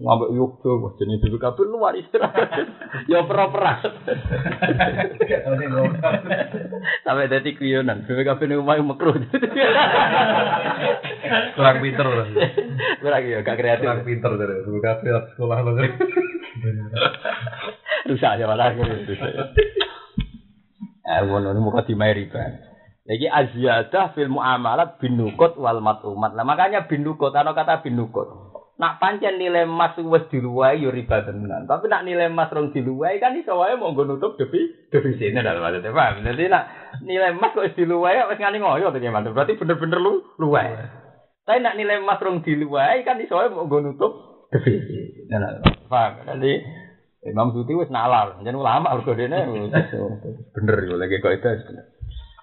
ngambil yogyo, wah jenis BPKB luar istirahat. ya pera-pera. Sampai dari kuyonan, BPKB ini umai makruh. Kurang pinter loh. Kurang ya, gak kreatif. Kurang pinter dari BPKB sekolah loh. Rusak aja malah. Eh, wono ini muka dimai riba. Jadi aziyadah fil muamalat binukut wal matumat. Nah makanya binukut, ana kata binukut. Nak pancen nilai emas wis diluwai yo riba tenan. Tapi nak nilai emas rong diluwai kan iso wae mau nggo nutup defi defisitnya dalam maksudnya paham. Jadi nak nilai emas kok diluwai wis ngani ngoyo to gimana? Berarti bener-bener lu luwai. Tapi nak nilai emas rong diluwai kan iso wae mau nggo nutup defisit. Nah, paham. Jadi Imam Suti wis nalar, jeneng ulama mergo dene bener yo lagi kok itu bener.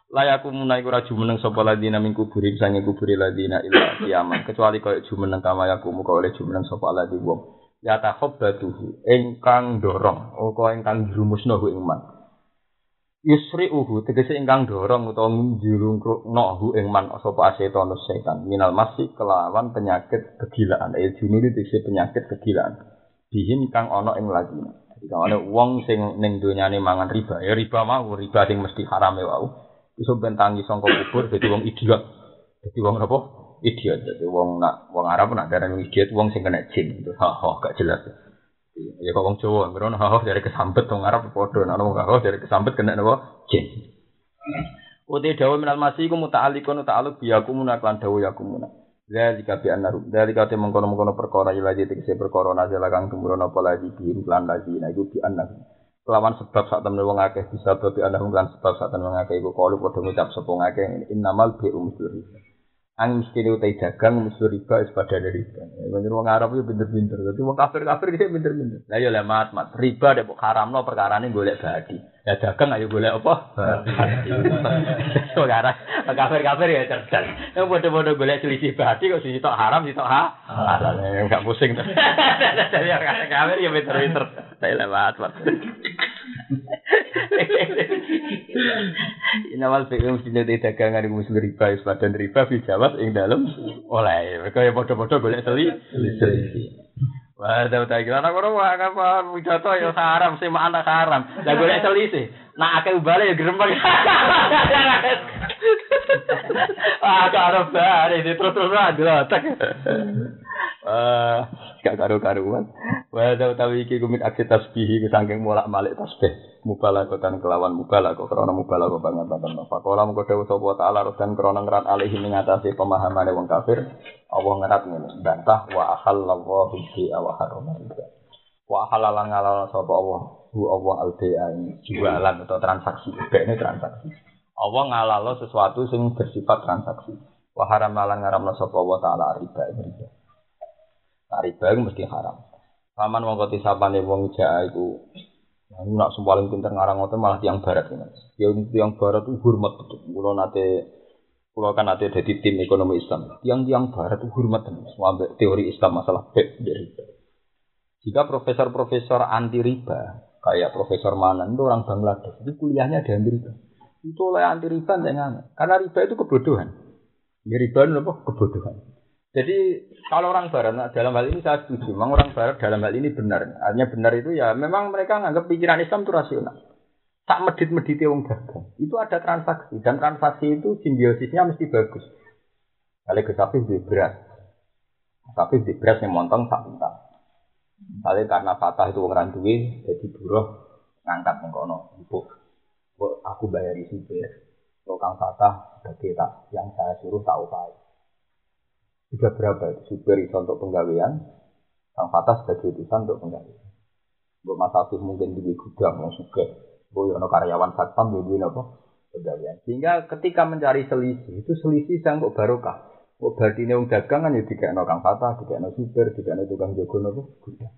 Layaku munai ora jumeneng sapa ladina ming kuburi sange kuburi ladina ila kiamat. Kecuali kaya jumeneng kama yaku muka oleh jumeneng sapa ladi wong. Ya takhabbatuhu ingkang dorong utawa ingkang jurumusno ing man. Yusri uhu tegese ingkang dorong utawa njulungno hu ing man sapa asetan setan. Minal masih kelawan penyakit kegilaan. Eh junuri tegese penyakit kegilaan. Bihin kang ana ing ladina. Jadi kalau uang sing ning donyane mangan riba, ya riba mau riba sing mesti haram ya wau. Iso bentangi sangka kubur dadi wong idiot. Dadi wong apa? Idiot. Dadi wong nak wong Arab nak darani idiot wong sing kena jin. Ha ha gak jelas. Ya kok wong Jawa ngrono ha ha dari kesambet wong Arab padha nek wong dari kesambet kena napa? Jin. Uti dawa minal masih iku muta'alliqun ta'alluq biyaku munaklan dawa yaku munak. Dari kabi anarum, dari kate mengkono mengkono perkara ilaji tegese perkara nazala kang tumurun apa lagi bihin lan lagi, nah iku bi. Kelawan sebab saat temen wong akeh bisa babi anda lan sebab saat temen wong akeh iku kalu padha ngucap sapa ngakeh innamal bi umsul riba ang mesti utai dagang musuh riba is pada dari riba. Bener wong Arab itu pinter-pinter. Tapi wong kafir-kafir dia pinter-pinter. Lah ya lah mat riba dek haramno perkara ini golek badi. Ya dagang ayo golek apa? Sekarang kafir-kafir ya cerdas. Yang bodoh-bodoh golek selisih badi kok sih tok haram sih tok ha? Halal. Enggak pusing. (laughs) Jadi kafir ya pinter-pinter. Saya lewat mat Ina mal pegem sinyo de dagangan iku mesti riba wis padha riba fi jawab ing dalem oleh mereka ya padha-padha golek seli. Wah, dah tak kira nak orang wah apa mujato ya haram sih mak anak haram. Lah golek seli Nah akeh ubale ya gerembak. (laughs) Ah, karo bare di terus-terusan dulu. Tak. Ah, gak karu-karuan. Wa da utawi iki kumit aksi tasbih iku saking molak-malik tasbih. Mubalaghatan kelawan mubalagha krana mubalagha banget banget. Pakola mung dewe sapa taala dan krana ngrat alih ing ngatasi pemahamane wong kafir. Allah ngerat ngene, bantah wa ahallallahu bi wa harama Wa halalan ngalal sapa Allah, hu Allah al-bai'a jualan atau transaksi. Ini transaksi. Allah ngalalo sesuatu sing bersifat transaksi. Wa haram lan ngaramna sapa Allah taala riba riba. Nah, riba itu mesti haram. Paman koti sapane wong jaa iku Nah, nak paling pinter ngarang ngoten malah tiang barat ini. Yang tiang barat itu hormat betul. Kulo nate kulo kan nate jadi tim ekonomi Islam. Tiang tiang barat itu hormat tenan. Sampai teori Islam masalah dari Jika profesor-profesor anti riba, kayak Profesor Manan itu orang Bangladesh, itu kuliahnya di Amerika. Itu oleh anti riba. Karena riba itu kebodohan. Ya, riba itu apa? Kebodohan. Jadi kalau orang Barat nah, dalam hal ini saya setuju. Memang orang Barat dalam hal ini benar. Artinya benar itu ya memang mereka menganggap pikiran Islam itu rasional. Tak medit-medit wong dagang. Itu ada transaksi dan transaksi itu simbiosisnya mesti bagus. Kalau ke sapi di beras, sapi di beras yang montong tak minta. Misalnya karena fatah itu orang duwe, jadi buruh ngangkat yang kono. Ibu, aku bayar beras. Tukang fatah sebagai tak yang saya suruh tak upaya. Sudah berapa itu? Super itu untuk penggawaian, Kang Fatah sebagai utusan untuk penggawaian. Buat Mas Afif mungkin di gudang, mau suka. Buat ono karyawan satpam, di duit apa? Penggawaian. Sehingga ketika mencari selisih, itu selisih yang kok barokah. Kok berarti ini dagang kan ya tiga Kang Fatah, tiga super, tiga tukang jago nopo gudang.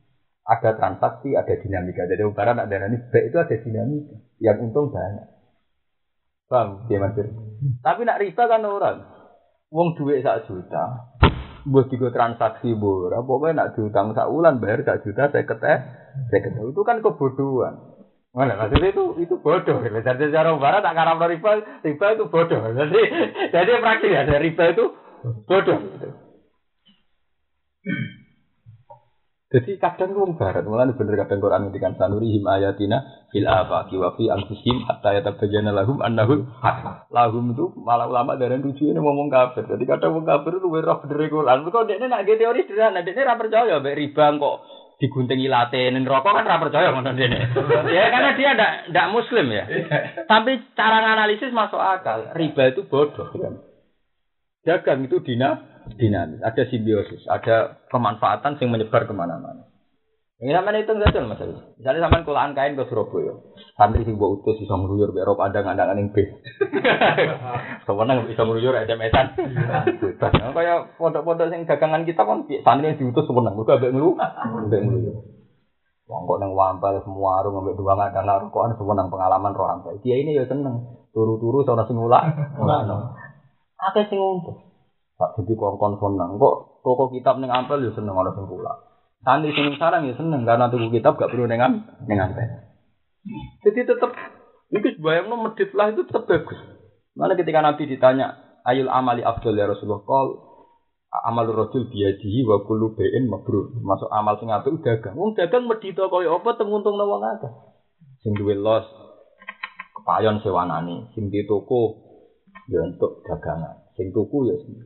Ada transaksi, ada dinamika. Jadi barang ada ini baik itu ada dinamika. Yang untung banyak. Bang, dia masih. Tapi nak riba kan orang. Wong duit sak juta, buat tiga transaksi bor, pokoknya nak diutang sak ulan bayar sak juta saya keteh, saya keteh itu kan kebodohan. Mana maksudnya itu itu bodoh. Jadi secara barat tak karam riba, riba itu bodoh. Jadi jadi praktis ya, riba itu bodoh. Jadi kadang wong barat, malah bener kadang Quran ngendikan sanurihim ayatina fil afaqi wa fi anfusihim hatta yatabayyana lahum annahu haq. Lahum itu malah ulama dari tujuan ngomong kafir. Jadi kadang wong kafir itu roh bener Quran. Kok dekne nak teori sederhana, dekne ra percaya mbek riba kok diguntingi latte ning rokok kan ra percaya ngono dene. ya karena dia ndak ndak muslim ya. Tapi cara nganalisis masuk akal. Riba itu bodoh. Dagang itu dina dinamis, ada simbiosis, ada kemanfaatan yang menyebar ke mana-mana. Ini sama itu enggak mas Misalnya sama kulaan kain ke Surabaya, santri sing buat utus be Eropa ada nggak ada yang B. (laughs) Sebenarnya bisa meruyur SMS-an. Bebas. Kayak pondok-pondok yang dagangan kita kan santri yang diutus sebenarnya, bukan ambek ngelu, ambek ngeluyur. Wong kok nang wampal semua warung ambek dua ada rokokan sebenarnya pengalaman roh ampe. Dia ini ya seneng turu-turu sono sing ulak. Akeh sing. Pak jadi kongkon seneng kok toko kitab neng ampel ya seneng orang sing pula. Santri sing sarang ya seneng karena tuku kitab gak perlu nengan neng ampel. Jadi tetap itu bayang medit lah itu tetap bagus. Mana ketika Nabi ditanya ayul amali abdul ya Rasulullah kal amal rojul biadihi wa kullu bain mabrur. Masuk amal sing apik dagang. Wong dagang medhito kaya apa tenguntung wong akeh. Sing duwe los kepayon sewanane, sing di toko ya untuk dagangan. Sing tuku ya sing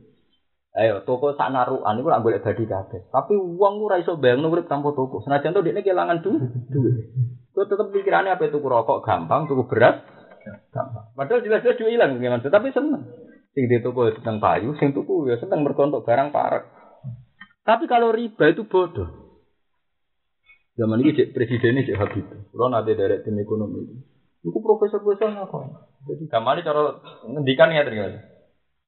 Ayo toko sak narukan iku ora golek badi kabeh. Tapi uang ora iso bayangno urip tanpa toko. Senajan to dekne kelangan duit. Kok tetep pikirane apa tuku rokok gampang, tuku beras gampang. Padahal jelas-jelas duit ilang gimana, tapi seneng. Sing di toko seneng payu, sing tuku ya seneng mergo barang parek. Tapi kalau riba itu bodoh. Zaman ini presidennya Habib. Kalau nanti dari tim ekonomi itu, itu profesor-profesor ngapain? Jadi gambarnya cara ngendikan ya ternyata.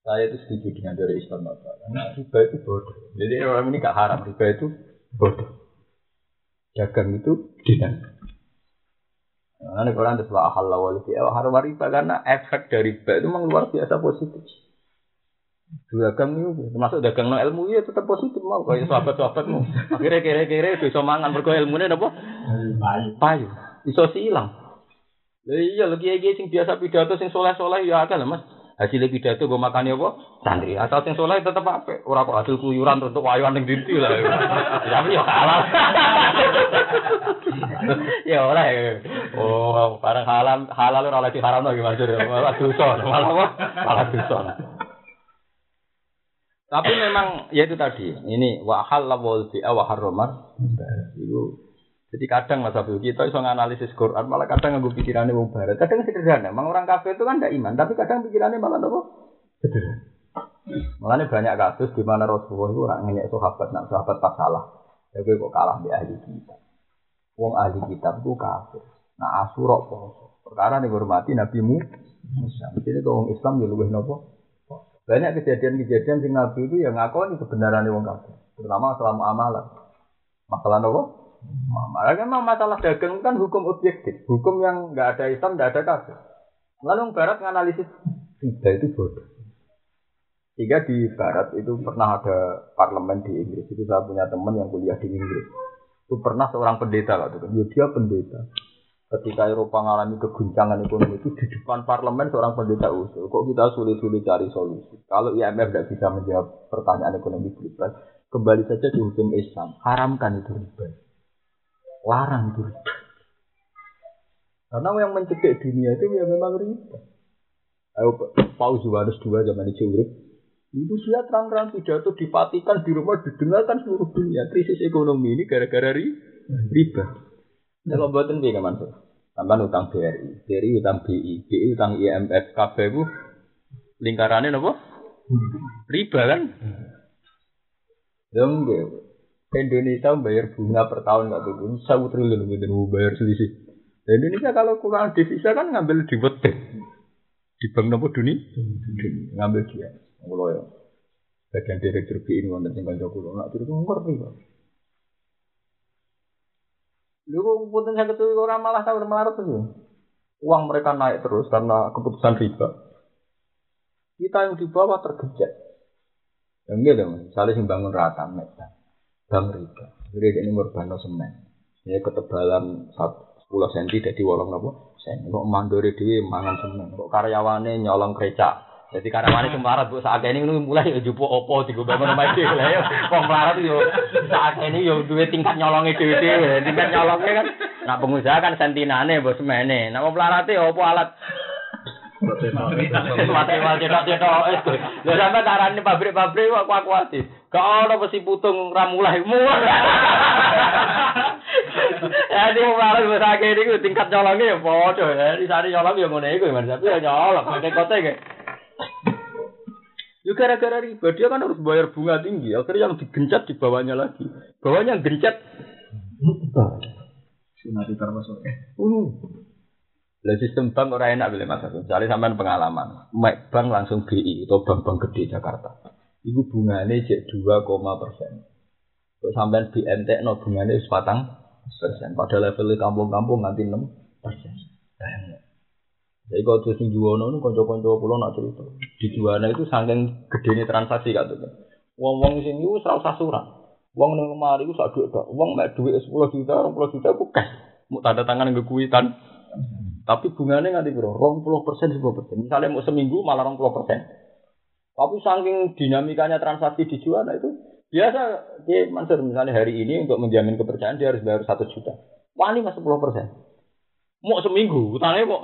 Saya itu setuju dengan dari Islam Karena riba itu bodoh. Jadi orang ini gak haram, riba itu bodoh. Dagang itu dinamik. Nah, ini Quran itu ahal lawal itu haram riba karena efek dari riba itu memang luar biasa positif. Dagang itu termasuk dagang no ilmu ya tetap positif mau kayak sahabat-sahabatmu. Akhirnya kira-kira bisa mangan berko ilmunya apa? Payu. Payu. Iso silang. Lah iya lagi iki sing biasa pidato sing soleh-soleh ya akeh lah Mas hasil pidato gue makan apa? Santri. Asal sing soleh tetep apa? Ora kok hasil kuyuran untuk wayuan ning dinti lah. Tapi (laughs) ya halal. (laughs) ya ora ya. Oh, barang halal halal ora lagi haram lagi maksud malah dosa, malah apa? Malah dosa. Tapi memang ya itu tadi. Ini wa halal wal bi'a wa harramar. Itu jadi kadang Mas Abdul kita iso nganalisis Quran malah kadang nganggo pikirannya wong barat. Kadang sederhana. Memang orang kafir itu kan tidak iman, tapi kadang pikirannya malah apa? Sederhana. Malah banyak kasus di mana Rasulullah itu orang ngenyek sahabat, nak sahabat pas salah. Ya kok kalah di ahli kitab. Wong ahli kitab itu kafir. Nah asurok poso. Perkara nih hormati Nabi Musa. Jadi kalau orang Islam ya lebih nopo. Banyak kejadian-kejadian sing Nabi itu yang ngakoni kebenaran wong kafir. Terutama selama amalan. Masalah nopo? Malah kan masalah dagang kan hukum objektif, hukum yang nggak ada Islam, nggak ada kafir. Lalu Barat menganalisis riba itu bodoh. Sehingga di Barat itu pernah ada parlemen di Inggris. Itu saya punya teman yang kuliah di Inggris. Itu pernah seorang pendeta lah, kan. Ya, dia pendeta. Ketika Eropa mengalami keguncangan ekonomi itu di depan parlemen seorang pendeta usul. Kok kita sulit-sulit cari solusi? Kalau IMF tidak bisa menjawab pertanyaan ekonomi global, kembali saja di hukum Islam. Haramkan itu riba. Larang itu riba. Karena yang mencegah dunia itu ya memang riba. Ayo Paus Yohanes II zaman itu urip. Itu dia terang-terang pidato di Vatikan di rumah didengarkan seluruh dunia. Krisis ekonomi ini gara-gara riba. Kalau buatin piye kaman Sampai utang BRI, BRI utang BI, BI utang IMF, KB itu lingkarannya apa? Riba kan? Ya enggak. Indonesia bayar bunga per tahun nggak tuh, satu triliun gitu bayar selisih. Indonesia kalau kurang devisa kan ngambil di wetek di bank nopo dunia ngambil dia. Kalau ya. Bagian direktur BI ini wonten sing kanca kula. Nak terus ngerti kok Lu kok punten saya ketemu orang malah tahu melarat tuh. Uang mereka naik terus karena keputusan riba. Kita yang di bawah tergejek. Yang gitu, misalnya sing bangun rata, bank riba. Jadi ini merbano semen. Ini ketebalan 10 cm dari wolong nopo sen. Kok mandori dhewe mangan seneng. Kok karyawane nyolong krecak. Jadi karyawane semarat bu saat ini mulai ya jupo opo tiga bangun rumah itu lah ya. Yo saat ini yo dua tingkat nyolongnya dhewe dhewe. Tingkat nyolongnya kan. Nah pengusaha kan sentinane bos mene. Nah melarat yo opo alat Material cetok-cetok. Lha sampe tarane pabrik-pabrik kok kuat-kuati. Ono besi putung ra mulai muar. (laughs) Ya di malah wis akeh niku tingkat nyolonge ya padha ya. Di sari nyolong ya ngene iku Mas. Tapi ya nyolong nek kote ge. Yo gara-gara riba dia kan harus bayar bunga tinggi. Akhirnya yang digencet di bawahnya lagi. Bawahnya yang gencet. Sunati termasuk. Uh. Lah sistem bank ora enak boleh mas. Misalnya sampean pengalaman, bank langsung BI atau bank-bank gede Jakarta. Iku bunganya cek dua koma persen. Kok sampean BNT no bunganya sepatang persen. Pada level kampung-kampung nanti enam persen. Jadi kalau terus di Juwono itu konco-konco pulau nak cerita. Di Juwana itu saking gede transaksi kan tuh. Wong-wong sini itu serau sasuran. Wong neng kemari itu sak duit Wong mek duit sepuluh juta, sepuluh juta aku cash. Mau tanda tangan ngekuitan. Tapi bunganya nggak dikira, rong puluh persen, sepuluh persen. Misalnya mau seminggu malah rong puluh persen. Tapi saking dinamikanya transaksi di Juwana itu biasa dia mansur misalnya hari ini untuk menjamin kepercayaan dia harus bayar satu juta. Wani mas sepuluh persen. Mau seminggu, utangnya kok.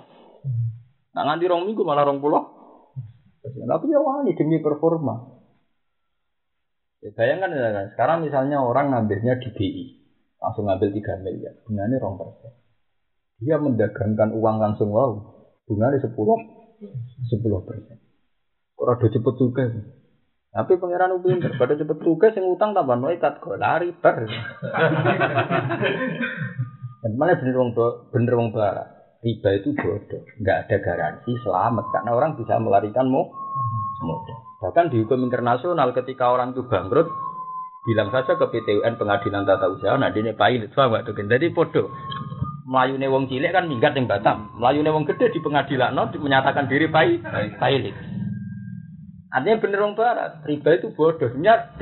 Nah nganti rong minggu malah rong puluh. Tapi ya wani demi performa. Ya, bayangkan ya, sekarang misalnya orang ngambilnya di BI, langsung ngambil 3 miliar, bunganya rong persen. Dia mendagangkan uang langsung wow, bunganya sepuluh, sepuluh persen. Kok rada cepet juga. Tapi pangeran pinter, pada cepet tugas yang utang tambah noikat kok lari bar. (laughs) Dan mana bener wong bener wong barat. Riba itu bodoh, nggak ada garansi selamat karena orang bisa melarikan mau modal. Bahkan di hukum internasional ketika orang itu bangkrut, bilang saja ke PTUN pengadilan tata usaha, nah ini pilot, paham nggak tuh? Jadi bodoh. Melayu wong cilik kan minggat yang Batam. Melayu wong gede di pengadilan no, menyatakan diri baik pilot. Artinya bener wong barat, riba itu bodoh. Sebenarnya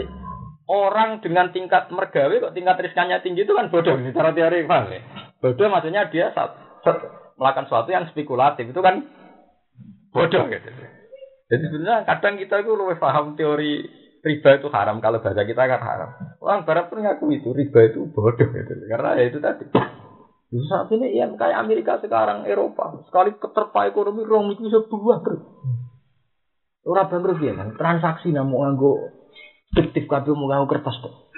orang dengan tingkat mergawe kok tingkat riskannya tinggi itu kan bodoh secara teori paham ya? Bodoh maksudnya dia saat, melakukan sesuatu yang spekulatif itu kan bodoh gitu. Jadi sebenarnya kadang kita itu lebih paham teori riba itu haram kalau bahasa kita kan haram. Orang barat pun ngaku itu riba itu bodoh gitu. Karena ya itu tadi. Di saat ini ya kayak Amerika sekarang, Eropa, sekali keterpa ekonomi rong itu bisa bangkrut. Orang bangkrut ya kan, transaksi namu nganggo fiktif kabeh mau nganggo kertas kok.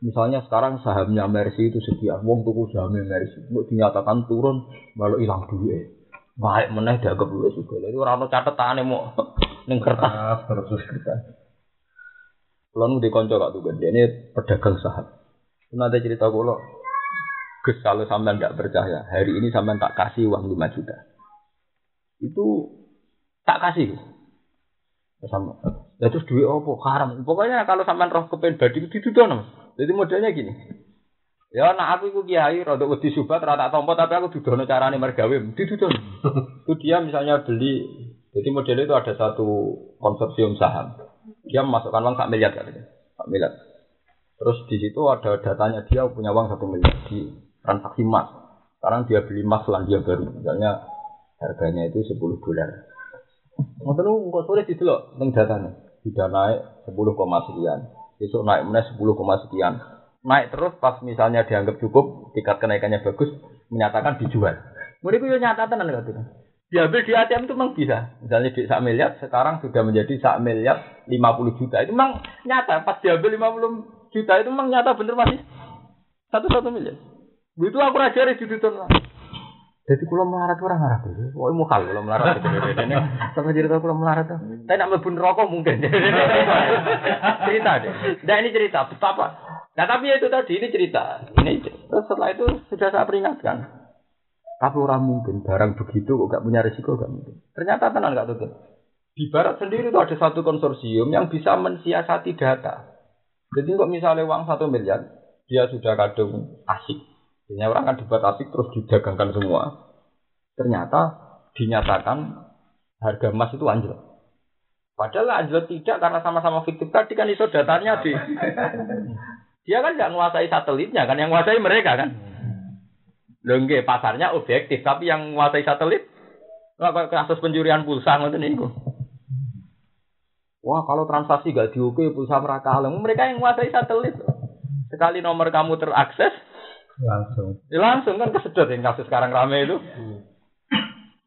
Misalnya sekarang sahamnya Mercy itu sekian, wong tuku sahamnya Mercy, mau dinyatakan turun, malu hilang duit. Baik meneh dianggap duit juga. Jadi orang ono catetane mau (laughs) ning kertas terus kertas. Kulo nu dikonco kak tuh ini pedagang saham. Nanti cerita kulo, Gus kalau sampean tidak percaya, hari ini sampean tak kasih uang 5 juta. Itu tak kasih. Sama. Ya terus duit opo haram. Pokoknya kalau sampean roh kepen badi ditudono. Jadi modelnya gini. Ya nak aku iku kiai rada wedi subat rata tompo tapi aku dudono carane mergawe ditudono. Itu dia misalnya beli jadi modelnya itu ada satu konsorsium saham. Dia memasukkan uang sak miliar katanya. Sak miliar. Terus di situ ada datanya dia punya uang satu miliar di transaksi emas. Sekarang dia beli emas Selandia Baru, misalnya harganya itu 10 dolar. Niku kok tulis itu loh, ning datanya. Sudah naik 10, sekian. Besok naik meneh 10, sekian. Naik terus pas misalnya dianggap cukup, tingkat kenaikannya bagus, menyatakan dijual. Mereka itu nyata tenan katanya. Diambil di ATM itu memang bisa. Misalnya di sak miliar, sekarang sudah menjadi sak miliar 50 juta. Itu memang nyata. Pas diambil 50 juta itu memang nyata bener masih satu satu miliar. Begitu aku rajari di Twitter. Jadi kalau melarat orang Arab itu, oh mau kalau kalau melarat itu, (laughs) sama cerita kalau melarat tuh. Tapi nak mlebu rokok mungkin. (laughs) cerita deh. Nah ini cerita betapa. Nah tapi itu tadi ini cerita. Ini terus setelah itu sudah saya peringatkan. Tapi orang mungkin barang begitu kok gak punya risiko gak mungkin. Ternyata tenang gak tuh. Di barat sendiri itu ada satu konsorsium yang bisa mensiasati data. Jadi kok misalnya uang satu miliar, dia sudah kadung asik. Biasanya orang kan dibuat asik terus didagangkan semua. Ternyata dinyatakan harga emas itu anjlok. Padahal anjlok tidak karena sama-sama fiktif tadi kan iso datanya di. Dia kan nggak menguasai satelitnya kan, yang menguasai mereka kan. Lengge pasarnya objektif, tapi yang menguasai satelit kasus pencurian pulsa ngoten niku. Wah, kalau transaksi gak diukur pulsa mereka mereka yang menguasai satelit. Sekali nomor kamu terakses, langsung. Ya langsung kan kesedot yang kasus sekarang rame itu.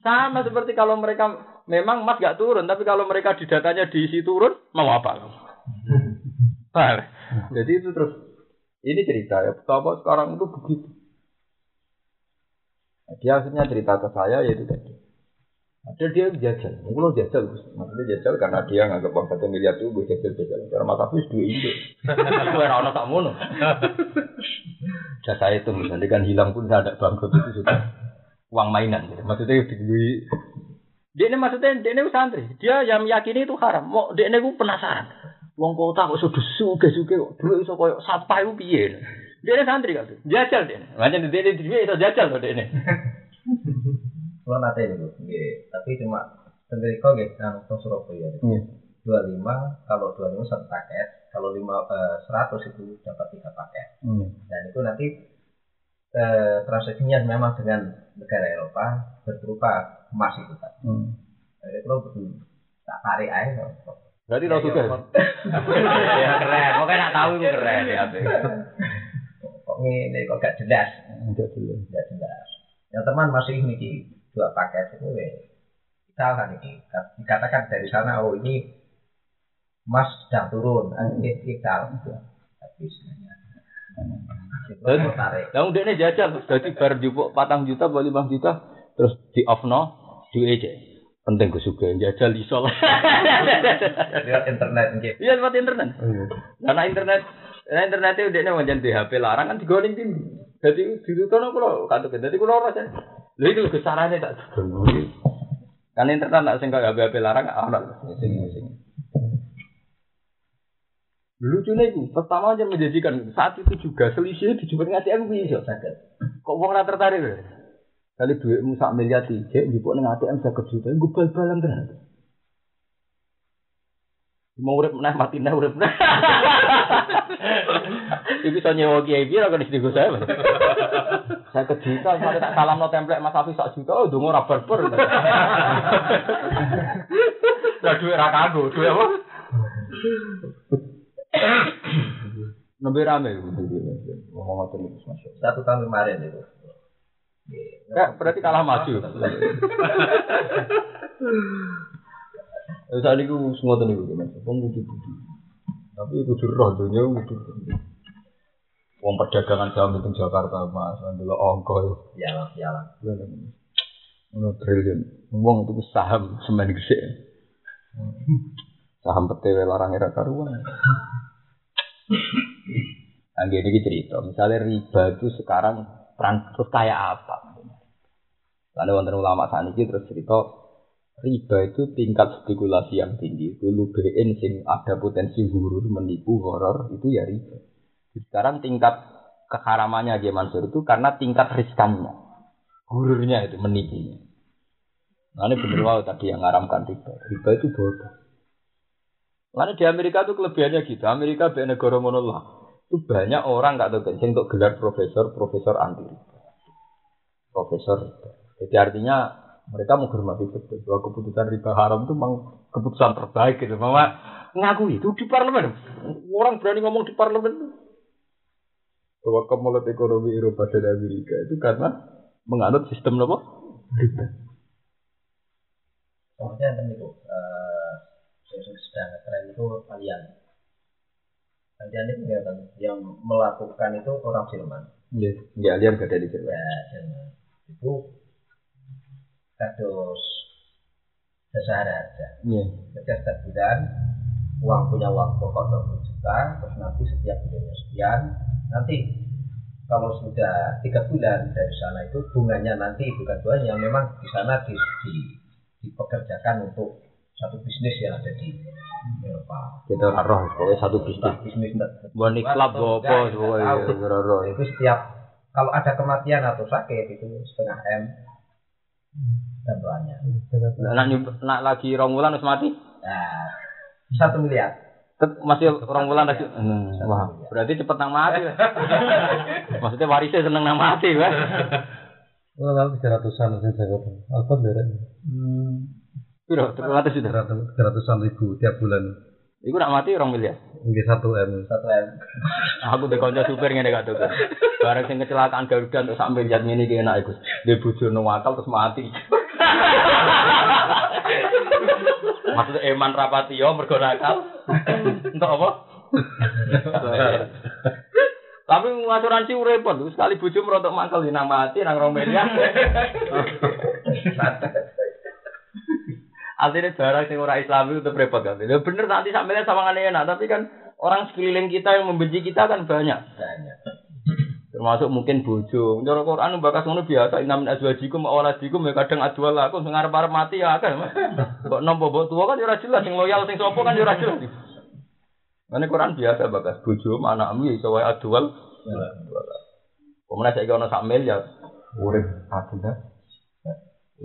Sama seperti kalau mereka memang emas gak turun, tapi kalau mereka di datanya diisi turun, mau apa? Nah, jadi itu terus ini cerita ya, betapa sekarang itu begitu. Dia akhirnya cerita ke saya yaitu tadi. Ada dia jajal, mungkin jajal, maksudnya jajal karena dia nggak uang satu miliar itu gue jajal jajal. Karena mata aku dua indo, gue rana tak mono. (laughs) Jasa itu misalnya kan hilang pun tidak bangkrut itu sudah uang mainan. Gitu. Maksudnya di dia ini maksudnya dia ini santri, dia yang meyakini itu haram. Mau dia ini gue penasaran. Uang kota kok sudah suge suge kok dulu iso koyo sampai gue piye. Dia ini santri kan, jajal dia. Macam dia ini dia itu jajal loh dia ini. Kalau nanti ini bu, tapi cuma sendiri kok gitu, kan Surabaya. Dua lima, kalau dua lima satu paket, kalau lima eh, seratus itu dapat tiga paket. Hmm. Dan itu nanti eh, transaksinya memang dengan negara Eropa berberupa emas itu kan. Hmm. Jadi kalau betul tak tarik aja. Berarti tahu juga. Ya keren, pokoknya nak tahu itu keren ya. Kok ini kok gak jelas? Gak jelas. Gak jelas. Yang teman masih ini dua paket itu ya kita kan ini dikatakan dari sana oh ini emas sedang turun ini kita tapi sebenarnya. Yang udah ini jajal, jadi bar jupuk patang juta, bali lima juta, terus di off no, di aja. Penting gue suka jajal isol. (laughs) Lihat internet gitu. Iya lewat internet. Karena internet, karena internetnya udah ini wajan di HP larang kan digoreng tim. Jadi di situ no kalau kata jadi kalau rasa Lha itu kesarane tak dulu. Kan internet nak sing kaya HP larang ana sing sing. Lucunya itu, pertama aja menjadikan saat itu juga selisih dijumpai ngasih aku sakit. Kok uang rata tertarik ya? Kali duitmu sak miliar tiga, jupuk neng ATM sakit juta, gue bal-balan terus. Mau urip meneh mati neh urip meneh. (laughs) Iku iso nyewa kiai piro kan istigo saya. Saya ke juta, tak salam no template Mas Hafiz sak juta, oh dungo ora berber. Lah (laughs) duit ra kanggo, duit apa? Nembe rame ngomong ngoten iki Mas. Satu tahun kemarin itu. Ya, berarti kalah maju. Saat ini gue semua nih gue wong kudu kudu. Tapi kudu roh dunia kudu. Wong perdagangan saham itu Jakarta mas, dulu ongko. Ya lah, ya lah. Ono triliun. Wong itu saham semen gede. Saham PTW larang era karuan. Angge ini cerita, misalnya riba itu sekarang terus kayak apa? Lalu wonten ulama saat ini terus cerita riba itu tingkat spekulasi yang tinggi. Dulu BN sing ada potensi huruf menipu horor itu ya riba. Sekarang tingkat keharamannya aja Mansur itu karena tingkat riskannya. Hururnya itu menipunya. Nah ini bener wow tadi yang ngaramkan riba. Riba itu bodoh. Lalu di Amerika itu kelebihannya gitu. Amerika be negara monollah. itu banyak orang nggak tahu kencing untuk gelar profesor, profesor anti riba. Profesor. Jadi artinya mereka menghormati betul bahwa keputusan riba haram itu memang keputusan terbaik gitu. Mama ngaku itu di parlemen. Orang berani ngomong di parlemen bahwa kemulut ekonomi Eropa dan Amerika itu karena menganut sistem apa? Riba. Contohnya kan itu, sedang tren itu kalian. Kalian itu kelihatan yang melakukan itu orang Jerman. Iya. Ya, alien gak ada di Jerman. Ya, Jerman. Itu kados jasa harga. Iya. Kerja setiap bulan, uang punya uang pokok 20 juta, terus nanti setiap bulannya sekian, nanti kalau sudah tiga bulan dari sana itu bunganya nanti bukan bunganya memang di sana di, di- dipekerjakan untuk satu bisnis yang ada di Eropa. Kita roh pokoknya satu bisnis. Bisnis Buat klub apa pokoknya itu setiap kalau ada kematian atau sakit itu setengah m bantuannya. Nak nyub- nak lagi wulan wis mati. Nah, satu miliar. Masih rong wulan lagi. Hmm, Wah, berarti cepet nang mati. (laughs) Maksudnya warisnya seneng nang mati, Wah. Oh, lalu tiga ratusan sih saya kata. Apa? Piro? Terus sudah. Tiga ratusan ribu tiap bulan. Iku nak mati rong miliar. Mungkin satu m. Satu m. (laughs) Aku di konco supir ngene gak tuh. Bareng sing kecelakaan Garuda untuk sak miliar ngene iki enak iku. Dia bojo wakal terus mati. Maksudnya Eman Rapatio mergo nakal. Untuk apa? Tapi asuransi repot, tuh. sekali bojo merontok mangkel nang mati nang rong miliar. Artinya barang sing ora Islami itu repot kan. Ya bener nanti sampai sama enak, tapi kan orang sekeliling kita yang membenci kita kan banyak. Banyak. Termasuk mungkin bojo. Cara Quran bakas ngono biasa inna min azwajikum wa auladikum ya kadang adwal aku sing arep-arep mati ya akeh. (laughs) Kok nompo mbok tua kan ya ora jelas sing loyal sing sapa kan ya ora jelas. Mane Quran biasa bakas bojo anakmu ya iso wae adwal. Pemenang saiki ono sak miliar. Urip adil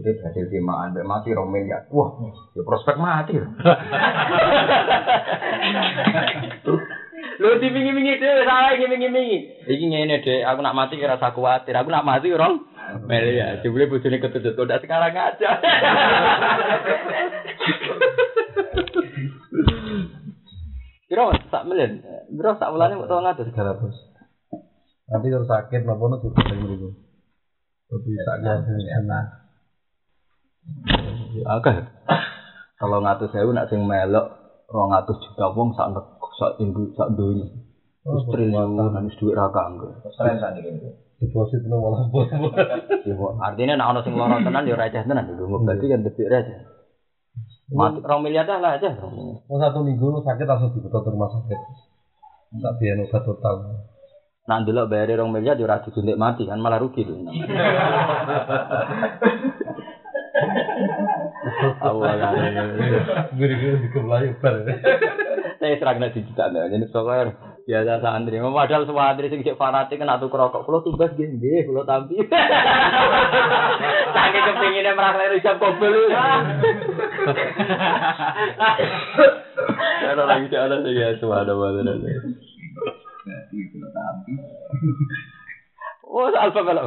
Urip hasil timaan mbek mati rong miliar. Wah, ya prospek mati. (laughs) Lho dipingi-pingi dhewe salah ngiming-ngimingi. Iki ngene Dek, aku nak mati kira rasa kuwatir. Aku nak mati rong miliar. Jebule bojone ketutut udah sekarang aja. Kira sak miliar. Kira sak bulane kok tau ngatus. Tiga ratus. Nanti kalau sakit lapor juga dari ribu. Lebih sakit enak. Oke. Kalau ngatus sewu nak sing melok 200 juta wong sak sak indo sak donya. Wis triliunan wis dhuwit ra kanggo. Selain tadi gitu. Deposit lo malah buat. Ya, kok. Artinya nek ana sing lara tenan ya receh tenan lho. Berarti kan debit receh. Mati rong miliar dah lah aja. Mau satu minggu lo sakit langsung dibetot ke rumah sakit. Tak biaya obat total. Nak ndelok bayar rong miliar ya ora disuntik mati kan malah rugi lho. (laughs) Awalnya. Guru-guru di kebelayu bar. Saya serang nasi juta nih, jadi soalnya biasa santri. Padahal semua santri sing cek fanatik kena tuh rokok. Kalau tugas gini, gini, kalau tampil. Saking kepinginnya merasa jam kobel. Ada lagi ada sih ya, semua ada mana ada. Oh, alfa kalau.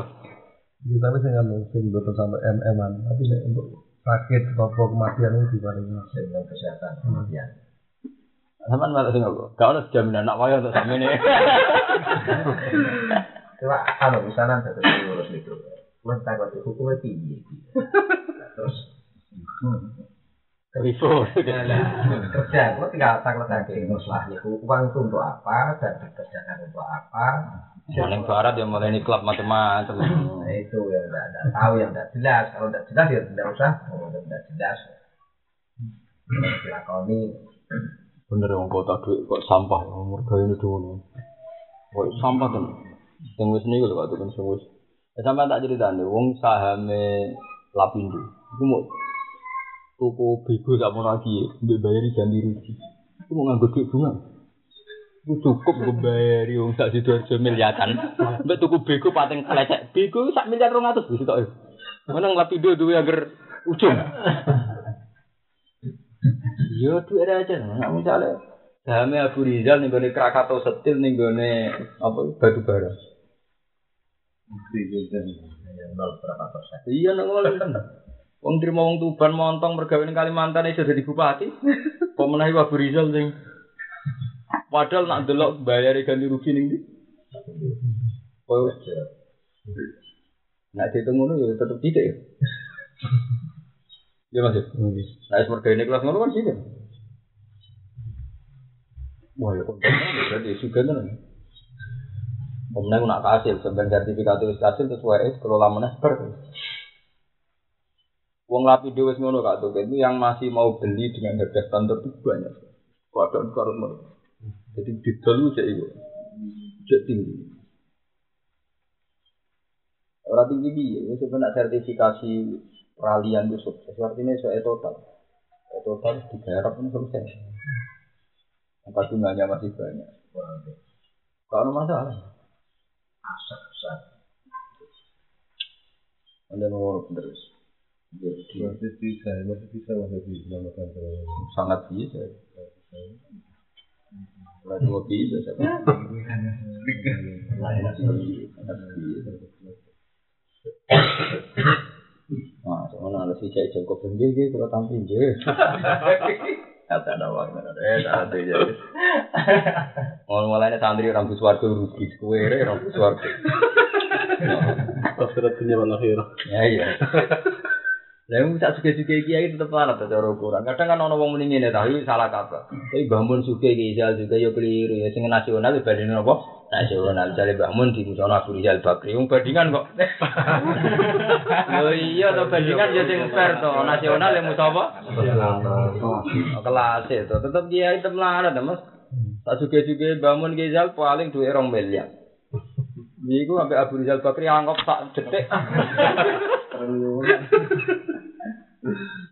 Ya, tapi saya nggak mungkin betul sampai MM-an. Tapi nek untuk sakit atau kematian itu paling Dengan kesehatan kematian. Sama malah sih nggak, kau harus jaminan anak wayang untuk ini. Coba kalau misalnya ada yang lulus itu, mas takut hukumnya tinggi. Terus Rivo. kerja, gue tinggal takut lagi masalah itu uang itu untuk apa dan dikerjakan untuk apa. Paling barat ya mulai ini klub macam-macam. Nah itu yang tidak ada tahu yang tidak jelas. Kalau tidak jelas ya tidak usah. Kalau tidak jelas, dilakoni. Bener yang kota duit kok sampah, mereka ini dulu. Kok sampah kan? Yang wis niku Pak kan sing wis. Ya sampean tak ceritane wong sahame Lapindo. Iku mau tuku bego sak mono lagi, mbek bayari ganti rugi. Iku mau nganggo duit bunga. Iku cukup gue bayari wong sak sidoarjo miliaran. Mbek tuku bego pating kelecek. Bego sak miliar 200 wis tok. Mana Lapindo duwe agar ujung. Iya duit aja, nggak misalnya Sahamnya Abu Rizal nih gone Krakatau setil nih gone apa batu bara. Ya? Iya kan. Wong terima wong Tuban montong mergawe ning Kalimantan iso dadi bupati. Kok menawi Abu Rizal sing Padahal nak delok bayar ganti rugi ning ndi? Oh, nak dihitung ngono tetep tidak ya. Ya Mas. Nah, es mergawe ning kelas ngono kan sih. Wah, ya kok berarti juga tenan. Kemudian nak hasil, sebenarnya sertifikat itu hasil terus wae kalau lama ber. Wong lapi dhewe wis ngono Kak Tuk, itu yang masih mau beli dengan harga standar itu banyak. Padahal karut mereka. Jadi didol lu cek iku. Cek tinggi. Ora tinggi wis sebenarnya sertifikasi peralihan itu sukses. Artinya soal total. Soal total digarap ini selesai. Apa jumlahnya masih banyak. Kalau ada masalah. Aset besar. Anda mau terus. Jadi Masih bisa, masih bisa masih bisa selamatkan saya. sangat bisa. Kalau dua bisa, saya (laughs) Nah, ada si cek cukup tinggi, gitu, kalau tampil je. Kata nawak, eh, ada ya. Mau mulai santri rambut suarga rugi, kue rambut suarga. Akhirat dunia wal akhirah. Ya iya. Lah bisa suge-suge kiai tetep larat ta cara ukuran. Kadang kan ana wong muni ngene ta, iki salah kaprah. Tapi bangun suge ki Rizal juga ya keliru ya sing nasional ya banding apa? Nasional jare bangun di musono Abu Rizal Bakri. Wong bandingan kok. (laughs) Yo iya to bandingan ya sing fair to. Nasional ya muso apa? Kelas itu tetep kiai tetep larat Mas. Tak suge-suge bangun Rizal paling duwe 2 miliar. Niku sampai Abu Rizal Bakri anggap tak detik.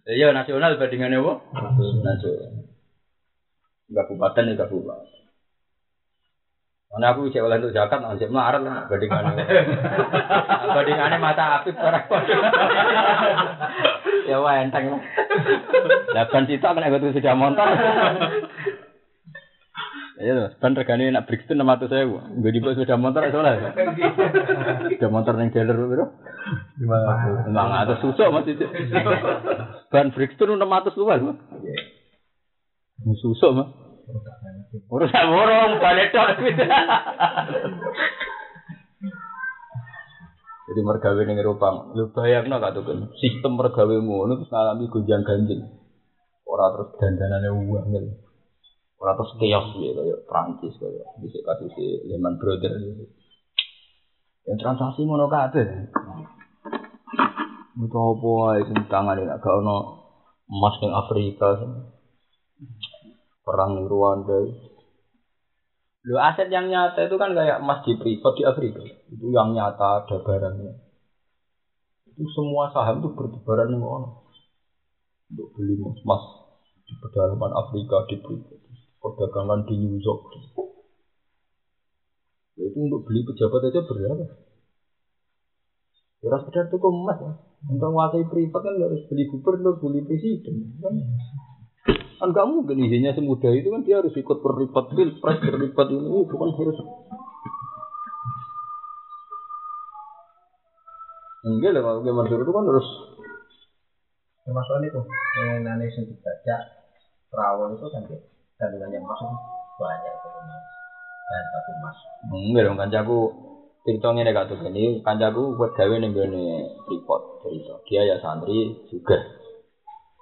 Iya nasional bandingannya apa? Nasional. Kabupaten ya kabupaten. Mana aku bisa oleh untuk zakat, nanti melarat lah bandingannya. bandingannya mata api para Ya wah enteng lah. Lapan cita kena gue sudah motor. Iya loh, ban regane nak Brixton 600 saya, gue di sudah motor soalnya. Sudah motor yang jalur bro. Gimana? Emang ada susuk masih itu. Ban Brixton 600 luas. Mas. Susuk mah. Urusan borong balik tok. Jadi mergawe ning Eropa, lu bayangno gak tuh kan sistem mergawe ngono terus ngalami gonjang ganjing. Ora terus dandanane uang Ora terus chaos ya kayak Prancis kayak bisa kasus si Lehman Brothers gitu. Yang transaksi ngono kabeh. Itu apa ae sing tangane nek gak ono emas ning Afrika. Perang Rwanda. Lo aset yang nyata itu kan kayak emas di privat di Afrika. Itu yang nyata ada barangnya. Itu semua saham itu bertebaran yang ono. Untuk beli emas di pedalaman Afrika di privat. Perdagangan di New York. Ya, Itu untuk beli pejabat aja berapa? Ya sekedar tuh emas ya. Untuk menguasai privat kan harus beli gubernur, beli presiden. Kan kan gak mungkin izinnya semudah itu kan dia harus ikut berlipat pilpres berlipat ini itu kan harus enggak lah kalau Gimana itu kan harus Termasuk itu, mengenai yang dibaca Rawon itu kan kandungannya emas itu banyak itu dan satu emas. enggak dong kancaku ceritanya nih ini kancaku buat gawe nih gini report cerita dia ya santri juga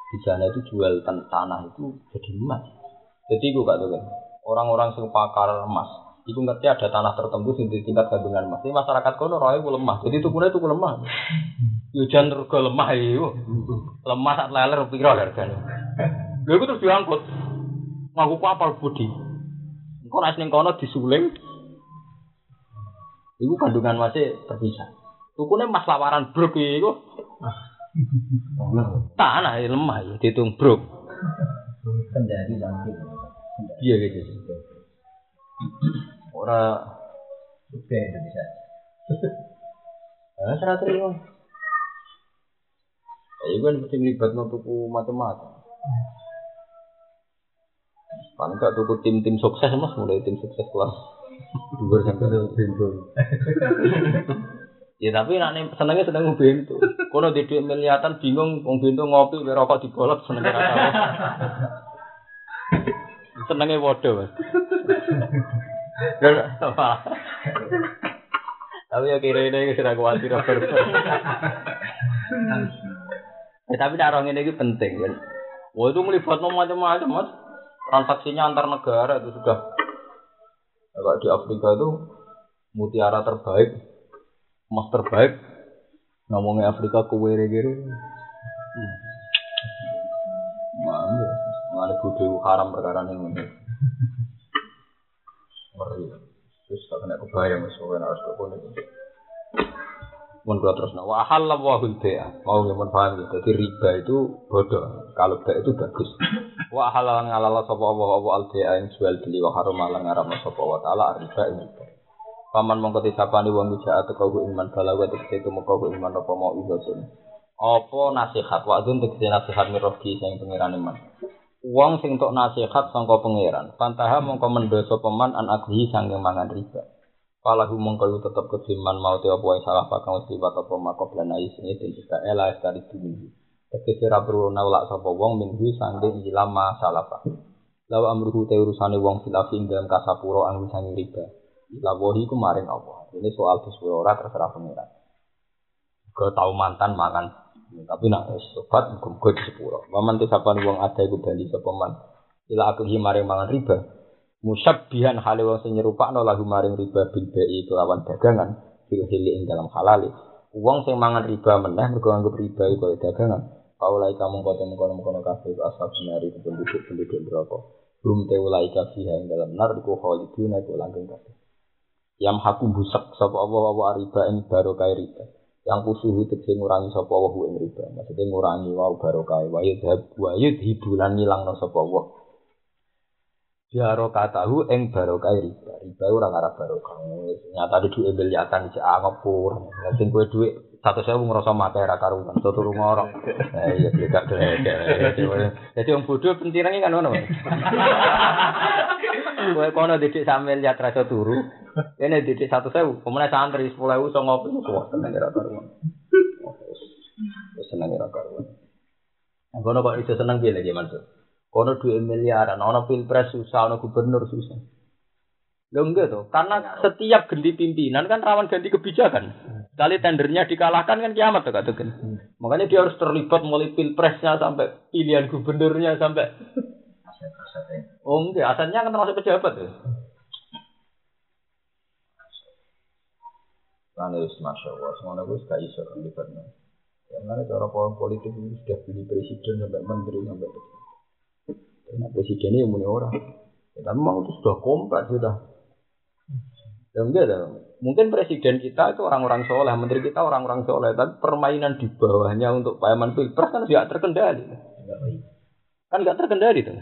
di sana itu jual tan tanah itu jadi emas jadi gue kata kan orang-orang yang pakar emas itu ngerti ada tanah tertentu sing di tingkat kandungan emas. Ini masyarakat kono roe ku lemah. Jadi tukune tuku lemah. Yo jan lemah yo. Lemah sak leler piro hargane. Lha iku terus diangkut. Ngaku kapal budi. Engko nek ning kono disuling. Iku kandungan masih terpisah. Tukune emas lawaran brok iku. Tanah ya lemah ya dihitung brok. Kendari lagi. Iya gitu. Ora Juga Indonesia. Ah, serah terima. Ya, itu kan mesti melibat tuku macam-macam. Paling gak tuku tim-tim sukses mas, mulai tim sukses kelas dua sampai Bento. (laughs) Ya tapi nak nih senengnya seneng bento. Kono di duit miliatan bingung, wong bento ngopi, biar rokok dibolot senengnya rasa. senengnya bodoh mas. (laughs) tapi ya kira ini sudah khawatir over. (laughs) Ya, tapi nak orang ini penting kan. Wah itu melibatkan macam-macam mas. Transaksinya antar negara itu sudah. Kalau di Afrika itu mutiara terbaik emas terbaik ngomongnya Afrika kue gere mana mana bodoh haram perkara ini ngeri terus tak kena kebayang pokoknya harus kepon itu Mun kula terus wa halal wa hulbea. Mau nggih paham ya. Jadi riba itu bodoh. Kalau bea itu bagus. Wa halal ngalala sapa Allah wa al bea yang jual beli wa haram lan ngaramna sapa wa taala riba ini. Paman mongko disapani wong bisa atau kau iman balawa tegese itu mongko iman apa mau ibadun. Apa nasihat wadun tegese nasihat mirogi sing pangeran iman. Wong sing tok nasihat sangka pangeran, pantaha mongko mendoso peman an aghi sanging mangan riba. Falahu mongko tetep kediman mau te apa salah pakang wis liwat apa mako blanai sing den juga ela dari dunia. Tegese ra perlu nolak sapa wong minggu sanging ilam masalah. Lawa amruhu te urusane wong filafi ing dalam kasapuro anu sanging riba. Lawahi ku maring Allah. Ini soal sesuai ora terserah pengiran. Gue tahu mantan makan, tapi nak sobat gue di sepuro. Maman tisapan uang ada iku bali sapa man. Ila aku maring mangan riba. Musabbihan hale wong sing nyerupakno lagu maring riba bil bai kelawan dagangan fil hili ing dalam halal. Wong sing mangan riba meneh mergo anggap riba iku dagangan. Kaulai kamu kau temu kono kono kafe asal sinari penduduk penduduk berapa. Belum teulai kafe yang dalam nar iku khaliduna iku langgeng kafe yang haku busak sapa Allah wa riba ing barokah riba yang kusuhu tegese ngurangi sapa Allah ing riba maksudnya ngurangi wa barokah wa yadhab wa yudhibulan ngilangno sapa Allah Jaro tahu ing barokah riba. Riba ora ngarep barokah. Nyata di duit miliatan cek ngepur. Sing kowe duit satu saya ngerasa mati ra karuan. Satu (laughs) rumah orang. Eh iya gak gledek. Jadi wong bodoh pentirane kan ngono. (laughs) Kowe kono didik sampe lihat rasa turu. Ini didik satu sewu. Kemudian santri sepuluh ewu ngopi. Wah seneng ra karuan. Seneng ra karuan. Kono kok iso seneng piye lagi maksud? Kono dua miliaran, ono pilpres susah, ono gubernur susah. Lo enggak tuh, karena setiap ganti pimpinan kan rawan ganti kebijakan. Kali tendernya dikalahkan kan kiamat tuh kata kan. Makanya dia harus terlibat mulai pilpresnya sampai pilihan gubernurnya sampai. Oh enggak, asalnya kan termasuk pejabat tuh. Karena masya Allah, semuanya gue gak iso terlibatnya. Ya, mana cara politik ini sudah pilih presiden sampai menteri sampai Nah, presiden ini punya orang. Ya, tapi memang itu sudah kompleks sudah. Ya enggak ada. Mungkin presiden kita itu orang-orang soleh, menteri kita orang-orang soleh, tapi permainan di bawahnya untuk payaman pilpres kan tidak terkendali. Kan nggak terkendali tuh.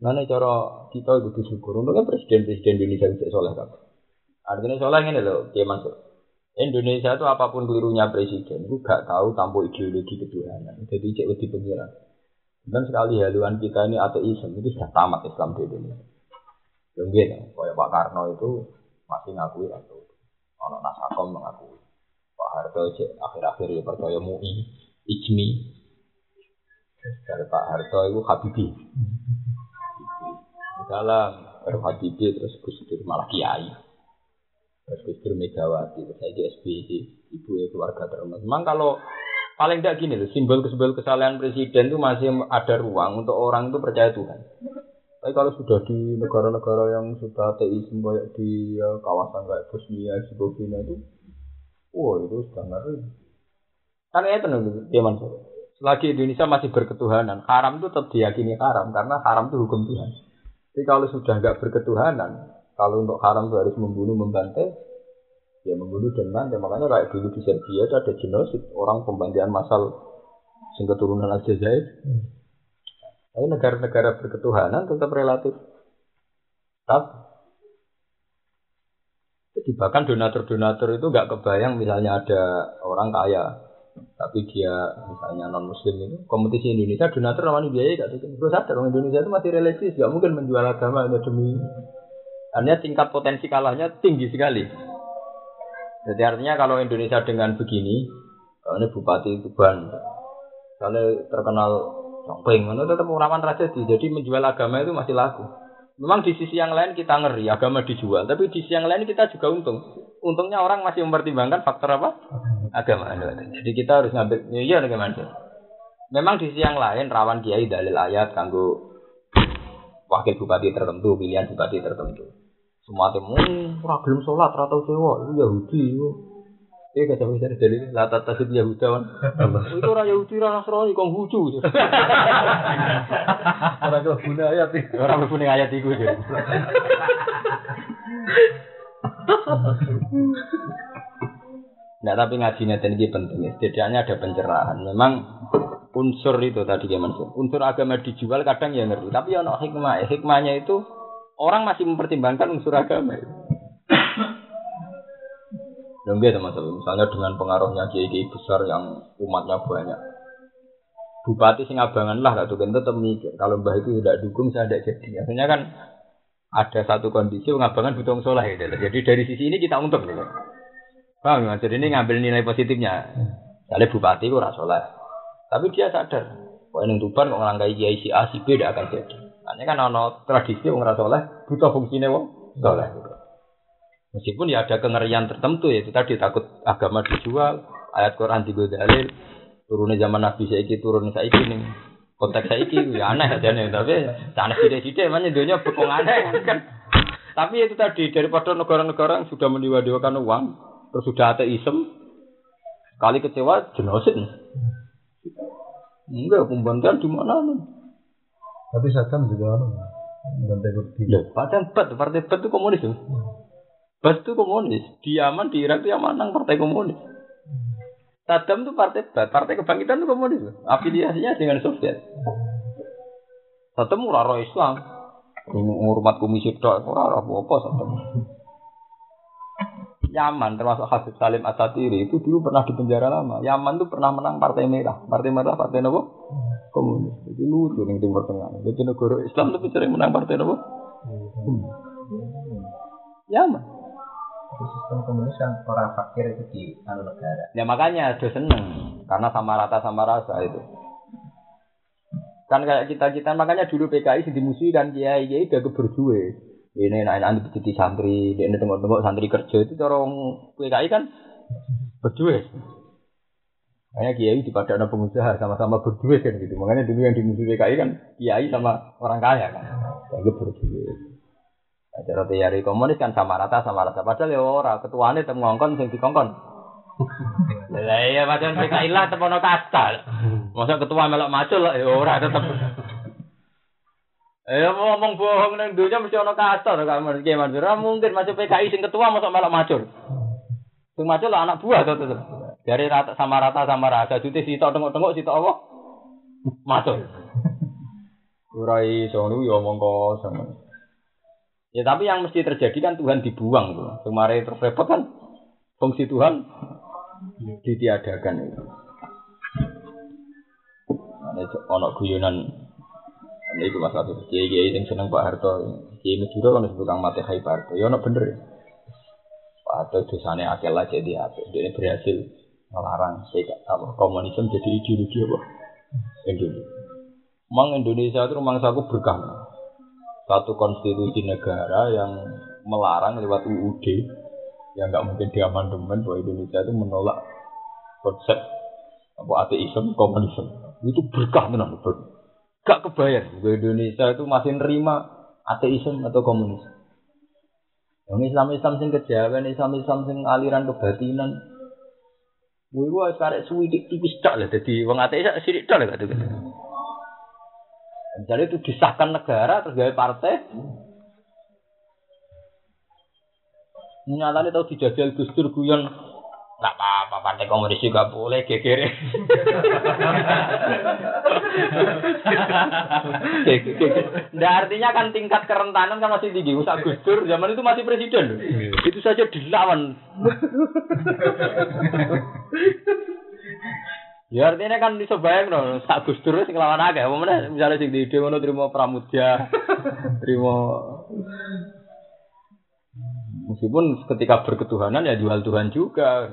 Nah, ini cara kita itu bersyukur. Untungnya presiden-presiden Indonesia bisa soleh kan. Artinya soleh ini loh, dia masuk. Indonesia itu apa pun kelirunya presiden, itu gak tahu tanpa ideologi ketuhanan. Jadi cek lebih pengiran. Dan sekali haluan kita ini ateisme itu sudah tamat Islam di Indonesia. Gitu, kayak Pak Karno itu masih ngakui atau orang Nasakom mengakui. Pak Harto akhir-akhir ya percaya MUI, IJMI. Dari Pak Harto itu Habibi. Dalam baru Habibi terus Gus Dur malah Kiai. Terus Gus Dur Megawati, terus saya SBY, ibu ya keluarga terus. Memang kalau Paling tidak gini loh, simbol-simbol kesalahan presiden itu masih ada ruang untuk orang itu percaya Tuhan. Tapi kalau sudah di negara-negara yang sudah teisme kayak di ya, kawasan kayak Bosnia, Herzegovina itu, wah itu sudah ngeri. Karena itu nih, ya Selagi Indonesia masih berketuhanan, haram itu tetap diyakini haram karena haram itu hukum Tuhan. Tapi kalau sudah nggak berketuhanan, kalau untuk haram itu harus membunuh, membantai, ya membunuh dan mati makanya kayak dulu di Serbia itu ada genosid orang pembantian massal sing keturunan Aljazair hmm. Tapi negara-negara berketuhanan tetap relatif. Tetap. Jadi bahkan donatur-donatur itu nggak kebayang misalnya ada orang kaya tapi dia misalnya non muslim itu kompetisi Indonesia donatur namanya biaya gak tuh gue sadar orang Indonesia itu masih religius gak mungkin menjual agama hanya demi artinya tingkat potensi kalahnya tinggi sekali. Jadi artinya kalau Indonesia dengan begini kalau ini bupati Tuban kalau terkenal Songpeng, itu tetap rawan tragedi. Jadi menjual agama itu masih laku. Memang di sisi yang lain kita ngeri agama dijual, tapi di sisi yang lain kita juga untung. Untungnya orang masih mempertimbangkan faktor apa? Agama. Jadi kita harus ngambil ya iya bagaimana? Memang di sisi yang lain rawan kiai dalil ayat kanggo wakil bupati tertentu, pilihan bupati tertentu. Semua temu ora gelem salat, ora tau itu Yahudi. Iya kata bisa dari lata tasib Yahuda kan. Itu orang Yahudi orang Nasrani kong lucu. (laughs) Orang guna ayat nih. Orang berpuning ayat itu. Nah tapi ngaji neten ini penting. Setidaknya ada pencerahan. Memang unsur itu tadi gimana sih? Unsur agama dijual kadang ya ngerti. Tapi ya no hikmah. Hikmahnya itu orang masih mempertimbangkan unsur agama. Dan teman-teman, misalnya dengan pengaruhnya kiai-kiai besar yang umatnya banyak. Bupati Singabangan lah, tuh kan tetap mikir. Kalau mbah itu tidak dukung, saya tidak jadi. Akhirnya kan ada satu kondisi pengabangan butuh soleh. Gitu. Jadi dari sisi ini kita untung. Gitu. Paham ya? Jadi ini ngambil nilai positifnya. Misalnya bupati itu soleh. Tapi dia sadar. Wah ini tuban kok ngelangkai kiai si A, si B tidak akan jadi. Hanya kan ada tradisi orang soleh, butuh fungsinya wong soleh. Gitu. Meskipun ya ada kengerian tertentu ya itu tadi takut agama dijual, ayat Quran digodalil, turunnya zaman Nabi saiki turun saiki nih konteks saiki ya aneh aja nih tapi sana sidik-sidik emangnya dunia bekong aneh kan. Tapi itu tadi daripada negara-negara yang sudah mendewa-dewakan uang terus sudah ateisme kali kecewa genosid. Enggak pembantian di mana nih? Tapi Saddam juga anu bantai kurdi. Loh, padahal bet, partai bet itu komunis tuh. Bet itu komunis. Di Yaman, di Irak itu yang menang partai komunis. Saddam itu partai partai kebangkitan itu komunis. Afiliasinya dengan Soviet. Saddam ora roh Islam. Ngurmat komisi tok ora apa-apa Saddam. Yaman termasuk Habib Salim Asatiri itu dulu pernah di penjara lama. Yaman itu pernah menang Partai Merah. Partai Merah Partai apa? Komunis. Jadi lucu nih Timur Tengah. Jadi negara Islam tapi sering menang Partai apa? Yaman. Di sistem komunis kan orang fakir itu di anu negara. Ya makanya ada seneng karena sama rata sama rasa itu. Kan kayak kita kita makanya dulu PKI sih dimusuhi dan kiai kiai udah keberjuwe. Ini enak enak jadi santri, ini tengok-tengok santri kerja itu orang PKI kan berjuwe. Makanya kiai di pada pengusaha sama-sama berjuwe kan gitu. Makanya dulu yang dimusuhi PKI kan kiai sama orang kaya kan. Yang berjuwe. Nah, cara teori komunis kan sama rata sama rata. Padahal ya ora ketuane tem ngongkon sing dikongkon. (laughs) Lah iya macam PKI lah tepono kasta. Masa ketua melok macul ya ora tetep. Eh ngomong bohong nang dunia mesti ono to kamu iki Mansur. Ora mungkin masuk PKI sing ketua masa melok macul. Sing macul anak buah to tetep. Dari rata sama rata sama rata jute sitok tengok-tengok sitok apa? Macul. Ora iso niku ya omong kosong. Ya tapi yang mesti terjadi kan Tuhan dibuang tuh. Kemarin terus repot kan fungsi Tuhan ditiadakan itu. Ada ono guyonan ini itu mas satu kiai kiai yang seneng Pak Harto kiai Madura kan disebut kang mati Hai Pak Harto ya ono bener ya Pak Harto akal aja dia apa dia berhasil melarang apa komunisme jadi ideologi apa Indonesia. Mang Indonesia itu rumah aku berkah satu konstitusi negara yang melarang lewat UUD yang nggak mungkin diamandemen bahwa Indonesia itu menolak konsep apa ateisme komunisme. Itu berkah tenan gak kebayar bahwa Indonesia itu masih nerima ateisme atau komunisme. Yang Islam Islam sing kejawen Islam Islam sing aliran kebatinan Gue gue sekarang suwi tipis tak lah, jadi wong ateis sidik tak lah gitu. Misalnya itu disahkan negara terus gawe partai. Nyatanya tahu dijajal Gus Dur guyon nggak apa-apa partai komunis juga boleh geger. (laughs) Nah artinya kan tingkat kerentanan kan masih tinggi. Usah Gus Dur zaman itu masih presiden. Itu saja dilawan. (laughs) Ya artinya kan iso bayang no, sak Gus Dur sing lawan akeh. Apa meneh misale sing di ide ngono trimo pramudya, (laughs) trimo Meskipun ketika berketuhanan ya jual Tuhan juga.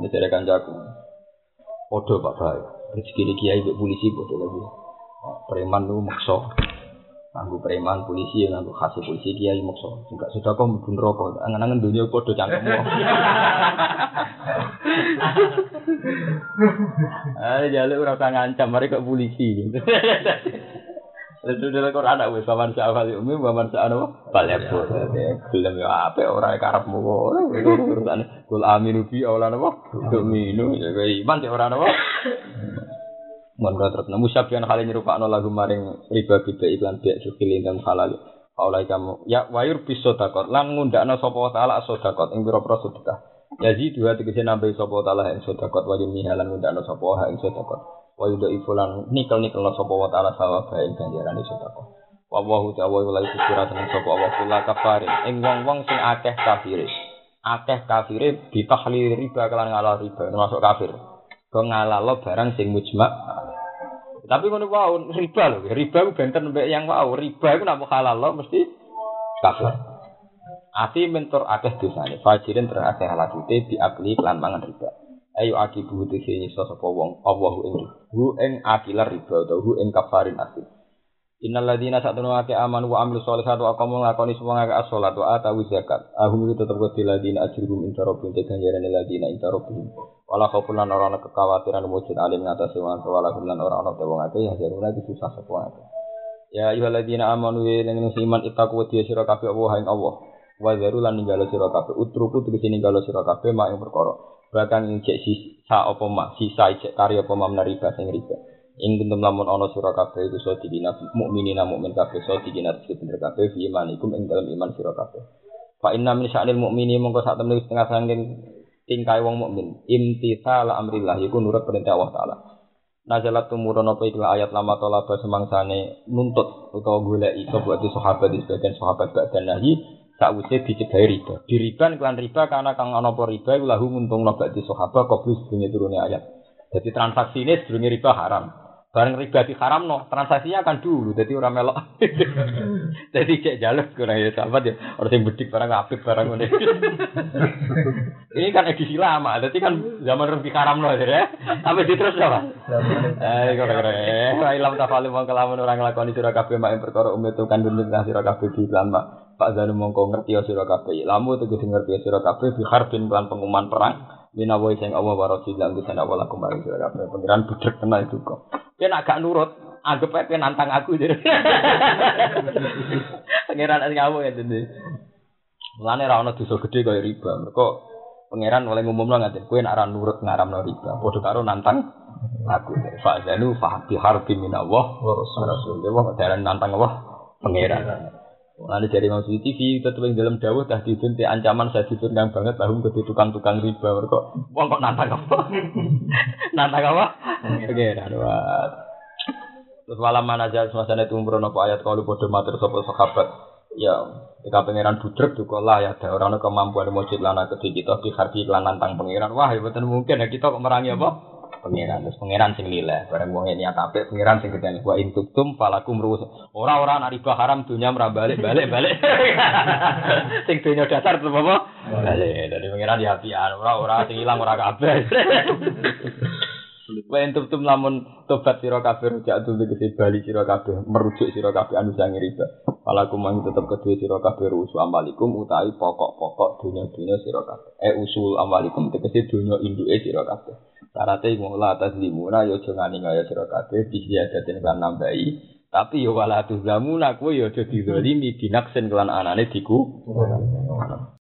Ini saya kancaku. Podo Pak Baik. Rezeki kiai mbek polisi podo lagi. Preman lu makso. Nganggo preman polisi nganggo khasih polisi kiai makso. Juga sudah kok mlebu neraka. Angen-angen dunia podo cangkemmu. Ah, jaluk ora usah ngancam, mari kok polisi. Itu dalam Quran ada wis paman sa'al umi paman sa'al apa? Balebur. Gelem ya apa ora karepmu kok. Itu urusane. Kul aminu bi ora napa? Minu ya iman ya ora napa? Mon terus. Nemu syabian hal nyerupakno lagu maring riba bibe iklan biak sukil ingkang halal. Kaulai kamu. Ya wayur bisa takot lan ngundakno sapa taala sedekah ing pira-pira sedekah. Yazi dua tegese nambahi sapa taala ing sedekah wa yumihalan ngundakno sapa ha ing sedekah wa yuda ifulan nikel nikel sapa wa taala sawa bae ganjaran sedekah wa wa ta'ala la yusira tenan sapa wa kula kafare ing wong-wong sing akeh kafire. Akeh kafire ditahlil riba kelan ngalal riba termasuk kafir. Kok ngalalo barang sing mujma tapi ngono wow riba lho. Riba ku benten mbek yang wow riba iku nek halal lo mesti kafir Ati mentor akeh dosane, fajirin terakeh halakute diakli kelan mangan riba. Ayo akibu tegese nyisa sapa wong? Allah ing ing akilar riba hu ing kafarin asli Innal ladzina satunu ake amanu wa amilu sholihati wa aqamu lakoni semua ngake as-sholat wa atawu zakat. Ahum itu tetep kedhi ladina ajruhum inta rabbihim te ganjaran ladina inta rabbihim. Wala khaufun lan ora ana kekhawatiran wujud alim ngatas wong wala hum lan ora ana wong ake ya jaruna iki susah sapa ake. Ya ayyuhalladzina amanu ya lan iman ittaqu wa sira kabeh Allah ing Allah. Wa zaru lan ninggalo sira kabeh utruku tegese ninggalo sira kabeh mak ing perkara bahkan ing sisa apa mak sisa cek karya apa mak riba sing riba ing kuntum lamun ana sira kabeh iku so dikina mukminina mukmin kabeh dikina rezeki bener kabeh fi imanikum ing dalam iman sira kabeh fa inna min sya'nil mukmini mongko sak temene setengah sangking tingkai wong mukmin imtithal amrillah iku nurut perintah Allah taala Nazalat tumurun apa iku ayat lama tolaba semangsane nuntut utawa goleki sapa sahabat di sebagian sahabat badan nahi sakwise dicegai riba. Diriban kelan riba karena kang ana apa riba iku lahu nguntungno ba'di sahabat koblu sedurunge turune ayat. Jadi transaksi ini sedurunge riba haram. Bareng riba di haram no, transaksinya akan dulu, jadi orang melok. (laughs) jadi cek jalur kurang ya sahabat ya, orang yang bedik barang apik barang ini. (laughs) ini kan edisi lama, jadi kan zaman riba haram no, ya. Tapi di terus apa? Eh, kurang kurang. Eh, ilam tafalu mau kelamun orang lakoni surah kafe mak perkara umit itu kan dulu surah kafe di mak. Pak Zanu mongko ngerti ya sira kabeh. Lamu tegese ngerti ya sira kabeh bi harbin lan pengumuman perang. Minawa sing Allah wa rasul lan bisa awal aku mari sira kabeh. Pengiran budrek kena itu kok. Yen agak nurut, anggap ae nantang aku jadi. (laughs) Pengiran sing kamu ya dene. Mulane ra ono dosa gedhe kaya riba. Mergo pangeran oleh ngumumno ngaten, kowe nek ora nurut ngaramno riba, padha karo nantang aku. Fa zanu fa bi harbin minallah wa rasul. Dewa nantang Allah pangeran. Lalu dari Imam TV tetap yang dalam dawuh dah didun te ancaman saya didun yang banget tahun ke tukang-tukang riba. Mereka wong kok nantang apa? (laughs) Nantang apa? Oke rawat terus malam aja semasa itu umroh nopo ayat kalau bodoh mater sopo sahabat. Ya ketika pangeran budrek juga lah ya ada orang kemampuan mujud lana ke kita di harbi lan nantang pangeran wah ya betul mungkin ya kita kok merangi apa pangeran. Terus pangeran sing lileh bareng wong ini apik pangeran sing gedene wa intuktum falakum ruus ora-ora riba haram dunya ora balik-balik balik (laughs) sing dunya dasar tetep apa? Balik. Dari pangeran ya apian ora-ora sing ilang ora kabeh (laughs) Wa entum lamun tobat sira kabeh rujak tuh tegese bali sira kabeh merujuk sira kabeh anu sang riba. Falakum mang tetep kedue sira kabeh rusu amalikum utawi pokok-pokok dunya-dunya sira kabeh. Eh usul amalikum tegese dunya induke sira kabeh. Syaratnya ngolah atas limuna yo aja ngani ngaya sira kabeh disiadatin kan nambahi. Tapi yo wala tuzlamuna kuwi yo aja dizalimi binaksen kelan anane diku.